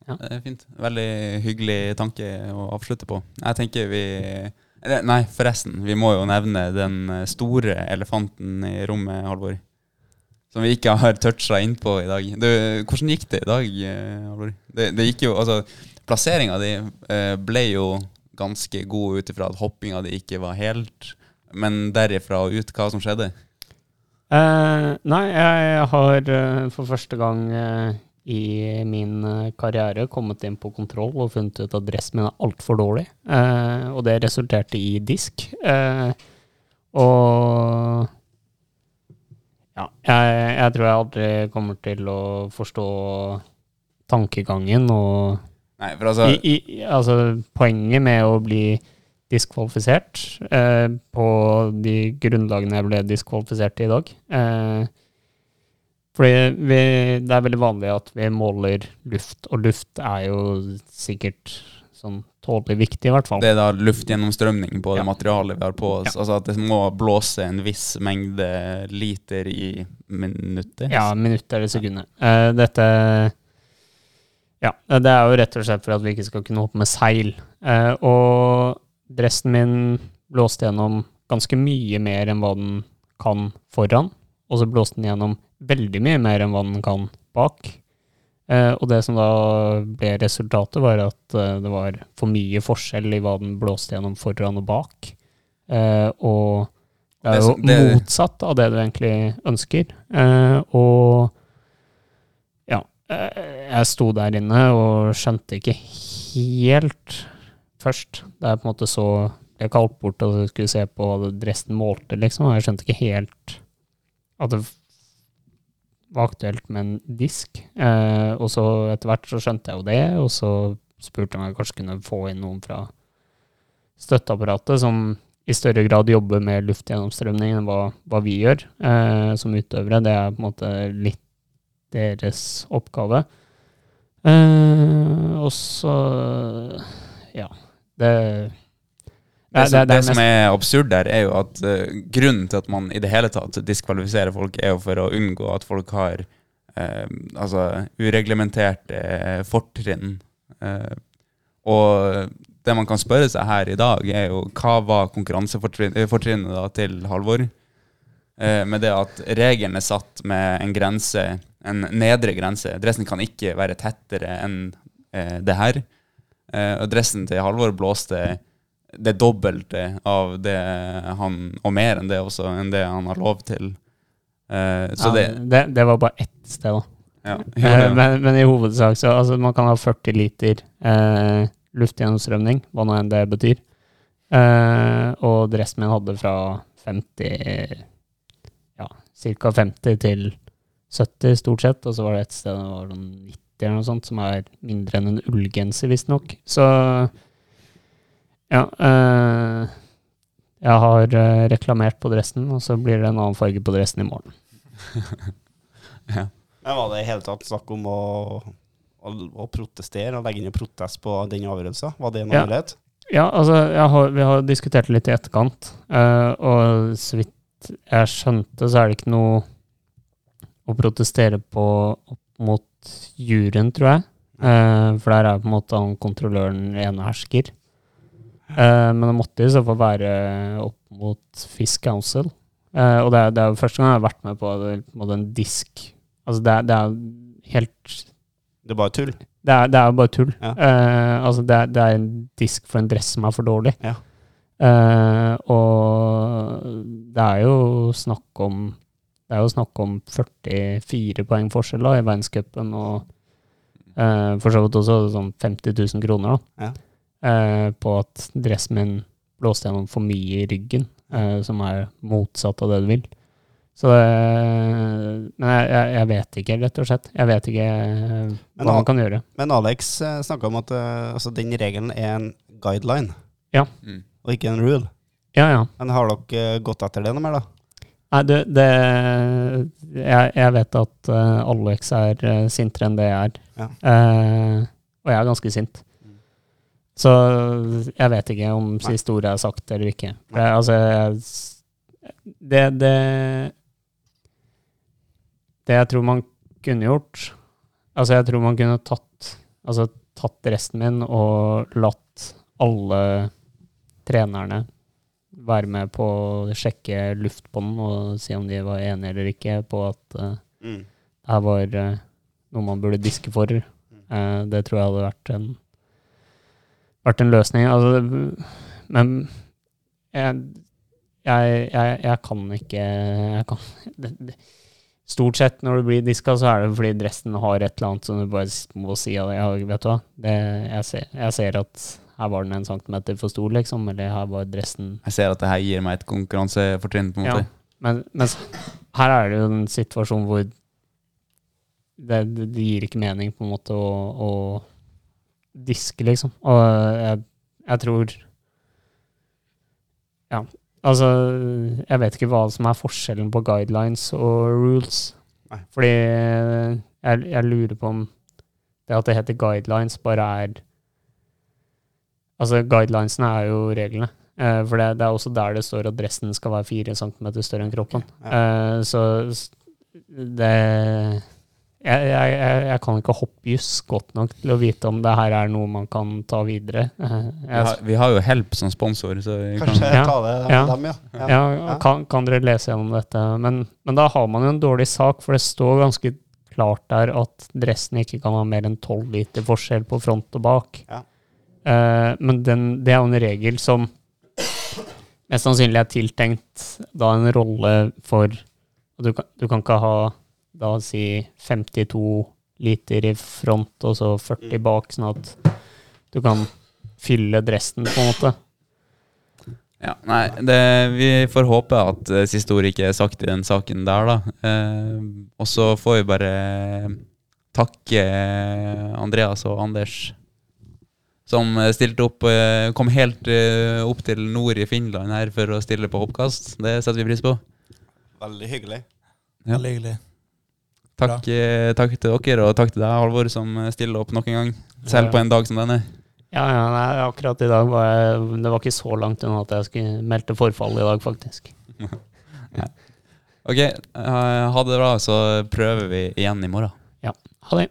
Ja, Det er fint. Veldig hyggelig tanke å avslutte på. Jeg tenker vi Nei, forresten. Vi må jo nevne den store elefanten i rommet, Halvor. Som vi ikke har toucha innpå i dag. Det, hvordan gikk det i dag, eh? Det, det gikk jo Altså, plasseringa di eh, ble jo ganske god ut ifra at hoppinga di ikke var helt Men derifra og ut, hva som skjedde? Eh, nei, jeg har eh, for første gang i min karriere kommet inn på kontroll og funnet ut at dressen min er altfor dårlig. Eh, og det resulterte i disk. Eh, og ja, jeg, jeg tror jeg aldri kommer til å forstå tankegangen og Nei, for altså i, i, altså, poenget med å bli diskvalifisert eh, på de grunnlagene jeg ble diskvalifisert i dag. Eh, Fordi vi, det er veldig vanlig at vi måler luft, og luft er jo sikkert sånn tålelig viktig, i hvert fall. Det er da luftgjennomstrømning på det materialet vi har på oss. Altså at det må blåse en viss mengde liter i minuttet. Ja, minutter eller sekunder. Ja. Uh, dette Ja, det er jo rett og slett for at vi ikke skal kunne hoppe med seil. Uh, og dressen min blåste gjennom ganske mye mer enn hva den kan foran. Og så blåste den gjennom veldig mye mer enn hva den kan bak. Eh, og det som da ble resultatet, var at eh, det var for mye forskjell i hva den blåste gjennom foran og bak. Eh, og det er jo det, det- motsatt av det du egentlig ønsker. Eh, og ja, eh, jeg sto der inne og skjønte ikke helt først. Det er på en måte så jeg kalte bort og skulle se på hva dressen målte, liksom. Og jeg skjønte ikke helt at det var aktuelt med en disk. Eh, og så etter hvert så skjønte jeg jo det, og så spurte jeg om jeg kanskje kunne få inn noen fra støtteapparatet som i større grad jobber med luftgjennomstrømning enn hva, hva vi gjør eh, som utøvere. Det er på en måte litt deres oppgave. Eh, og så ja. Det Det, som, det, mest- som er absurd der, er jo at uh, grunnen til at man i det hele tatt diskvalifiserer folk, er jo for å unngå at folk har uh, altså ureglementerte uh, fortrinn. Og det man kan spørre seg her i dag, er jo hva var konkurransefortrinnet da til Halvor? Med det at regelen er satt med en grense, en nedre grense. Dressen kan ikke være tettere enn det her. Og dressen til Halvor blåste det dobbelte av det han Og mer enn det også, enn det han har lov til. Uh, så ja, det det, det var bare ett sted, da. ja, Eh. Men, men i hovedsak så altså, man kan ha 40 liter uh, luftgjennomstrømning, hva nå enn det betyr. Og dressen min hadde fra 50 Ja, ca. 50 til 70 stort sett. Og så var det et sted det var sånn 90 eller noe sånt, som er mindre enn en ullgenser, visstnok. Så ja. Eh, jeg har eh, reklamert på dressen, og så blir det en annen farge på dressen i morgen. ja. Men var det i hele tatt snakk om å, å, å protestere og legge inn en protest på den avgjørelsen? Var det en Ja. mulighet? Ja, altså, jeg har, vi har diskutert litt i etterkant, eh, og så vidt jeg skjønte, så er det ikke noe å protestere på opp mot juryen, tror jeg. Eh, for der er på en måte han kontrolløren ene hersker. Eh, men det måtte i så fall være opp mot Fisk Council. Uh, og det er, det er første gang jeg har vært med på, det, på en disk Altså det er, det er helt Det er bare tull. Det er, det er jo bare tull. Ja. Uh, altså det, er, det er en disk for en dress som er for dårlig. Ja. Og det er jo snakk om Det er jo snakk om 44 poeng forskjell da, i verdenscupen, og for så vidt også sånn 50 000 kroner da, Ja. Eh, på at dressen min blåste gjennom for mye i ryggen, eh, som er motsatt av det du vil. Så det, Men jeg, jeg, vet ikke, rett og slett. Jeg vet ikke hva Men man kan gjøre. Men Alex uh, snakka om at eh, altså, den regelen er en guideline, Ja. Mm. og ikke en rule. Ja, ja. Men har dere eh, gått etter det noe mer, da? Nei, det, det jeg, jeg vet at eh, Alex er uh, sintere enn det jeg er. Ja. Eh, og jeg er ganske sint. Så jeg vet ikke om siste ordet er sagt eller ikke. For jeg, altså, jeg, det, det Det jeg tror man kunne gjort Altså, jeg tror man kunne tatt Altså tatt resten min og latt alle trenerne være med på å sjekke luftbånden og si om de var enige eller ikke på at uh, Mm. det her var uh, noe man burde diske for. Uh, det tror jeg hadde vært en, vært en løsning. Altså, men jeg, jeg, jeg, jeg kan ikke kan, det, det, Stort sett når du blir diska, så er det fordi dressen har et eller annet som du bare må si av ja, vet du hva, det, jeg, ser, jeg ser at her var den en centimeter for stor, liksom, eller her var dressen Jeg ser at det her gir meg et konkurransefortrinn, på en måte. ja, men men her er det jo en situasjon hvor det, det, det gir ikke mening på en måte å, å diske, liksom. Og jeg, jeg tror Ja, altså Jeg vet ikke hva som er forskjellen på guidelines og rules. Nei. Fordi jeg, jeg lurer på om det at det heter guidelines, bare er Altså, guidelinesene er jo reglene. Eh, for det, det er også der det står at dressen skal være fire centimeter større enn kroppen. Eh, så det jeg, jeg, jeg, kan ikke hoppjuss godt nok til å vite om det her er noe man kan ta videre. Vi har, vi har jo Help som sponsor, så vi kan Kanskje Ja. ta det Ja. dem, ja. ja. ja, Ja. Kan, kan dere lese gjennom dette? Men, men da har man jo en dårlig sak, for det står ganske klart der at dressen ikke kan ha mer enn 12 liter forskjell på front og bak. Ja. Eh, men den, det er jo en regel som mest sannsynlig er tiltenkt da en rolle for du, kan, du kan ikke ha da si 52 liter i front og så 40 bak, sånn at du kan fylle dressen, på en måte. Ja, nei, det, vi får håpe at eh, siste ord ikke er sagt i den saken der, da. Eh, og så får vi bare takke eh, Andreas og Anders som eh, stilte opp, kom helt opp til nord i Finland her for å stille på hoppkast. Det setter vi pris på. Veldig hyggelig. Ja. Veldig hyggelig. Takk, eh, takk til dere, og takk til deg, Halvor, som eh, stiller opp nok en gang. Selv på en dag som denne. Ja, ja, nei, akkurat i dag var jeg Det var ikke så langt unna at jeg skulle meldte forfall i dag, faktisk. Ok, eh, ha det bra, så prøver vi igjen i morgen. Ja. Ha det.